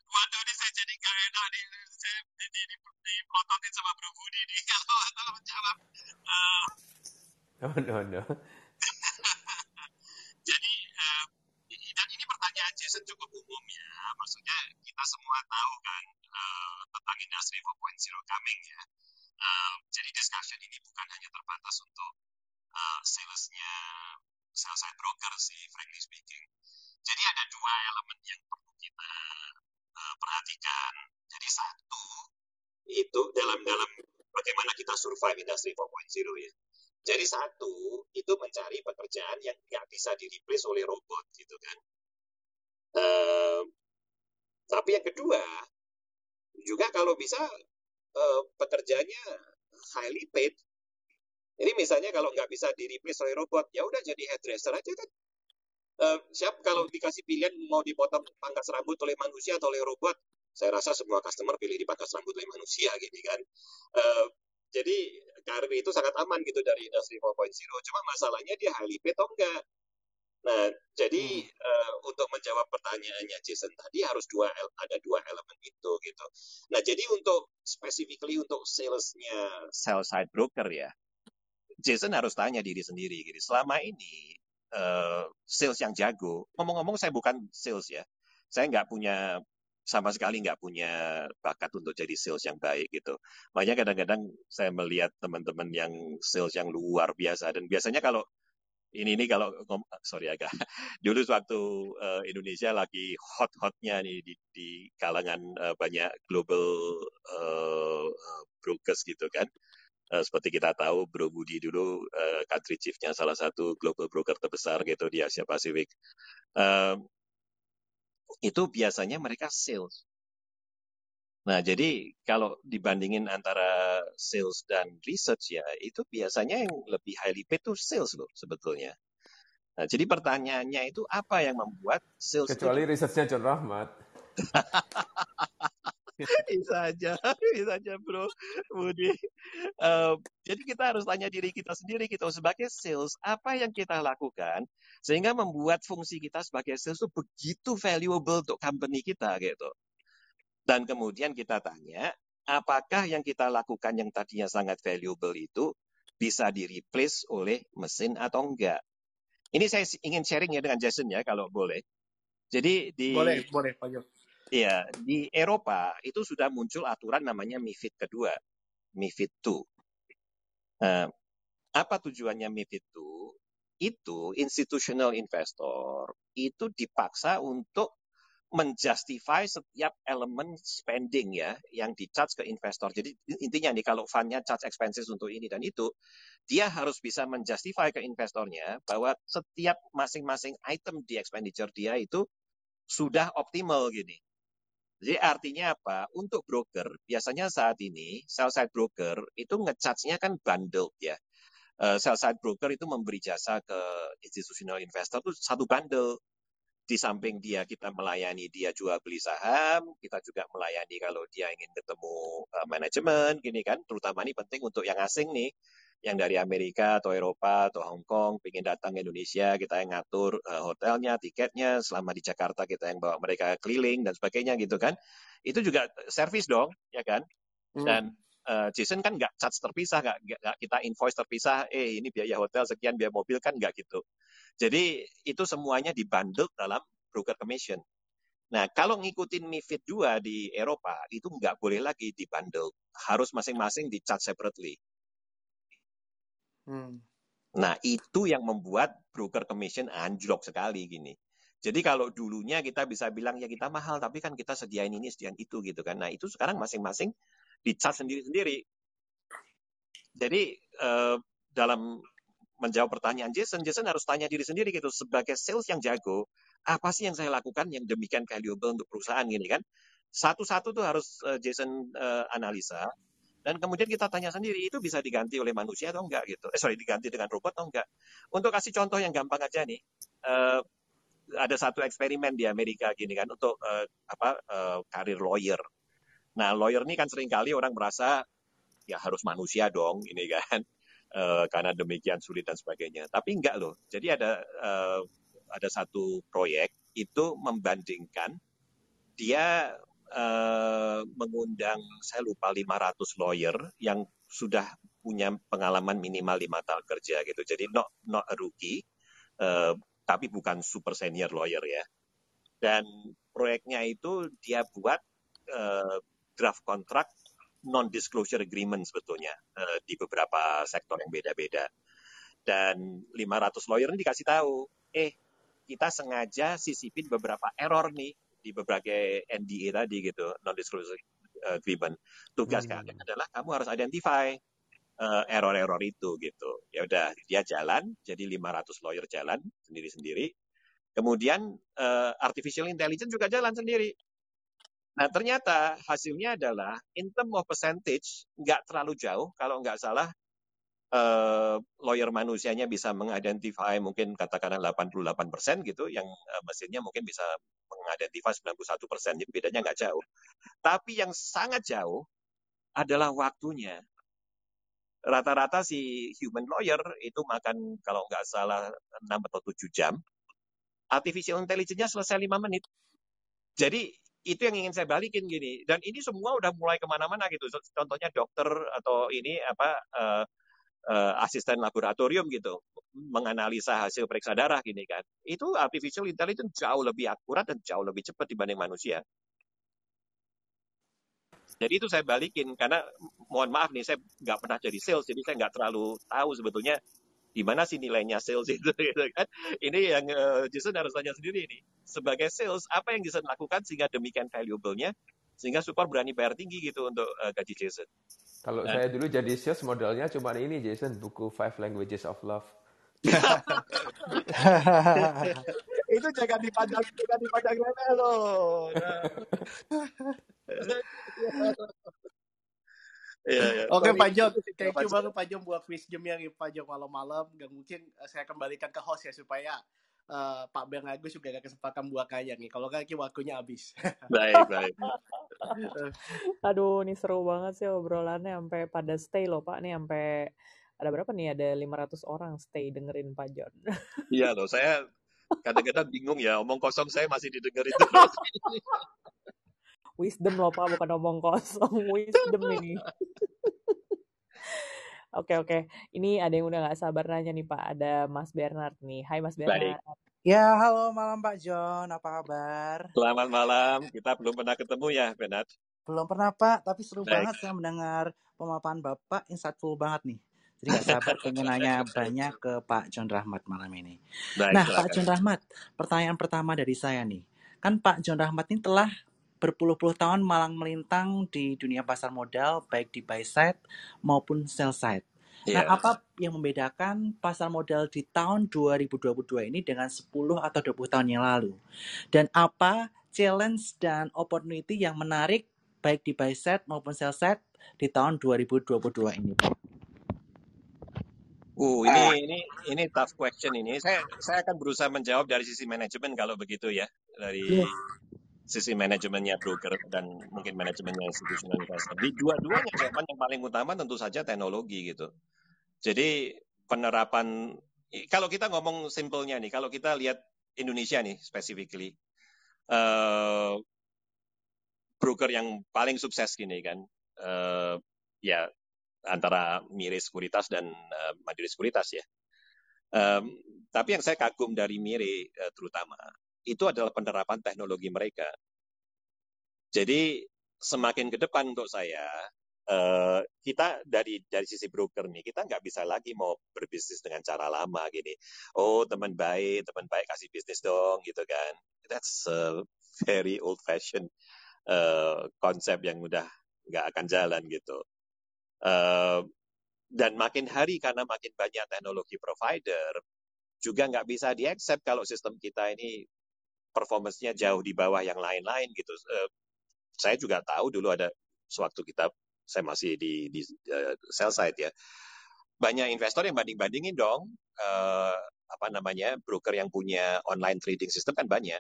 Waduh, ini saya jadi gak enak nih. Saya di, di, di, di di sama Bro Budi nih kalau kalau menjawab. Uh, oh no no. jadi uh, pertanyaan Jason cukup umum ya. Maksudnya kita semua tahu kan uh, tentang industri 4.0 coming ya. Uh, jadi discussion ini bukan hanya terbatas untuk uh, salesnya sales side broker sih, frankly speaking. Jadi ada dua elemen yang perlu kita uh, perhatikan. Jadi satu itu dalam dalam bagaimana kita survive industri 4.0 ya. Jadi satu itu mencari pekerjaan yang nggak bisa di oleh robot gitu kan. Tapi yang kedua juga kalau bisa uh, pekerjaannya highly paid. Jadi misalnya kalau nggak bisa di replace oleh robot, ya udah jadi hairdresser aja kan. Uh, siap kalau dikasih pilihan mau dipotong pangkas rambut oleh manusia atau oleh robot, saya rasa semua customer pilih dipangkas rambut oleh manusia gitu kan. Uh, jadi karir itu sangat aman gitu dari industri 4.0. Cuma masalahnya dia highly paid atau enggak. Nah, jadi hmm. uh, untuk menjawab pertanyaannya Jason tadi harus dua ada dua elemen itu gitu. Nah, jadi untuk specifically untuk salesnya sell side broker ya, Jason harus tanya diri sendiri gitu. Selama ini uh, sales yang jago, ngomong-ngomong saya bukan sales ya, saya nggak punya sama sekali nggak punya bakat untuk jadi sales yang baik gitu. Makanya kadang-kadang saya melihat teman-teman yang sales yang luar biasa dan biasanya kalau ini ini kalau sorry agak dulu waktu uh, Indonesia lagi hot-hotnya nih di, di kalangan uh, banyak global uh, brokers gitu kan Uh, seperti kita tahu, Bro Budi dulu uh, country chiefnya salah satu global broker terbesar gitu di Asia Pasifik. Uh, itu biasanya mereka sales. Nah, jadi kalau dibandingin antara sales dan research ya, itu biasanya yang lebih highly paid itu sales loh sebetulnya. Nah, jadi pertanyaannya itu apa yang membuat sales Kecuali itu... researchnya John Rahmat. bisa aja, bisa aja bro, Budi. Uh, jadi kita harus tanya diri kita sendiri gitu sebagai sales apa yang kita lakukan sehingga membuat fungsi kita sebagai sales itu begitu valuable untuk company kita gitu. Dan kemudian kita tanya apakah yang kita lakukan yang tadinya sangat valuable itu bisa di replace oleh mesin atau enggak. Ini saya ingin sharing ya dengan Jason ya kalau boleh. Jadi di boleh boleh Pak Jo. Iya, di Eropa itu sudah muncul aturan namanya MIFID kedua, MIFID 2. Nah, apa tujuannya MIFID 2? Itu institutional investor itu dipaksa untuk menjustify setiap elemen spending ya yang di charge ke investor. Jadi intinya nih kalau fundnya charge expenses untuk ini dan itu, dia harus bisa menjustify ke investornya bahwa setiap masing-masing item di expenditure dia itu sudah optimal gini. Jadi artinya apa? Untuk broker, biasanya saat ini sell side broker itu ngecharge-nya kan bundle ya. Uh, sell side broker itu memberi jasa ke institutional investor itu satu bundle di samping dia kita melayani dia jual beli saham, kita juga melayani kalau dia ingin ketemu uh, manajemen, gini kan, terutama ini penting untuk yang asing nih, yang dari Amerika atau Eropa atau Hong Kong, ingin datang ke Indonesia, kita yang ngatur uh, hotelnya, tiketnya, selama di Jakarta kita yang bawa mereka keliling dan sebagainya gitu kan, itu juga servis dong, ya kan, hmm. Uh, Jason kan nggak charge terpisah, nggak kita invoice terpisah, eh ini biaya hotel sekian, biaya mobil kan nggak gitu. Jadi itu semuanya dibundle dalam broker commission. Nah, kalau ngikutin MIFID 2 di Eropa, itu nggak boleh lagi dibundle. Harus masing-masing di charge separately. Hmm. Nah, itu yang membuat broker commission anjlok sekali gini. Jadi kalau dulunya kita bisa bilang ya kita mahal, tapi kan kita sediain ini, sediain itu gitu kan. Nah, itu sekarang masing-masing di charge sendiri-sendiri. Jadi eh, dalam menjawab pertanyaan Jason, Jason harus tanya diri sendiri gitu, sebagai sales yang jago, apa sih yang saya lakukan yang demikian valuable untuk perusahaan gini kan? Satu-satu tuh harus uh, Jason uh, analisa, dan kemudian kita tanya sendiri, itu bisa diganti oleh manusia atau enggak gitu. Eh sorry, diganti dengan robot atau enggak. Untuk kasih contoh yang gampang aja nih, uh, ada satu eksperimen di Amerika gini kan, untuk uh, apa uh, karir lawyer. Nah, lawyer ini kan sering kali orang merasa ya harus manusia dong, ini kan uh, karena demikian sulit dan sebagainya. Tapi enggak loh. Jadi ada uh, ada satu proyek itu membandingkan dia uh, mengundang saya lupa 500 lawyer yang sudah punya pengalaman minimal lima tahun kerja gitu. Jadi not not a rookie, uh, tapi bukan super senior lawyer ya. Dan proyeknya itu dia buat uh, draft kontrak non-disclosure agreement sebetulnya uh, di beberapa sektor yang beda-beda. Dan 500 lawyer ini dikasih tahu, eh kita sengaja sisipin beberapa error nih di berbagai NDA tadi gitu, non-disclosure agreement. Tugas hmm. kalian adalah kamu harus identify uh, error-error itu gitu. Ya udah, dia jalan, jadi 500 lawyer jalan sendiri-sendiri. Kemudian uh, artificial intelligence juga jalan sendiri. Nah, ternyata hasilnya adalah in term of percentage nggak terlalu jauh. Kalau nggak salah, uh, lawyer manusianya bisa mengidentify mungkin katakanlah 88 persen gitu, yang uh, mesinnya mungkin bisa mengidentify 91 persen. Jadi bedanya nggak jauh. Tapi yang sangat jauh adalah waktunya. Rata-rata si human lawyer itu makan kalau nggak salah 6 atau 7 jam. Artificial intelligence-nya selesai 5 menit. Jadi itu yang ingin saya balikin gini. Dan ini semua udah mulai ke mana-mana gitu. Contohnya dokter atau ini apa uh, uh, asisten laboratorium gitu menganalisa hasil periksa darah gini kan. Itu artificial intelligence jauh lebih akurat dan jauh lebih cepat dibanding manusia. Jadi itu saya balikin karena mohon maaf nih saya nggak pernah jadi sales jadi saya nggak terlalu tahu sebetulnya di mana sih nilainya sales itu gitu kan. Ini yang uh, Jason harus tanya sendiri ini. Sebagai sales, apa yang Jason lakukan sehingga demikian valuable-nya sehingga support berani bayar tinggi gitu untuk uh, gaji Jason. Kalau nah. saya dulu jadi sales modalnya cuma ini Jason buku Five Languages of Love. itu jangan dipandang jangan dipandang remeh loh. Nah. Iya, iya. Oke Pak Jom, thank you banget Pak Jom buat quiz game yang Pak Jom malam-malam. Gak mungkin eh, saya kembalikan ke host ya supaya uh, Pak Bang Agus juga gak kesempatan buat kaya nih. Kalau gak waktunya habis. baik, baik. Aduh, ini seru banget sih obrolannya sampai pada stay loh Pak. Nih sampai ada berapa nih? Ada 500 orang stay dengerin Pak Jon. iya loh, saya kadang-kadang bingung ya, omong kosong saya masih didengerin terus. wisdom loh Pak, bukan omong kosong. Wisdom ini. Oke oke, ini ada yang udah gak sabar nanya nih Pak. Ada Mas Bernard nih. Hai Mas Bernard. Baik. Ya, halo malam Pak John. Apa kabar? Selamat malam. Kita belum pernah ketemu ya, Bernard? Belum pernah Pak, tapi seru Baik. banget saya mendengar pemaparan Bapak insightful banget nih. Jadi gak sabar pengen nanya banyak ke Pak John Rahmat malam ini. Baik, nah, silakan. Pak John Rahmat, pertanyaan pertama dari saya nih. Kan Pak John Rahmat ini telah berpuluh-puluh tahun malang melintang di dunia pasar modal baik di buy side maupun sell side. Nah, iya. apa yang membedakan pasar modal di tahun 2022 ini dengan 10 atau 20 tahun yang lalu? Dan apa challenge dan opportunity yang menarik baik di buy side maupun sell side di tahun 2022 ini, Pak? Uh, ini ini ini tough question ini. Saya saya akan berusaha menjawab dari sisi manajemen kalau begitu ya, dari yeah sisi manajemennya broker dan mungkin manajemennya institutional investor. Di dua-duanya jawaban yang paling utama tentu saja teknologi gitu. Jadi penerapan kalau kita ngomong simpelnya nih, kalau kita lihat Indonesia nih specifically uh, broker yang paling sukses gini kan uh, ya antara Mire Sekuritas dan uh, Mandiri Sekuritas ya. Um, tapi yang saya kagum dari Mire uh, terutama itu adalah penerapan teknologi mereka. Jadi semakin ke depan untuk saya, uh, kita dari dari sisi broker nih, kita nggak bisa lagi mau berbisnis dengan cara lama gini. Oh teman baik, teman baik kasih bisnis dong gitu kan. That's a very old fashion uh, konsep yang udah nggak akan jalan gitu. Uh, dan makin hari karena makin banyak teknologi provider, juga nggak bisa di-accept kalau sistem kita ini performance-nya jauh di bawah yang lain-lain gitu. Uh, saya juga tahu dulu ada sewaktu kita saya masih di, di uh, sell side ya. Banyak investor yang banding-bandingin dong uh, apa namanya broker yang punya online trading system kan banyak.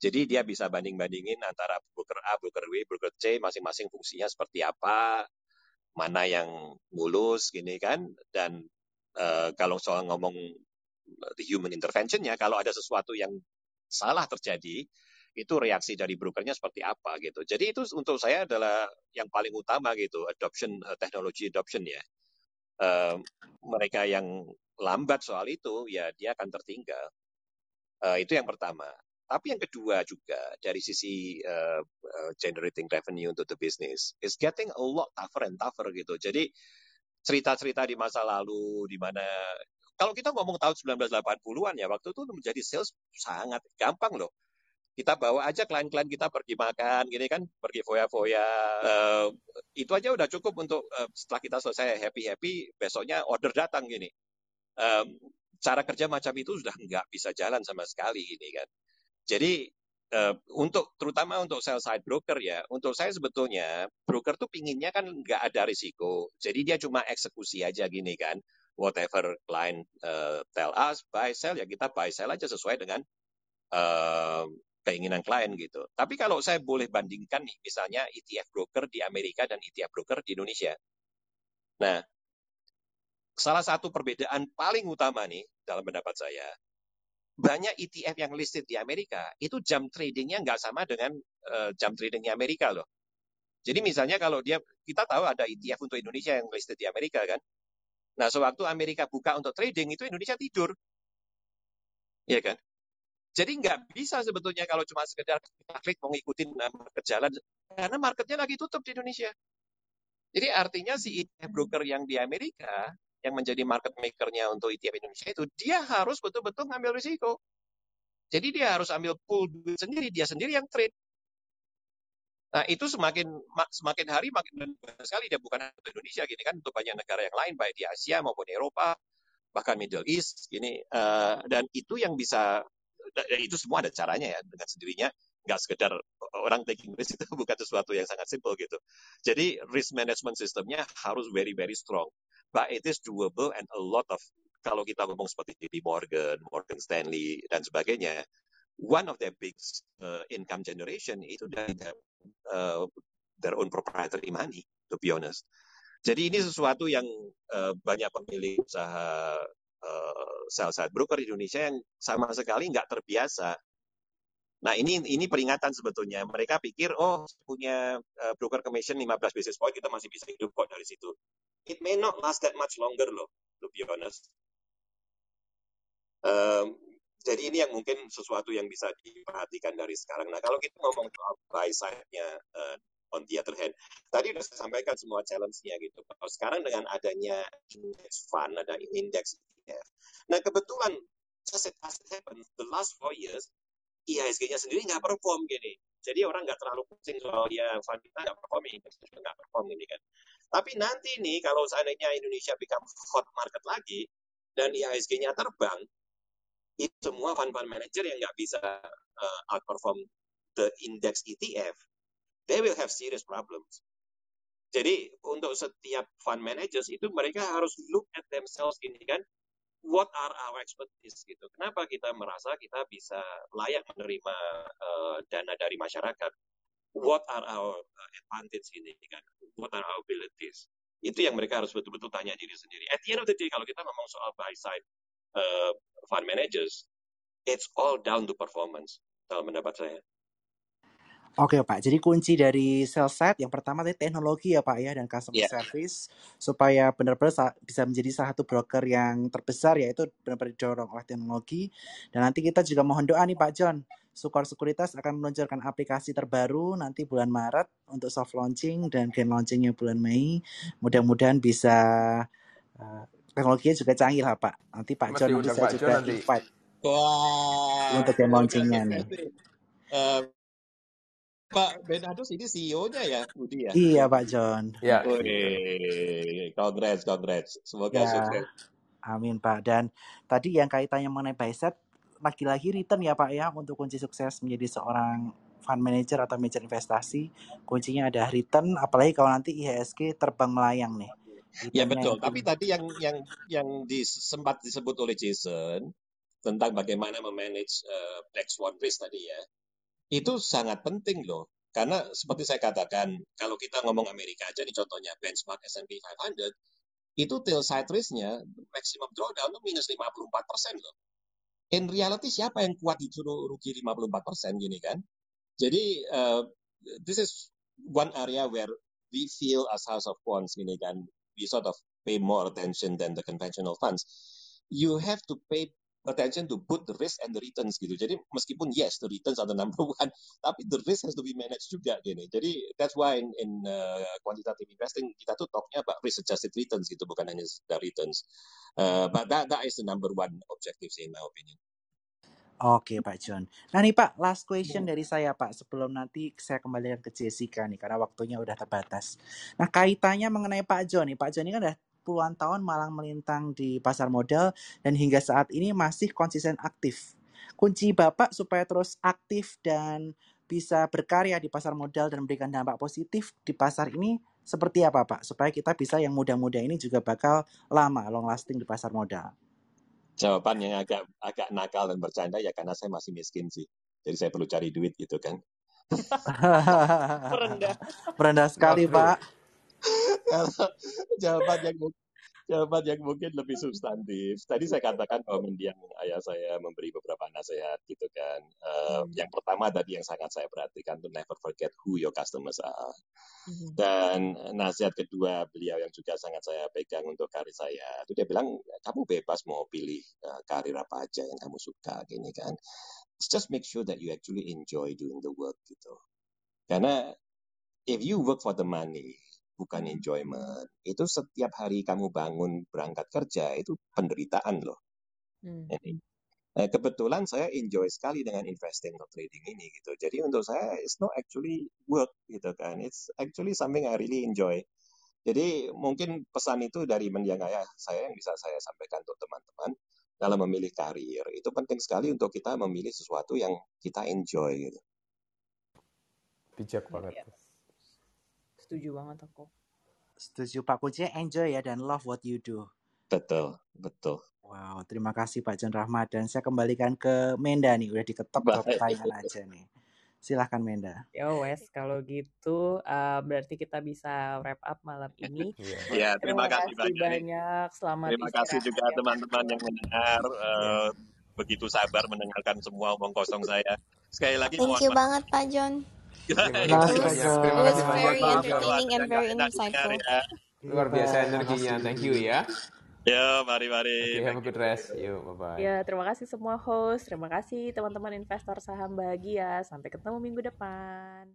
Jadi dia bisa banding-bandingin antara broker A, broker B, broker C masing-masing fungsinya seperti apa mana yang mulus gini kan. Dan uh, kalau soal ngomong the human intervention ya kalau ada sesuatu yang salah terjadi itu reaksi dari brokernya seperti apa gitu. Jadi itu untuk saya adalah yang paling utama gitu, adoption uh, teknologi adoption ya. Uh, mereka yang lambat soal itu ya dia akan tertinggal. Uh, itu yang pertama. Tapi yang kedua juga dari sisi uh, generating revenue untuk the business is getting a lot tougher and tougher gitu. Jadi cerita-cerita di masa lalu di mana kalau kita ngomong tahun 1980-an ya waktu itu menjadi sales sangat gampang loh kita bawa aja klien-klien kita pergi makan, gini kan, pergi foya-foya. Uh, itu aja udah cukup untuk uh, setelah kita selesai happy-happy, besoknya order datang gini. Um, cara kerja macam itu sudah nggak bisa jalan sama sekali gini kan. Jadi uh, untuk terutama untuk sell side broker ya, untuk saya sebetulnya broker tuh pinginnya kan nggak ada risiko. Jadi dia cuma eksekusi aja gini kan. Whatever client uh, tell us buy sell ya kita buy sell aja sesuai dengan uh, keinginan klien gitu. Tapi kalau saya boleh bandingkan nih, misalnya ETF broker di Amerika dan ETF broker di Indonesia. Nah, salah satu perbedaan paling utama nih dalam pendapat saya, banyak ETF yang listed di Amerika itu jam tradingnya nggak sama dengan uh, jam tradingnya Amerika loh. Jadi misalnya kalau dia kita tahu ada ETF untuk Indonesia yang listed di Amerika kan. Nah, sewaktu Amerika buka untuk trading itu Indonesia tidur. Iya kan? Jadi nggak bisa sebetulnya kalau cuma sekedar klik mau ngikutin market jalan, karena marketnya lagi tutup di Indonesia. Jadi artinya si ETF broker yang di Amerika, yang menjadi market makernya untuk ETF Indonesia itu, dia harus betul-betul ngambil risiko. Jadi dia harus ambil pool sendiri, dia sendiri yang trade. Nah, itu semakin semakin hari makin sekali dia bukan untuk Indonesia gini kan untuk banyak negara yang lain baik di Asia maupun Eropa bahkan Middle East gini uh, dan itu yang bisa dan itu semua ada caranya ya dengan sendirinya nggak sekedar orang taking risk itu bukan sesuatu yang sangat simple gitu. Jadi risk management sistemnya harus very very strong. But it is doable and a lot of kalau kita ngomong seperti JP Morgan, Morgan Stanley dan sebagainya, one of their big uh, income generation itu dari uh, their own proprietary money, to be honest. Jadi ini sesuatu yang uh, banyak pemilik usaha uh, sell side broker di Indonesia yang sama sekali nggak terbiasa. Nah ini ini peringatan sebetulnya. Mereka pikir oh punya uh, broker commission 15 basis point kita masih bisa hidup kok dari situ. It may not last that much longer loh, to be honest. Um, jadi ini yang mungkin sesuatu yang bisa diperhatikan dari sekarang. Nah, kalau kita ngomong soal buy side-nya uh, on the other hand, tadi sudah saya sampaikan semua challenge-nya gitu. Kalau sekarang dengan adanya index fund, ada index ETF. Nah, kebetulan just as it happened, the last four years, IHSG-nya sendiri nggak perform gini. Jadi orang nggak terlalu pusing soal ya fund kita nggak perform, index juga nggak perform ini kan. Tapi nanti nih kalau seandainya Indonesia become hot market lagi dan IHSG-nya terbang, itu semua fund-fund manager yang nggak bisa uh, outperform the index ETF, they will have serious problems. Jadi untuk setiap fund managers itu mereka harus look at themselves ini kan, what are our expertise gitu. Kenapa kita merasa kita bisa layak menerima uh, dana dari masyarakat? What are our advantage ini kan? What are our abilities? Itu yang mereka harus betul-betul tanya diri sendiri. At the end of the day, kalau kita ngomong soal buy side uh, fund managers, it's all down to performance dalam pendapat saya. Oke Pak, jadi kunci dari sales side yang pertama tadi teknologi ya Pak ya dan customer yeah. service supaya benar-benar bisa menjadi salah satu broker yang terbesar yaitu benar-benar didorong oleh teknologi dan nanti kita juga mohon doa nih Pak John Sukor Sekuritas akan meluncurkan aplikasi terbaru nanti bulan Maret untuk soft launching dan grand launchingnya bulan Mei mudah-mudahan bisa uh, teknologinya juga canggih lah Pak. Nanti Pak John nanti saya juga John invite. Wah. Untuk yang launchingnya nih. Uh, Pak Benadus ini CEO-nya ya, Budi ya? Iya Pak John. Ya. Oke, congrats, congrats. Semoga ya. sukses. Amin Pak. Dan tadi yang kaitannya mengenai bicep, lagi-lagi return ya Pak ya untuk kunci sukses menjadi seorang fund manager atau manager investasi. Kuncinya ada return, apalagi kalau nanti IHSG terbang melayang nih Ya betul. Tapi tadi yang yang yang sempat disebut oleh Jason tentang bagaimana memanage uh, black swan risk tadi ya, itu sangat penting loh. Karena seperti saya katakan, kalau kita ngomong Amerika aja nih contohnya benchmark S&P 500, itu tail side risk-nya maximum drawdown itu minus 54 persen loh. In reality siapa yang kuat disuruh rugi 54 persen gini kan? Jadi uh, this is one area where we feel as House of Quants gini kan we sort of pay more attention than the conventional funds. You have to pay attention to both the risk and the returns gitu. Jadi meskipun yes the returns are the number one, tapi the risk has to be managed juga gini. Jadi that's why in, in uh, quantitative investing kita tuh talknya about risk adjusted returns gitu, bukan hanya the returns. Uh, but that that is the number one objective in my opinion. Oke Pak John. Nah nih Pak, last question dari saya Pak sebelum nanti saya kembalikan ke Jessica nih karena waktunya udah terbatas. Nah kaitannya mengenai Pak John nih, Pak John ini kan udah puluhan tahun malang melintang di pasar modal dan hingga saat ini masih konsisten aktif. Kunci Bapak supaya terus aktif dan bisa berkarya di pasar modal dan memberikan dampak positif di pasar ini seperti apa Pak? Supaya kita bisa yang muda-muda ini juga bakal lama long lasting di pasar modal jawaban yang agak agak nakal dan bercanda ya karena saya masih miskin sih. Jadi saya perlu cari duit gitu kan. Merendah. Merendah sekali, Pak. jawaban yang jawaban yang mungkin lebih substantif. Tadi saya katakan bahwa mendiang ayah saya memberi beberapa nasihat gitu kan. Uh, Yang pertama tadi yang sangat saya perhatikan tuh never forget who your customers are. Hmm. Dan nasihat kedua beliau yang juga sangat saya pegang untuk karir saya, itu dia bilang kamu bebas mau pilih uh, karir apa aja yang kamu suka gini kan. Just make sure that you actually enjoy doing the work gitu. Karena if you work for the money, bukan enjoyment. Itu setiap hari kamu bangun berangkat kerja itu penderitaan loh. Hmm. Nah, kebetulan saya enjoy sekali dengan investing atau trading ini gitu. Jadi untuk saya it's not actually work gitu kan. It's actually something I really enjoy. Jadi mungkin pesan itu dari mendiang ayah saya yang bisa saya sampaikan untuk teman-teman dalam memilih karir. Itu penting sekali untuk kita memilih sesuatu yang kita enjoy gitu. Bijak banget. Ya. Setuju banget aku. Setuju Pak Kunci enjoy ya dan love what you do. Betul, betul. Wow, terima kasih Pak John Rahmat dan saya kembalikan ke Menda nih, udah diketok ke pertanyaan aja nih. Silahkan Menda. Ya wes, kalau gitu uh, berarti kita bisa wrap up malam ini. Iya, ya, terima, terima kasih banyak. banyak. Selamat Terima kasih juga teman-teman yang mendengar. Uh, begitu sabar mendengarkan semua omong kosong saya. Sekali lagi Thank you banget Pak John. Terima kasih John. It was very entertaining and very insightful. Luar biasa energinya. Thank you ya. Ya, mari mari. Okay, have a good rest. Yuk, bye bye. Ya, terima kasih semua host. Terima kasih teman-teman investor saham bahagia. Sampai ketemu minggu depan.